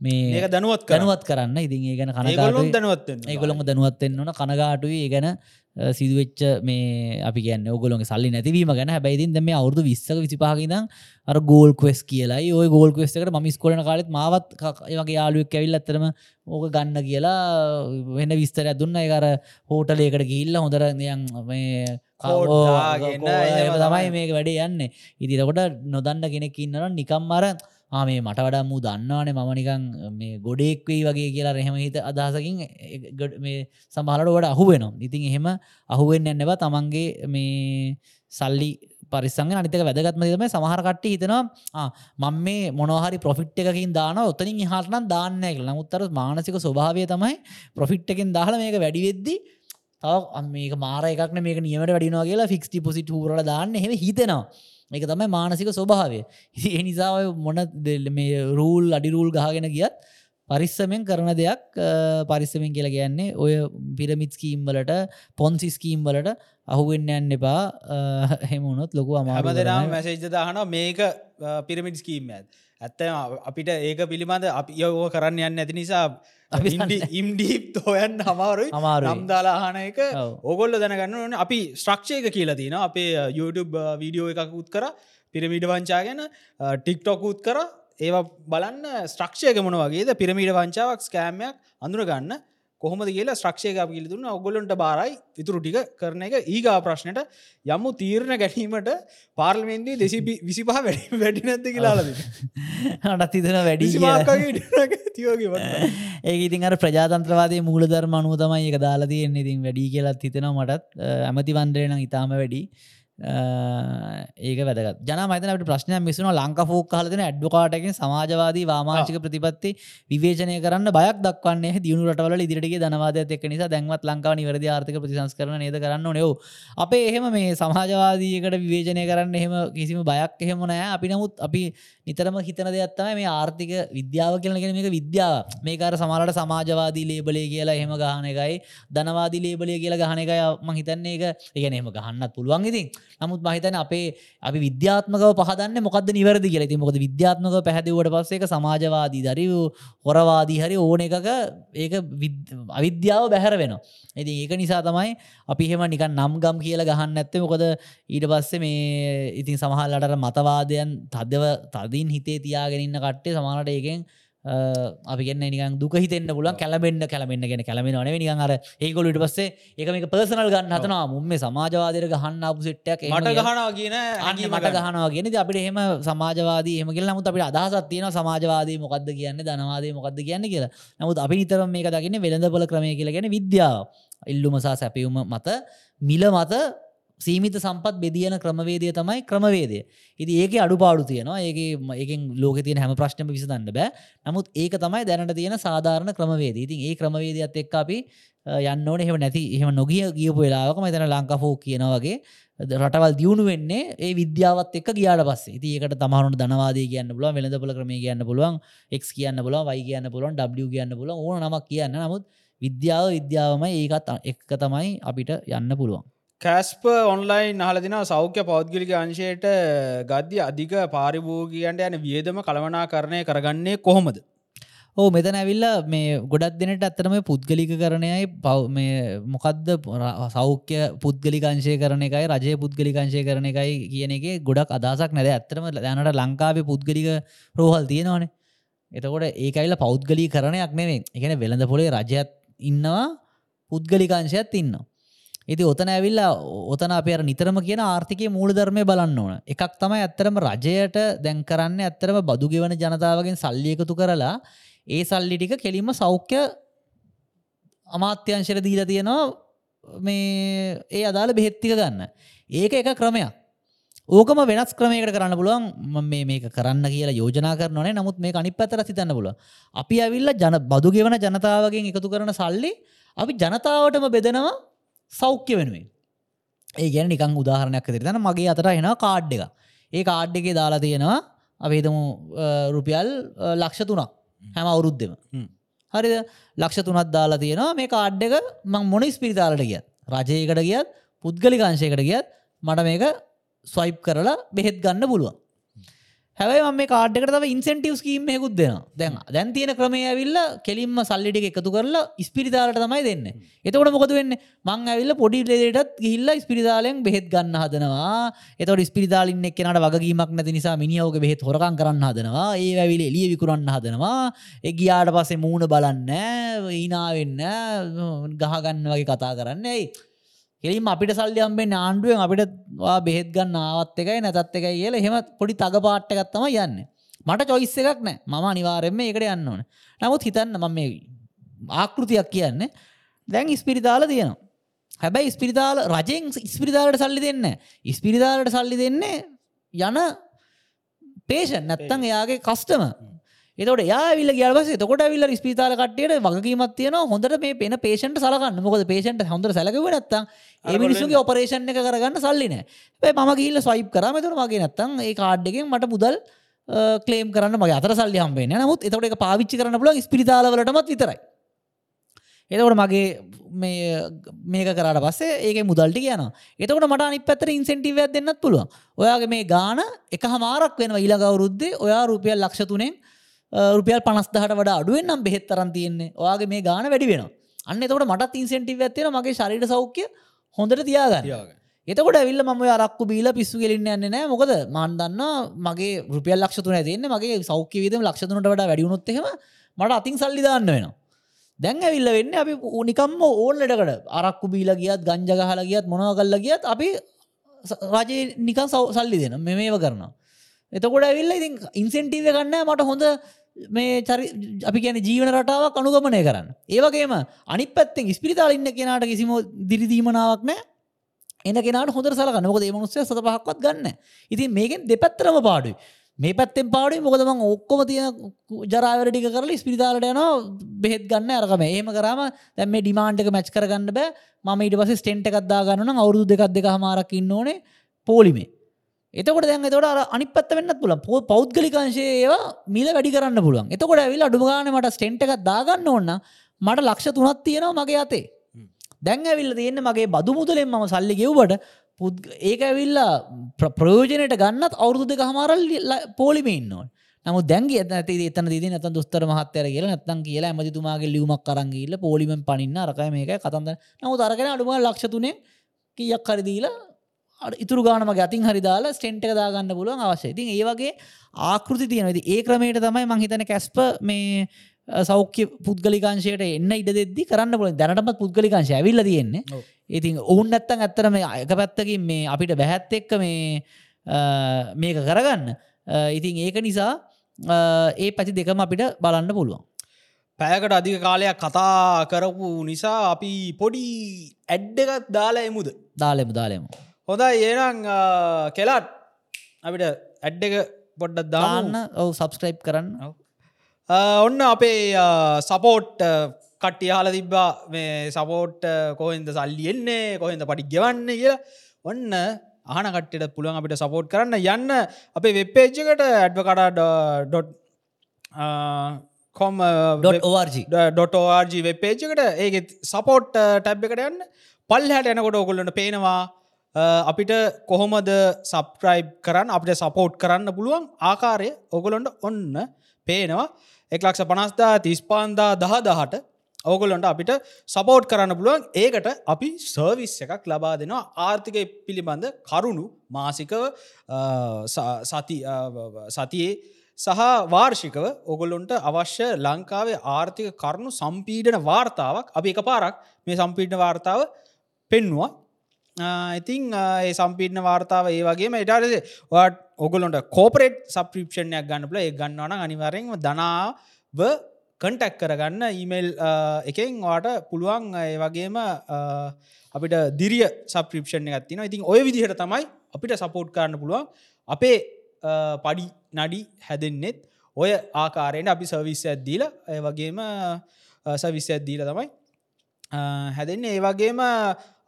මේ දැනුවත් කර දැනුවත් කරන්න. ඉතින් ඒ ගැන කනගාටුයි. දැනුවත්වෙන්න ඒගොළොම දැනුවත්වෙන්න ඕන. කනගාටුයි. ඒ ගැන සිදුවෙච්ච මේ අපි ගැන්න ඔගොලොගේ සල්ලි නැතිවීම ගැන. හැබැයිතින් මේ අවුදු විස්සක විසිපාහිදම් අර ගෝල් කවෙස් කියලායි ඔය ගෝල් කවෙස්කට ම ස්කොලන කාලෙත් මාවත් ඒගේ යාලුවක් ඇවිල් ඇතරම ඕක ගන්න කියලා වෙන විස්තර දුන්න. එකර හෝටලේකට ගිල්ල හොඳර යන් මේ තමයි. මේක වැඩේ යන්න. ඉතිරකොට නොදන්න කෙනෙක් ඉන්නන නිකම් ආ මේ මට වඩා මූ දන්නවානේ මම නිකං මේ ගොඩෙක්වෙයි වගේ කියලා රහෙම හිත අදහසකින් ඒ ගොඩ- මේ සමහලට වට අහු වෙනවා. ඉතින් එහෙම අහුවෙන් එන්නවා තමන්ගේ මේ සල්ලි පරිසංග අනිතක වැදගත්ම දම සමහරකට හිතනවා මං මේ මොනහරි ප්‍රොෆිට් එකකින් දාන ඔතනින් හටනම් දාන්න කියල. නමුත්තර මානසික ස්වභාවය තමයි ප්‍රොෆිට් එකින් දාහල මේක වැඩිවෙද්දි තව අම් මේක මාර එකක්න මේක නියමට වැඩිනවා කියලා ෆික්ස් ටිපොසිට හරල දාන්න හෙම හිතෙනවා. ඒක තමයි මානසික ස්වභාවය. ඒ නිසා මොන මේ රූල් අඩිරූල් ගහගෙන ගියත් පරිස්සමෙන් කරන දෙයක් පරිස්සමෙන් කියලා කියන්නේ ඔය පිරමිත් ස්කීම් වලට පොන්සි ස්කීම් වලට අහුවෙන්න යන්න එපා. හෙමුණොත් ලොකු අමාරු දෙනම් මැසේජ්ද දාහන මේක පිරමිඩ් ස්කීම් ඇත් ඇත්ත අපිට ඒක පිළිබඳ අපි යෝ කරන්න යන්න ඇති නිසා ඉම්ඩීප් තෝයන් හමාරුයි අමාරුයි. නම් දාලාහන එක. ඔව්. ඕගොල්ල දැනගන්න ඕන අපි ස්ට්‍රක්ෂයක කියලා තින අපේ YouTube වීඩියෝ එකකුත් කර පිරමිඩ වංචා ගැන ටික්ටොකුත් කර. ඒවා බලන්න ස්ට්‍රක්ෂයක මොන වගේද? පිරමිඩ වංචාවක් ස්කෑමයක් අඳුර ගන්න කොහොමද කියලා ස්ට්‍රක්ෂයක පිළි දුන්න. ඔගොලොන්ට බාරයි. ඉතුරු ටික කරන එක ඒගා ප්‍රශ්නයට යම්මු තීරණ ගැනීමට පාර්ලිමෙන්දී දෙසි විසිපහ වැඩි වැඩි නැත්ත කියලාලද අටත් හිතන වැඩි කියලා. තියෝගේ ඒක ඉතින් අර ප්‍රජාතන්ත්‍රවාදය මූලධර්ම අනුව තමයි එක දාලා තියෙන්නේ. ඉතින් වැඩි කියලත් හිතෙනවා මටත්. අ, ඇමති වන්දරයන ඉතාම වැඩි ඒක වැදගත්. ජන මතනට ප්‍රශ්නය මිසුන ලංක ෆෝක් හලන ඇඩ්ඩුකාටකින් සමාජවාදී වාමාංචික ප්‍රතිපත්ති විවේචනය කරන්න බයක් දක්වන්නේ දියුණු රටවල ඉදිරිගේ දනවාද එක් නිසා දැන්වත් ලංකාව නිවැරදි ආර්ථික ප්‍රතිසංස් කරන නේද කරන්න නෙව අපේ එහෙම මේ සමාජවාදීකට විවේචනය කරන්න එහෙම කිසිම බයක් එහෙම නෑ අපි නමුත් අපි නිතරම හිතන දෙයක්ත්තම මේ ආර්ථික විද්‍යාව කියලගෙන මේක විද්‍යාව. මේකර සමහලට සමාජවාදී ලේබලේ කියලා එහෙම ගහන එකයි ධනවාදී ලේබලේ කියලා ගහන එකයි ම හිතන්නේ. එක ඉගෙන එම ගහන්නත් පුළුවන් ඉතින් නමුත් මහිතන අපේ අපි විද්‍යාත්මකව පහදන්න මොකද නිවැරදි කියලා. ති මොකද විද්‍යාත්මක පැහැදිවට පස්සේ එක සමාජවාදී දරි හොරවාදී හරි ඕන එකක ඒක විද්- අවිද්‍යාව බැහැර වෙන ඉතින් ඒක නිසා තමයි අපි එහෙම නිකන් නම් ගම් කියල ගහන්න ඇත්තේ මොකද ඊට පස්සේ මේ ඉතින් සමහල්ලට මතවාදයන් තදව තදින් හිතේ තියාගෙනන්න කට්ටේ සමානට ඒකෙන් අ, අපි ගෙන්න්න නිකන් දුක හිතෙන්න්න පුලන් කැලබෙන්න්න කැලබෙන්න්න ගෙන කැලමෙන නේ නිකන් අර ඒකොලට පස්සේ ඒක මේක පර්සනල් ගන්න හතනවා මුම්ම සමාජවාදයට ගහන්න අපපු සිට්ටයක් මට ගහනවා කියන අන්න මට ගහනවා ගෙන අපිට එහෙම සමාජවාදී එමගල නමුත් අපිට අදහසත් තියෙන සමාජවාදී මොකක්ද කියන්න ධනවාදය මොකක්ද කියන්න කියලා. නමුත් අපි නිතරම මේක දකින්න වෙළඳපොල ක්‍රමය කියලා ගැන විද්‍යාව. ඉල්ලුමසා සැපියුම මත මිල මත සීමිත සම්පත් බෙදියන ක්‍රමවේදය තමයි ක්‍රමවේදය. ඉති ඒක අඩුපාඩු තියෙනවා. ඒක ඒකෙන් ලෝක තියෙන හැම ප්‍රශ්නම විසඳන්න බෑ. නමුත් ඒක තමයි දැනට තියෙන සාධාරණ ක්‍රමවේද ඉතින් ඒ ක්‍රමවේදයක්ත් එක් අපි අ, යන්න ඕන. එහෙම නැති එහෙම නොගිය ගියපු වෙලාවක මතන ලංකාෆෝ කියන වගේ ද- රටවල් දියුණු වෙන්නේ ඒ විද්‍යාවත් එක් ගියාට පස්සේ. ඉති ඒකට තමහරුට ධනවාදය කියන්න පුළුව වෙළඳපල ක්‍රමය කියන්න පුළුවන් එක් කියන්න පුළුවන් වයි කියන්න පුළුවන් W කියන්න පුළුවන් ඕන නමක් කියන්න. නමුත් විද්‍යාව විද්‍යාවම ඒකත් අ- එක්ක තමයි අපිට යන්න පුළුවන්. කැස්ප ඔන්ලයින් හලදින සෞඛ්‍ය පෞද්ගලික අංශයට ගද්‍ය අධික පාරිභෝගියන්ට යන වියදම කළවනා කරණය කරගන්නේ කොහොමද? ඕ මෙතන ඇවිල්ල මේ ගොඩක් දෙනට ඇත්තරම පුද්ගලික කරණයයි පව් මේ මොකක්ද ර- සෞඛ්‍ය පුද්ගලිකංශය කරන එකයි රජය පුද්ගලිකංශය කරන එකයි කියන එක ගොඩක් අදසක් නැද? ඇත්තරම දැනට ලංකාවේ පුද්ගලික රෝහල් තියෙනවානේ. එතකොට ඒකයිල පෞද්ගලී කරණයක් නෙවේ එකන වෙළඳ පොලේ රජයත් ඉන්නවා පුද්ගලිකංශයත් ඉන්න. ඉති ඔතන ඇවිල්ලා ඔතන අප නිතරම කියන ආර්ථිකය මූලධර්මය බලන්න ඕන. එකක් තමයි ඇත්තරම රජයට දැන් කරන්න ඇත්තරම බදු ගෙවන ජනතාවගෙන් සල්ලියකතු කරලා ඒ සල්ලි ටික කෙලින්ම සෞඛ්‍ය අමාත්‍යංශයට දීලා තියෙනවා මේ ඒ අදාළ බෙහෙත්තික ගන්න. ඒක එක ක්‍රමයක්. ඕකම වෙනස් ක්‍රමයකට කරන්න පුළුවන් මම මේ මේක කරන්න කියලා යෝජනා කරනනේ නමුත් මේ අනි පැතර සිතන්න පුල අපි ඇවිල්ල ජන බදු ගෙවන ජනතාවගෙන් එකතු කරන සල්ලි අපි ජනතාවටම බෙදනවා සෞඛ්‍ය වෙනුවෙන්. ඒ ගැන නිකං උදාහරණයක් තිරතන මගේ අතර එෙන කාඩ් එක ඒ කාඩ් එකේ දාලා තියෙනවා අපේතමු රුපියල් ලක්ෂ තුනක් හැම අවුරුද්දෙම. හරිද? ලක්ෂ තුනත් දාලා තියෙනවා මේ කාඩ් එක මං මොන ස්පිරිතාලට ගියත්? රජයකට ගියත්? පුද්ගලිකාංශයකට ගියත්? මට මේක ස්වයිප් කරලා බෙහෙත් ගන්න පුළුවන් හැබයි ම කාඩ්කට තව ඉන්සෙන්ටව් කීමයකුත් දෙෙන දැන් දැන් තියෙන ක්‍රමය ඇවිල්ල කෙලින්ම සල්ලිටි එකතු කරලා ස්පිරිතාලට තමයි දෙන්න. එතකොට මොකද වෙන්න? මං ඇවිල්ල පොඩි ලෙටත් ගිල්ල ස්පිරිතාලයෙන් බෙහෙත් ගන්න හදනවා. එතට ස්පිරිතාලින් එක්නට වගේීමක් නැති නිසා මිනිියෝක බෙහෙත් හොරකන් කරන්න හදනවා. ඒ ඇවිල එලිය විකුරන්න හදනවා. එගියාට පස්සේ මූුණ බලන්න ඊනාවෙන්න ගහගන්න වගේ කතා කරන්නයි එලිම අපිට සල්ලියම්බේ ආණ්ඩුවෙන් අපිට බෙහෙත් ගන්න ආවත් එකයි නැතත් එකයි කියල හෙම පොඩි තග පාට්ටගත්තම යන්න. මට චොයිස්ස එකක් නෑ. මම අනිවාරෙන්ම එකට යන්න ඕන. නමුත් හිතන්න මම මේ ආකෘතියක් කියන්න දැන් ඉස්පිරිතාල තියෙනවා. හැබැයි ඉස්පිරිතාල රජෙන් ඉස්පිරිතාලට සල්ලි දෙන්න ඉස්පිරිතාලට සල්ලි දෙන්නේ යන පේෂන් නැත්තං එයාගේ කස්ටම එතට යාවිල්ල ගල්වස තකොට විල්ල ස්පිතාල කට්ටියට වගකීමත් තියෙන හොඳට මේ පෙන පේෂන්ට සලගන්න මොකද පේෂන්ට හොඳ සැලකව නැත්තම් ඒ මිනිසුගේ ඔපරේෂන් එක කරගන්න සල්ලින ම ගිල්ල ස්වයිප් කරමතුර මගේ නැත්තම් ඒ කාඩ්ඩකින් මට මුදල් කලේම් කරන්න මගේ අතර සල්ලි හම්බේ නමුත් එතට එක පාවිච්චි කරන්න පුල ස්පිරිතාලවලටමත් විතරයි. එතකොට මගේ මේක කරට පස්සේ ඒක මුදල්ට කියන එතකට මට අනි පැතර ඉන්සෙන්ටිවයක් දෙන්නත් පුළුවන්. ඔයාගේ මේ ගාන එක හමාරක් වෙන ඊලගවරුද්දේ ඔයා රුපියල් ලක්ෂතුනෙන් රුපියල් පනස්දහට වඩා අඩුවෙන් නම් බෙහෙත් තරන් තියෙන්නේ. ඔයාගේ මේ ගාන වැඩි වෙන අන්න එතකොට මට ඉන්සෙන්ටිව ඇත්තින මගේ ශරිට සෞඛ්‍ය හොඳට තියාගන්න. එතකොට ඇවිල්ල ම අරක්කු බීල පිස්සු කෙලින්න යන්න නෑ. මොකද මන්දන්න මගේ රුපියල් ලක්ෂතුන තියන්න මගේ සෞඛ්‍ය විදම ලක්ෂතුනට වඩා වැඩියුණොත්තෙම මට අතින් සල්ලිදාන්න වෙනවා. දැන් ඇවිල්ල වෙන්න අපි නිකම්ම ඕල්ලටකට අරක්කු බීල ගියත් ගංජගහල ගියත් මොනව කල්ල ගියත් අපි රජය නිකන් සල්ලි දෙන මෙමේව කරනවා. එතකොට ඇවිල්ල ඉතින් ඉන්සෙන්ටීව ගන්න මට හොඳ මේ චරි අපි කියන ජීවන රටාවක් අනුගමනය කරන්න. ඒවගේම අනි පැත්තෙන් ස්පිරිතාල ඉන්න කෙනාට කිසිම දිරිදීමනාවක් නෑ. එන කෙනට හොඳ සලකන්න. මොකද ඒ මනුස්සය සත පහක්වත් ගන්න. ඉතින් මේකෙන් දෙපැත්තරම පාඩුයි. මේ පැත්තෙන් පාඩුයි. මොකදම ඔක්කොම තිය ජරාවරටික කරලා ස්පිරිතාලට යන බෙහෙත් ගන්න අරකම ඒම කරම දැම මේ ඩිමාන්්ක මැච් කරගන්න බෑ. ම ඊට පස ස්ටෙන්ට් එකක්දා ගන්න අවුදු දෙකක් දෙක හමාරක් ඉන්න ඕනේ පෝලිමේ. එතකොට දැන් එතකොට අර අනිත් පැත්ත වෙන්නත් පුළුවන්. පෞද්ගලිකංශයේ ඒවා මිල වැඩි කරන්න පුළුවන්. එතකොට ඇවිල්ලා අඩුම ගානේ මට ස්ටෙන්ට් එකක් දාගන්න ඕන මට ලක්ෂ 3ක් තියෙනවා මගේ අතේ. දැන් ඇවිල්ලා තියෙන්නේ මගේ බදු මුදලෙන් මම සල්ලි ගෙව්වට ඒක ඇවිල්ලා ප්‍රයෝජනයට ගන්නත් අවුරුදු දෙක හමාරල් පෝලිමේ ඉන්න ඕන. නමුත් දැන්ගේ ඇති එතන දී නැත දොස්තර මහත්තර කියලා නැත්තන් කියලා ඇමතිතුමාගේ ලියුමක් කරංගිල්ල පොලිමෙන් පනින්න අරකය මේක කතන්ද නමුත් අරගෙන අඩුම ලක්ෂතුනේ කියක් හරිදීලා ඉතුරු ගානමගේ අතින් හරි දාලා ස්ටෙන්ට් එක දාගන්න පුළුවන් අවශ්‍ය ඉතින් ඒ වගේ ආකෘති තියෙන ඉතින් ඒ ක්‍රමයට තමයි මං හිතන්නේ කැස්ප මේ සෞඛ්‍ය පුද්ගලිකාංශයට එන්න ඉඩ දෙද්දි කරන්න පුළුවන්. දැනටමත් පුද්ගලිකාංශය ඇවිල්ලා තියෙන්නේ. ඉතින් ඔවුන් නැත්තම් ඇත්තට මේ එක පැත්තකින් මේ අපිට බැහැත් එක්ක මේ මේක කරගන්න. ඉතින් ඒක නිසා ඒ පැති දෙකම අපිට බලන්න පුළුවන්. පැයකට අධික කාලයක් කතා කරපු නිසා අපි පොඩි ඇඩ්ඩකත් දාලා එමුද? දාලෙමු දාලෙමු හොඳයි ඒනම් කෙලාට් අපිට ඇඩ් එක පොඩ්ඩත් දාන්න. ඔව සබස්ක්‍රයිබ් කරන්න. ඔන්න අපේ සපෝට් කට්ටිය හල තිබ්බා. මේ සපෝට් කොහෙන්ද සල්ලියෙන්නේ කොහෙන්ද පටි ගෙවන්න කියලා. ඔන්න ආන කට්ට පුළුවන් අපිට සපෝට් කරන්න. යන්න අපේ වෙබ්පේජ්ජකට ඇඩ්ව කඩා කොම් ඩොටෝර්ජ වෙබ්පේජ්කට ඒක සපෝට් ටැබ් එකට යන්න. පල් හැට එනකොට ඔකුල්ලට පේනවා අපිට කොහොමද සප්‍රයිබ් කරන්න අපිට සපෝට් කරන්න පුළුවන් ආකාරය ඔගොලොන්ට ඔන්න පේනවා. එක්ලක්ෂ පනස්දා තිස්පාන්දා දහ දහට ඕගොලොන්ට අපිට සපෝට් කරන්න පුළුවන්. ඒකට අපි සර්විස් එකක් ලබා දෙනවා. ආර්ථික පිළිබඳ කරුණු මාසිකව සති සතියේ සහ වාර්ෂිකව ඔගොල්ලොන්ට අවශ්‍ය ලංකාවේ ආර්ථික කරුණු සම්පීඩන වාර්තාවක් අපි එක පාරක් මේ සම්පීඩන වාර්තාව පෙන්වා Uh, ඉතිං uh, ඒ සම්පිටන වාර්තාව ඒ වගේම ඉටාරද වාට ඔගොලොන්ට කෝපරේට් සප්‍රිප්ෂණයක් ගන්නපල ඒ ගන්නවන අනිවරෙන්ම දනාව කන්ටැක් කරගන්න ඊමේල් uh, එකෙන් වාට පුළුවන් ඒ වගේම අපිට දිරිය සප්‍රිප්ෂණ ගත්තින ඉතින් ඔය විදිහට තමයි අපිට සපෝට් කරන්න පුළුවන්. අපේ පඩි නඩි හැදෙන්නෙත් ඔය ආකාරයට අපි සවිස්ස ඇද්දීල ඒ වගේම සවිස්ස ඇද්දීල තමයි හැදෙන්නේ. ඒ වගේම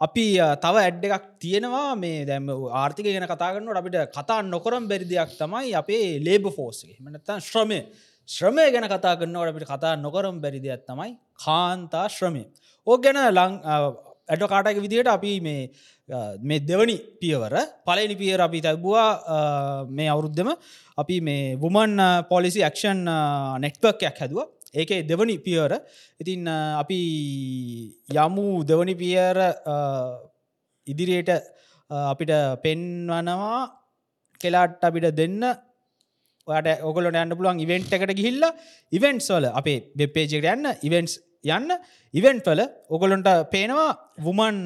අපි තව ඇඩ් එකක් තියෙනවා. මේ දැම ආර්ථික ගෙන කතාගන්නට අපිට කතා නොකරම් බැරි දෙයක් තමයි අපේ ලේබ ෆෝස්ගේ මනත්තන් ශ්‍රමය. ශ්‍රමය ගැන කතා කරන්නවට අපිට කතා නොකරම් බැරි දෙයක් තමයි කාන්තා ශ්‍රමය. ඕ ගැන ලං ඇඩ කාටක විදියට අපි මේ මේ දෙවනි පියවර පලනි පියර අපි තැබවා මේ අවුරුද්ධම අපි මේ වුමන් පොලිසි ඇක්ෂන් නෙට්වර්කයක් හැදුව. ඒකේ දෙවනි පියවර. ඉතින් අ, අපි යමු දෙවනි පියර ඉදිරියට අ, අපිට පෙන්වනවා. කෙලාට අපිට දෙන්න. ඔට ඔගලට යන්න පුළුවන් ඉවෙන්ට් එකට ගිහිල්ල ඉවෙන්ට්ස් වල අපේ වෙබ්පේජකට යන්න ඉවෙන්ට්ස් යන්න. ඉවෙන්ට් වල ඔගොලොන්ට පේනවා වුමන්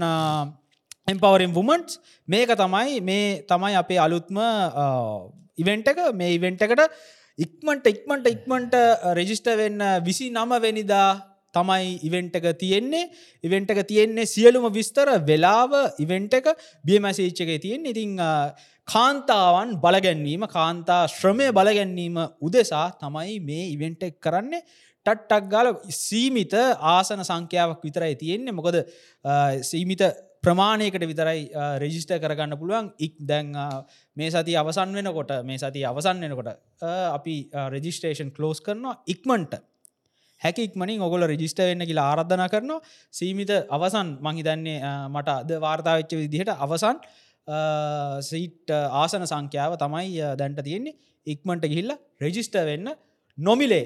එම්පවරම් වුමන්ස් මේක තමයි මේ තමයි අපේ අලුත්ම ඉවෙන්ට එක. මේ ඉවෙන්ට එකට ඉක්මට ඉක්මට ඉක්මට රෙජිස්ට වෙන්න විසි නම වෙනිදා තමයි ඉවෙන්ට එක තියෙන්නේ. ඉවෙන්ට එක තියෙන්නේ සියලුම විස්තර වෙලාව ඉවෙන්ට එක බියමැසේච්ච එක තියෙන් ඉතිං අ, කාන්තාවන් බලගැන්වීම කාන්තා ශ්‍රමය බලගැන්වීම උදෙසා තමයි මේ ඉවෙන්ට එක් කරන්නේ. ටට්ටක් ගාල සීමිත ආසන සංඛ්‍යාවක් විතරයි තියෙන්නේ. මොකද අ, සීමිත ප්‍රමාණයකට විතරයි රෙජිස්ට කරගන්න පුළුවන්. ඉක් දැන් අ, මේ සති අවසන් වෙනකොට මේ සති අවසන් වෙනකොට අ, අපි රෙජිස්ටේෂන් කලෝස් කරනවා ඉක්මන්ට. හැකි ඉක්මනින් ඔගොල රජිස්ට වෙන්න කියලා ආරධන කරනවා. සීමිත අවසන් මහිතන්නේ අ, මට අද වාර්තාවෙච්ච විදිහට අවසන් සීට් ආසන සංඛ්‍යාව තමයි අ, දැන්ට තියෙන්නේ. ඉක්මට ගිහිල්ල රෙජිස්ට වෙන්න නොමිලේ.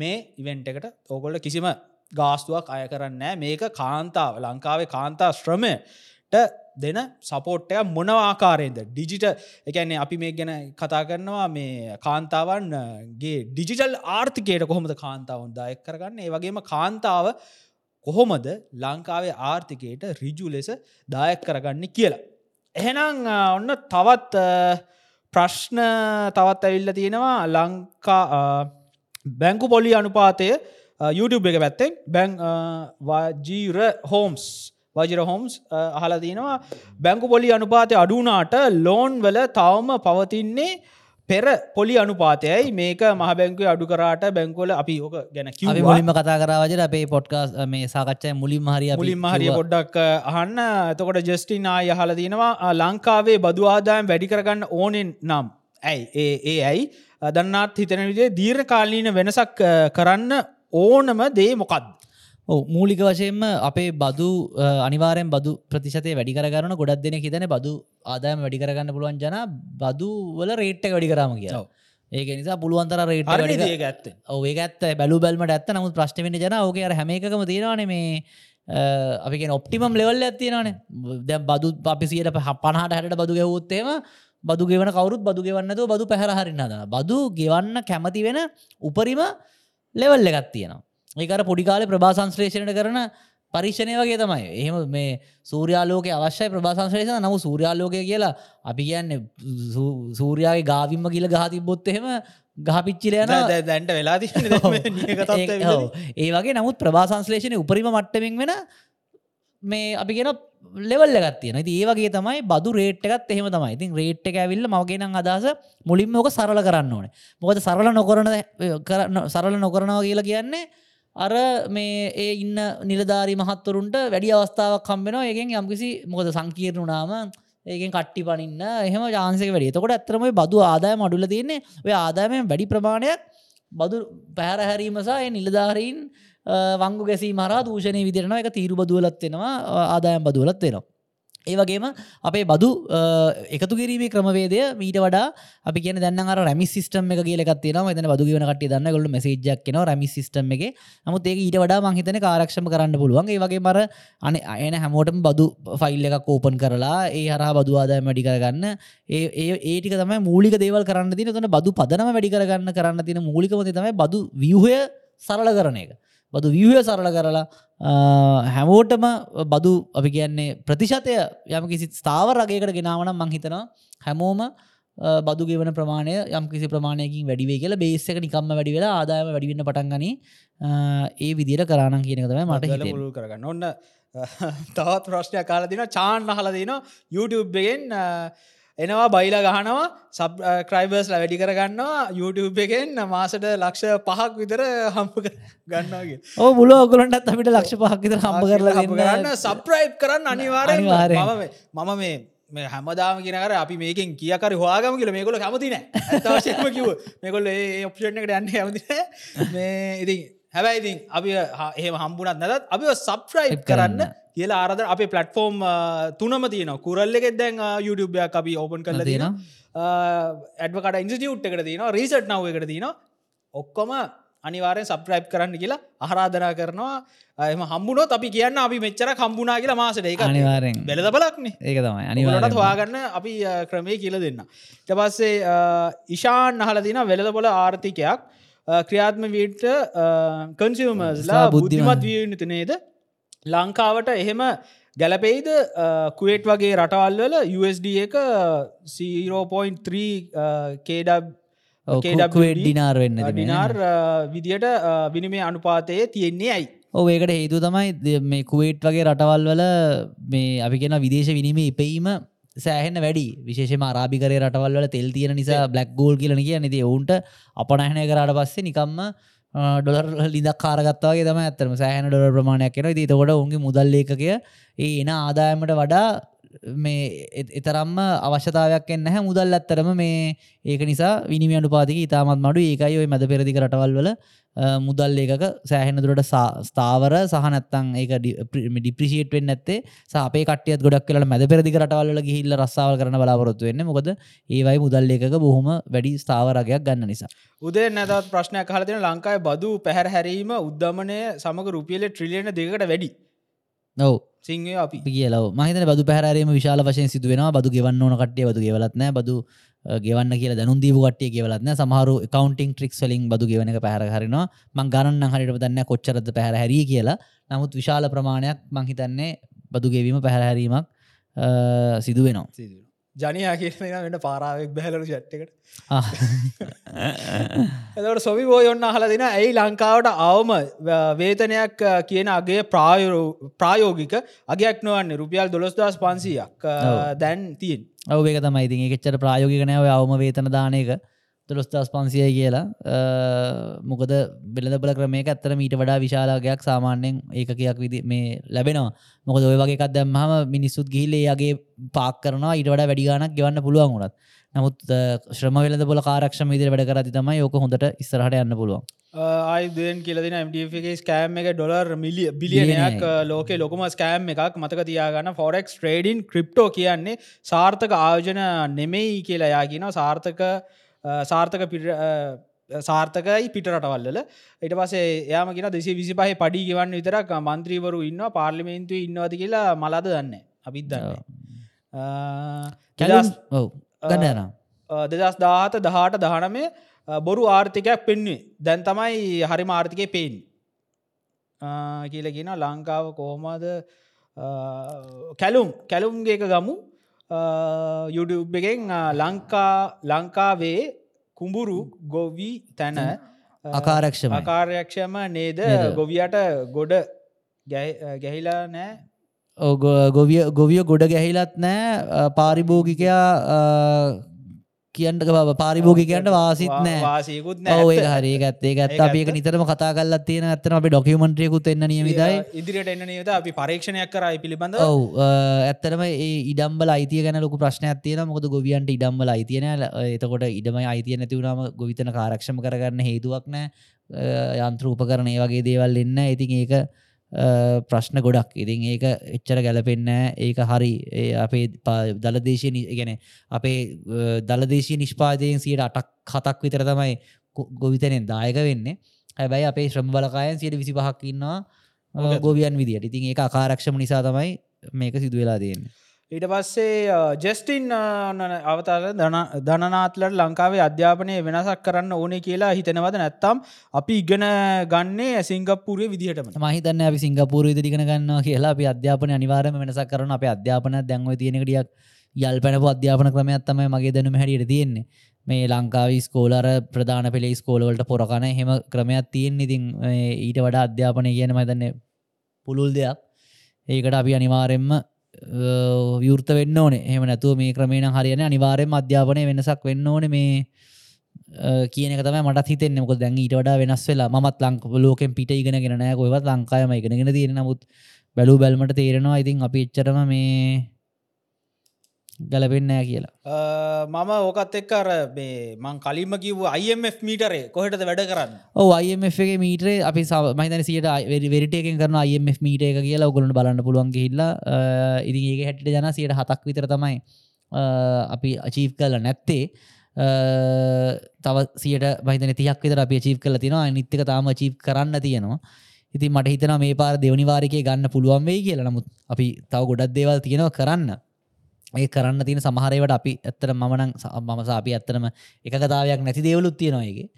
මේ ඉවෙන්ට එකට ඕගොල්ල කිසිම ගාස්තුවක් අය කරන්න මේක කාන්තාව ලංකාවේ කාන්තා ශ්‍රමයට දෙන සපෝට්ටය මොනවාකාරයද ඩිජිට එකන්නේ අපි මේ ගැන කතා කරනවා මේ කාන්තාවන්ගේ ඩිජිටල් ආර්ථිකයට කොහොමද කාන්තාවන් දායක් කරගන්න? ඒ වගේම කාන්තාව කොහොමද ලංකාවේ ආර්ථිකයට රිජු ලෙස දායක් කරගන්න කියලා. එහෙනම් අ, ඔන්න තවත් අ, ප්‍රශ්න තවත් ඇවිල්ල තියෙනවා. ලංකා අ, බැංකු පොලි අනුපාතය අ, YouTube එක පැත්තෙන් බැං වජීර හෝම්ස් වජර හෝම්ස් අහල තියෙනවා. බැංකු පොලි අනුපාතය අඩුනාට ලෝන් වල තවම පවතින්නේ පෙර පොලි අනුපාතයයි. මේක මහ බැංකුව අඩු කරාට බැංකෝල අපි ඕක ගැන මුලින්ම කතා කරාවජට අපේ පොඩ්කාස් මේ සාකච්ඡය මුලින් හරි මුලින්ම හරිය පොඩ්ඩක් අ, අහන්න. එතකොට ජස්ටින් ආය යහල තියෙනවා අ, ලංකාවේ බදු ආදායම් වැඩි කරගන්න ඕනෙන් නම්. ඇයි? ඒ ඒ ඇයි? දන්නාත් හිතන විදිේ දීර්ඝ කාලීන වෙනසක් කරන්න ඕනම දේ මොකක්ද මූලික වශයෙන්ම අපේ බදු අ, අනිවාරයෙන් බදු ප්‍රතිශතය වැඩි කරගන්න ගොඩක් දෙන හිතන බදු ආදායම වැඩි කරගන්න පුළුවන් ජන බදු වල රේට්ට වැඩි කරම කිය. ඒක නිසා පුළුවන්තර රේට ඇත්ත? ඔඒ ඇත්ත. බැලු බැල්මට ඇත්ත. නමුත් ප්‍රශ්ටවෙන ජන ඕක හැමකම තියෙනවාන මේ අපි ඔප්ටිමම් ලෙවල් ඇතියනන දැ බදු අපි සියට පනහට හැට බදු ගෙවොත්තේම බදු ගෙවන කවරුත් බදු ගෙවන්නතු බදු පැහරහරින්න දන බදු ගෙවන්න කැමති වෙන උපරිම ලෙවල් එකත් තියෙනවා. ඒකර පොඩිකාල ප්‍රභා සංශ්ලේෂණයට කරන පරික්ෂණය වගේ තමයි. එහෙම මේ සූර්යාලෝක අවශ්‍ය ප්‍රභාසංශ්ලේෂන නමු සූර්යාලෝකය කියලා අපි කියන්න සූරයාගේ ගාවිම්ම කියල ගහතිබොත් එහෙම ගහපිච්චිල යන දැන්ට වෙලා. ඒ වගේ නමුත් ප්‍රභාසංශ්ලේෂණය උපරිම මට්ටමින් වෙන මේ අපි කියෙන ලෙවල්ල ගත්තියන ති ඒවගේ තමයි බදු රේට්ටකත් එහෙම තමයි. ඉතින් රේට් එක ඇවිල්ල මවගෙන අදහස මුලින්ම ඕක සරල කරන්න ඕනේ. මොකද සරල නොකරන කරන්න- සරල නොකරනවා කියලා කියන්නේ අර මේ ඒ ඉන්න නිලධාරි මහත්වරුන්ට වැඩි අවස්ථාවක් කම්බෙනවා ඒගෙන් යම්කිසි මොකද සංකීර්ණුනාම ඒකෙන් කට්ටි පනින්න එහෙම ජාන්සක වැඩි. තකොට ඇතරම බදු ආදාය මඩුල තියන්නේ ඔය ආදායමෙන් වැඩි ප්‍රමාණයක් බදු පැහැරහැරීමසා ඒ නිලධාරීන් අ, වංගු ගැසී මරා දූෂණය විදිරනවා. එක තීරු බදුවලත්වෙනවා ආදායම් බදුවලත්වෙනවා. ඒ වගේම අපේ බදු අ, එකතු කිරීමේ ක්‍රමවේදය මීට වඩා අපි කියන දැන්න රැමි සිස්ටම් එක කියලකත්තින මෙතන බදුගවන කට දන්න. ගොල මසේජක් කියන රැමි සිස්ටම් එක. නමුත් ඒක ඊට වඩා මංහිතන කාරක්ෂම කරන්න පුළුවන්. ඒ වගේ මර අන අයන හැමෝටම බදු ෆයිල් එකක් කෝපන් කරලා ඒ හරහා බදු ආදායම වැඩි කරගන්න. ඒ ඒ ඒටික තමයි මූලික දේවල් කරන්න තින තන බදු පදනම වැඩි කරගන්න කරන්න තින මූලිකමති තමයි බදු වියහය සරල කරන එක. බදු වියහය සරල කරලා හැමෝටම බදු අපි කියන්නේ ප්‍රතිශතය යම කිසි ස්ථාව රගේකට ගෙනාවනම් මංහිතනවා හැමෝම බදු ගෙවන ප්‍රමාණය යම් කිසි ප්‍රමාණයකින් වැඩිවේ කියලා බේස්සක නිකම්ම වැඩි වෙලා ආදායම වැඩිවෙන්න පටන්ගනි ඒ විදිර කරානම් කියනක තමයි මට කරගන්න. ඔන්න තවත් ප්‍රශ්නයක් කාල දින චාන් හල දින YouTube එකෙන් අ, එනවා බයිල ගහනවා සබ් ක්‍රයිබර්ස්ල වැඩි කරගන්නවා YouTube එකෙන් මාසට ලක්ෂ පහක් විතර හම්ප ගන්නවාගේ ඕ මුල ඔගලන්ටත් අපිට ලක්ෂ පහක්විතර හම්බ කරලා හම්බ කරන්න සබ්‍රයිබ් කරන්න අනිවාරෙන්. මම මේ මේ හැමදාම කියනකර අපි මේකෙන් කියකර හවාගම කියල මේකොල කැමතින ඇතවශයම කිව මේකොල්ල ඒ ඔප්ෂණ එකට යන්න ඇමති මේ ඉතින් හැබැයිඉතින් අපි එහෙම හම්බුනත් නැත් අපි සබ්‍රයි් කරන්න. කියලා ආරද අපේ පලටෆෝර්ම් තුනම තියන කුරල්ල එකෙත් දැන් YouTubeයක් අපි ඕපන් කල තියෙන ඇඩ්කට ඉන්සිටියුට් එකට තියන රීසට් නව එකට තියන ඔක්කොම අනිවාරෙන් සබ්‍රයි් කරන්න කියලා අහරාධනා කරනවා. එම හම්බුණොත් අපි කියන්න අපි මෙච්චර කම්බුනා කියලා මාසට එක අනිවාරෙන් බෙලද බලක්නේ. ඒක තමයි. අනිවාට හවාගන්න අපි ක්‍රමය කියල දෙන්න. ට පස්සේ ඉශාන් අහල දින වෙලද බොල ආර්ථිකයක් ක්‍රියාත්ම වීට කන්සිවමස්ලා බුද්ධිමත්. බුද්ධිමත් විය යුතු නේද? ලංකාවට එහෙම ගැලපෙයිද කුවේට් වගේ රටවල්වල USD එක 0.3 කඩ ඩිනාර් වෙන්න ඩිනාර් විදියට විනිමේ අනුපාතයේ තියෙන්නේ ඇයි? ඒකට හේතු තමයි මේ කුවේට් වගේ රටවල් වල මේ අපි කියෙන විදේශ විනිම ඉපීම සෑහෙන වැඩි. විශේෂම අරාභිකරය රටවල් වල තෙල් තියෙන නිසා බ්ලක් ගෝල් කියලන කිය නති ඔවුන්ට අපනහනය කරට පස්සේ නිකම්ම ඩොලර් ලිදක් කාරගත්තාගේ තම ඇතරම සෑහන ඩොල ප්‍රමාණයක් කෙන ති තකොට උන්ගේ මුදල්ලේකය ඒ එන ආදායමට වඩා මේ එතරම්ම අවශ්‍යතාවයක් එන්න හැ මුදල් ඇත්තරම මේ ඒක නිසා විනිමි අනුපාතික ඉතාමත් මඩු. ඒකයි ඔය මැද පෙරදික රටවල් වල අ, මුදල් ඒකක සෑහෙන දුරට ස්ථාවර සහනත්තං ඒක ඩිප්‍රිසිේට් වෙන්න ඇත්තේ සාපේ කටියත් ගොඩක් කියල මැද පෙරදික රටවල්ල ගිහිල්ල රස්සාාව කරන බලාපොරොත්තු වෙන්න. මොකද ඒවයි මුදල් ඒකක බොහොම වැඩි ස්ථාවරගයක් ගන්න නිසා. උදේ නැතත් ප්‍රශ්නයක් හලතින ලංකායි බදු පැහැර හැරීම උද්ධමනය සමග රුපියල ට්‍රිලියන දෙකට වැඩි. නොව සිංහය අපි. කියලව මහිතන බදු පැහරීම විශාල වශයෙන් සිදුවෙනවා. බදු ගෙවන්න ඕන කට්ටිය බදු ගෙවලත්න බදු ගෙවන්න කියලා දැනුන් දීපු කට්ටිය ගෙවලත්න සමහරු කවන්ටිං ට්‍රික් වලින් බදු ගෙවනක පැහර හරිනවා. මං ගණන්න හරිට දන්න කොච්චරද පැහර හැරී කියලා. නමුත් විශාල ප්‍රමාණයක් මංහිතන්නේ බදු ගෙවීම පැහැහැරීමක් සිදුවෙනවා ජනයා කියන වෙන්න පාරාවක් බැහලරු චට්ටකට ආ. එතට සොවි බෝ ඔන්න අහල දෙන ඇයි ලංකාවට අවම වේතනයක් කියන අගේ ප්‍රායෝ ප්‍රායෝගික අගයක් නොවන්නේ? රුපියල් දොළොස්දස් පන්සියක් දැන් තියෙන් ඔව ඒක තමයි. ඉතින් එකච්චර ප්‍රායෝගිකනෑව අවම වේතන දානයක තුළොස්දස් පන්සියයි කියලා මොකද බෙලද බල ක්‍රමයක ඇත්තර මීට වඩා විශාලාගයක් සාමාන්‍යයෙන් ඒකකයක් විදි මේ ලැබෙනවා. මොකද ඔය වගේ එකක් දැම්හම මිනිස්සුත් ගිහිලේ අගේ පාක් කරනවා ඊට වඩා වැඩිගානක් ගෙවන්න පුළුවන් වුණත් නමුත් ශ්‍රම වෙලද බොල කාරක්ෂම විදිර වැඩ කරති තමයි යෝක හොඳට ඉස්සරහට යන්න පුළුවන්. ආයිදයෙන් කියලදින MDගේ ස්කෑම් එක ඩොලර් මිලිය බිලියනයක් ලෝක ලොකම ස්කෑම් එකක් මතක තියාගන්න. ෆොරෙක්ස් ට්‍රේඩින් ක්‍රිප්ටෝ කියන්නේ සාර්ථක ආයෝජන නෙමෙයි කියලා යාගෙන සාර්ථක අ, සාර්ථක සාර්ථකයි පිට රටවල්ල ඊට පසේ යාම කියෙන දෙසි විසි පහ පඩි ගවන්න විතරක් මන්ත්‍රීවරු ඉන්න පාර්ලිමේන්තුව ඉන්නවති කියලා මලද දන්න අපිත් දන්න දෙදස් දාහත දහට දහනමේ බොරු ආර්ථිකයක් පෙන්වේ දැන් තමයි හරි මාර්ථිකය පේෙන් කියලගෙන ලංකාව කෝමද කැලුම්. කැලුම්ගේක ගමු යුඩුබ් එකෙන් ලංකා ලංකාවේ කුඹුරු ගොවී තැන අකාරක්ෂම ආකාරයක්ෂම නේද? ගොවියට ගොඩ ගැහිලා නෑ ගොවිය ගොවිය ගොඩ ගැහිලත් නෑ පාරිභෝගිකයා කියන්නක බව පාරිභෝගිකයන්ට වාසිත් නෑ. වාසයකුත් නෑ. හරි. ඇත්ත. ඒක අපික. නිතරම කතා කල්ලත් තියෙන ඇත්තන අපි ඩොකියමන්ට්‍රයකුත් එන්න නියමිතයි. ඉදිරියට එන්න නේද අපි පරීක්ෂණයක් කරයි පිළිබඳ ඔව් ඇත්තරම ඒ ඉඩම්බල අයිතිය ගැන ලොකු ප්‍රශ්නයක් තියෙන මොකද ගොවියන්ට ඉඩම්බල අයිතියන එතකොට ඉඩම අයිතිය නැතිවුණම ගොවිතන කාරක්ෂම කරගන්න හේතුවක් නෑ. යන්ත්‍ර උපකරන ඒ වගේ දේවල් එන්න ඉතින් ඒක ප්‍රශ්න ගොඩක්. ඉතින් ඒක එච්චර ගැලපෙන්න ඒක හරි. අපේ දළදේශය ගැන අපේ අ, දළදේශී නිෂ්පාදයෙන් සියට අටක් හතක් විතර තමයි ගොවිතනෙන් දායක වෙන්නේ. හැබැයි අපේ ශ්‍රම බලකායන් සියට විසි පහක් ඉන්නවා? ගොවියන් විදිට ඉතින් ඒ ආකාරක්ෂම නිසා තමයි මේක සිදුවෙලා තියෙන්නේ ඊට පස්සේ ජෙස්ටින් අවතාල ධනනාත්ලට ලංකාවේ අධ්‍යාපනය වෙනසක් කරන්න ඕනේ කියලා හිතනවද නැත්තම් අපි ඉගෙන ගන්නේ සිංගප්පුරේ විදිහටම මහිතන්න අපි සිංගපූර ඉදිරිගෙන ගන්නවා කියලා අපි අධ්‍යාපන අනිවාරම වෙනසක් කරන අප අධ්‍යාපන දැන්ව තියෙනකටියක් යල් පැනපු අධ්‍යාපන ක්‍රමයක් තමයි මගේ දැනුම හැටියට තියෙන්නේ. මේ ලංකාව ස්කෝලර ප්‍රධාන පෙළේ ස්කෝලවලට පොරකන හෙම ක්‍රමයක් තියෙන් ඉතින් ඒ ඊට වඩා අධ්‍යාපනය කියන මතන්න පුළුල් දෙයක්. ඒකට අපි අනිවාරෙන්ම විවෘත වෙන්න ඕනේ. එහම නැතුව මේ ක්‍රමේණ හරියන අනිවාරයෙන් අධ්‍යාපනය වෙනසක් වෙන්න ඕන. මේ කියන තම මට හිතෙන් මොක දැන් ඊට වඩා වෙනස් වෙලා මත් ලංක ලෝකෙන් පිට ඉගෙන ගෙනනෑ කොයවත් ලංකායම ඉගෙනගෙන තියෙන නමුත් බැලූ බැල්මට තේරෙනවා. ඉතින් අපි එච්චරම මේ ගැලපෙන්නෑ කියලා. මම ඕකත් එක්ක අර මේ මං කලින්ම කිව් IMF මීටරේ කොහටද වැඩ කරන්න? ඕ අයිමගේ මීටේ අපි සමයිතන සියට වෙරිටයකෙන් කරන IMF මීට එක කියලා ඔගොලට බලන්න පුළුවන් හිල්ලා ඉදි ඒක හැට ජන සියට හතක් විතර තමයි අපි අචීප් කල නැත්තේ. තව සියට බහිතන තියක් විතර අපි චීප් කල තිනවා. නිත්‍යක තාම චීප් කරන්න තියෙනවා. ඉති මට හිතන මේ පාර දෙවනිවාරිකය ගන්න පුළුවන් වෙයි කියලා. නමුත් අපි තව ගොඩක් දේවල් තියෙනවා කරන්න ඒ කරන්න තියෙන සමහරවට අපි ඇත්තර මමනං මමස අපි ඇත්තරම එක කතාවයක් නැති දේවලුත් තියෙනවාගේ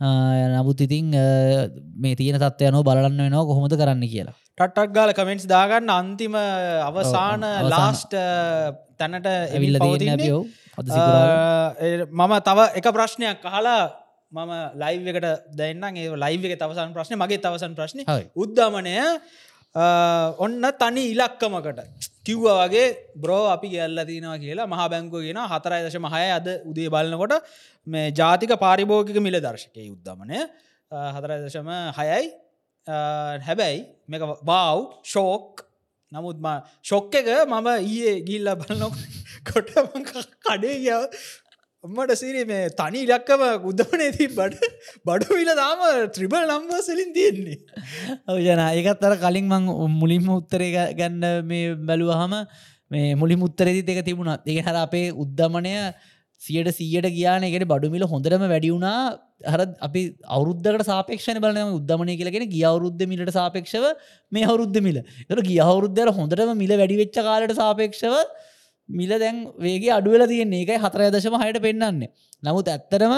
නමුත් ඉතිං මේ තියෙන තත්වයනෝ බලන්න වෙනවා කොහොමද කරන්න කියලා. ටටක් ගාල කමෙන්ට්ස් දාගන්න අන්තිම අවසාන. ලාස්ට තැනට ඇවිල්ල ඒ මම තව එක ප්‍රශ්නයක් අහලා මම ලයිව් එකට දැන්නම්. ඒ ලයිව් එක තවසන් ප්‍රශ්න මගේ තවසන් ප්‍රශ්න. හයි උද්ධමනය ඔන්න තනි ඉලක්කමකට කිව්ව වගේ බ්‍රෝ අපි ගැල්ල තිනවා කියලා මහ බැංකුව කියෙන හතරයි දශ මහය අද උදේ බලන්නකොට මේ ජාතික පාරිභෝගික මිල දර්ශකය යුද්ධමනය හතරයි දශම හයයි. අ, හැබැයි මේක බව් ෂෝක් නමුත්ම ශොක්ක එක මම ඊයේ ගිල්ල බලනො කොට කඩේ ගියාව මට සිරි මේ තනි ඉලක්කම උදමනේ ති බඩ බඩු විල දාම ත්‍රිබල් නම්බ සලින් තියෙන්නේ. ජන ඒකත් අර කලින් මං මුලින්ම උත්තරේ ග- ගන්න මේ බැලුවහම මේ මුලි මුත්තරෙදි දෙක තිබුණත්. ඒ හර අපේ උද්ධමනය සියට සීයට ගියාන. එකට බඩුමිල හොඳටම වැඩි වුණා. හර අපි අවුද්ධකට සාපක්ෂණ බලන උද්ධමනය කියලගෙන ගිය අවුද්ධ මිලට සාපේක්ෂව මේ අවුද්ධ මිල. එට ගිය අවුද්ධර හොඳටම මිල වැඩි වෙච්ච කාලට සාපේක්ෂව මිල දැන් වේගේ අඩුවල තියන්නේ. එකයි හතරය දශම හයට පෙන්න්නන්නේ නමුත් ඇත්තරම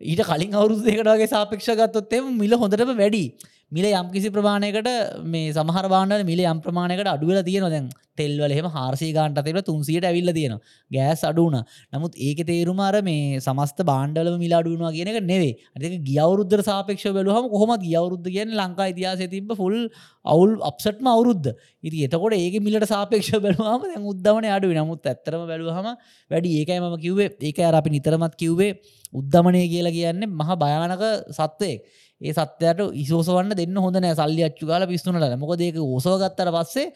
ඊට කලින් අවුරුද්දකට වගේ සාපේක්ෂගත්තොත්තේ මිල හොඳටම වැඩි. මිල යම් කිසි ප්‍රමාණයකට මේ සමහර බාණ්ඩ මිල යම් ප්‍රමාණයකට අඩුවල තියෙන දැන් තෙල්වල එහෙම හාර්සී ගාන්ට තිබ තුන්සියට ඇවිල්ල තියෙන ගෑස් අඩුන නමුත් ඒක තේරුම අර මේ සමස්ත බාණ්ඩල මිල අඩුවනවා කියන එක නෙවේ අතික ගියවරුද්ධ සාපක්ෂ බලහම කොහොම ගියවරුද්ධ කියන ලංකා ඉතිහාස තිබ ෆුල් අවුල් අප්සට්ම අවුරුද්ධ ඉති එතකොට ඒක මිලට සාපේක්ෂ බැලවාම දැන් උද්ධමන අඩු නමුත් ඇත්තරම බැලුවහම වැඩි ඒකයි මම කිව්වේ. ඒක අර අපි නිතරමත් කිව්වේ උද්ධමනය කියලා කියන්නේ මහ භයානක සත්වයෙක්. ඒ සත්‍යයට ඉසෝසවන්න දෙන්න හොඳ නෑ. සල්ලි අච්චු කාල පිස්තුනට මොක ඒක ඔසෝගත්තර පස්සේ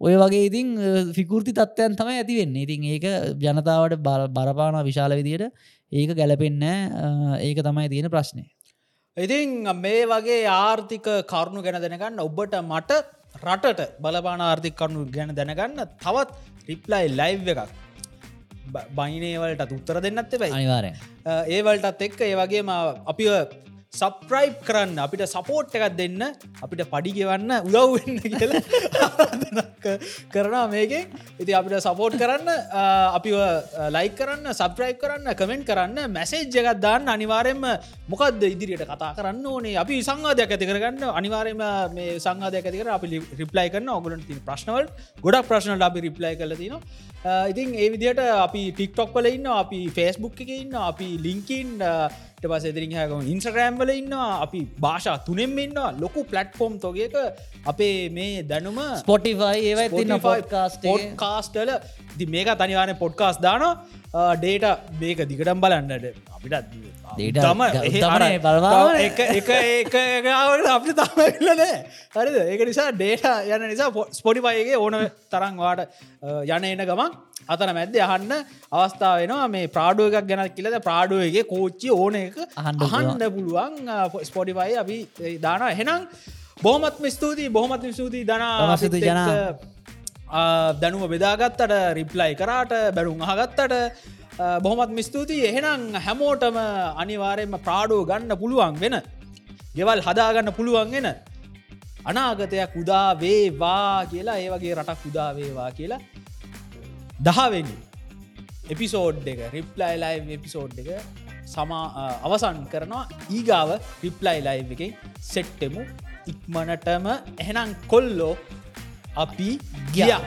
ඔය වගේ ඉතින් ෆිකෘති තත්වයන් තමයි ඇති වෙන්නේ. ඉතින් ඒක ජනතාවට බර- බරපාන විශාල විදියට ඒක ගැලපෙන්න ඒක තමයි තියෙන ප්‍රශ්නය ඉතින් මේ වගේ ආර්ථික කරුණු ගැන දැනගන්න ඔබට මට රටට බලපාන ආර්ථික කරුණු ගැන දැනගන්න තවත් රිප්ලයි ලයිව් එකක්. බයිනේවලට උත්තර දෙන්නත් බයි අනිවාරය ඒවලටත් එක්ක ඒ වගේම අපි සප්‍රයිප් කරන්න අපිට සපෝට් එකක් දෙන්න අපිට පඩි ගෙවන්න උදව්වෙන්න කියලා ආරාධනා ක- කරනවා මේකෙන්. ඉති අපිට සපෝට් කරන්න අ, අපි ලයි කරන්න සප්‍රයිප් කරන්න කමෙන්ට් කරන්න මැසේජ් එකත් දාන්න අනිවාරයෙන්ම මොකක්ද ඉදිරියට කතා කරන්න ඕනේ? අපි සංවාධයක් ඇති කරගන්න අනිවාරයම මේ සංවාධයක් ඇතිකර අපි රිප්ලයි කරන්න ඔගලන් ති ප්‍රශ්නවල් ගොඩක් ප්‍රශ්නට අපි රිප්ලයි කල තින ඉතින් ඒ විදියට අපි ටික්ටොක් වල ඉන්න අපි ෆේස්බුක් එක ඉන්න අපි ලිංකින් ට පස එතරින් හැකම ඉන්ස්්‍රෑම් වල ඉන්න අපි භාෂා තුනෙම් ඉන්න ලොකු පලට්ෆෝම් තොගේක අපේ මේ දැනුම ස්පොටිෆයි ඒවයි තින්න පොඩ්කාස්ට පොඩ්කාස්ටල දි මේක තනිවාන පොඩ්කාස් දාන ඩේට මේක දිගටම් බලන්නට අපිටත් තම ග- එහෙ උත්තමනේ අර බලවාගෙන. එක එක ඒකාවට අපි තමයිලනෑ හරිද? ඒක නිසා ඩේට යන නිසා ස්පොටිපයගේ ඕන තරංවාට යන එන ගමන් අතන මැද්ද අහන්න අවස්ථාව වෙනවා මේ ප්‍රාඩුව එකක් ගැනත් කියලද ප්‍රාඩුවගේ කෝච්චි ඕන එක අහන්න පුළුවන්. ස්පොටිපයි අපි දාන එහෙනම් බොහමත්ම ස්තුතියි බොහොමත්ම ස්තුතියි. දනා ජනා. එක්ක ආ, දැනුම බෙදාගත්තට රිප්ලයි කරාට බැරුම් අහගත්තට ආ, බොහොමත් මිස්තුතියි එහෙනම් හැමෝටම අනිවාරයෙන්ම ප්‍රාඩෝ ගන්න පුළුවන් වෙන ගෙවල් හදාගන්න පුළුවන් වෙන අනාගතයක් උදා වේවා කියලා ඒ වගේ රටක් උදා වේවා කියලා දහවෙනි එපිසෝඩ් එක රිප්ලයි ලයි් එපිසෝඩ් එක සමා අ, අවසන් කරනවා. ඊගාව රිප්ලයි ලයි් එක සෙට්ටෙමු ඉක්මනටම. එහෙනම් කොල්ලෝ Up Yeah.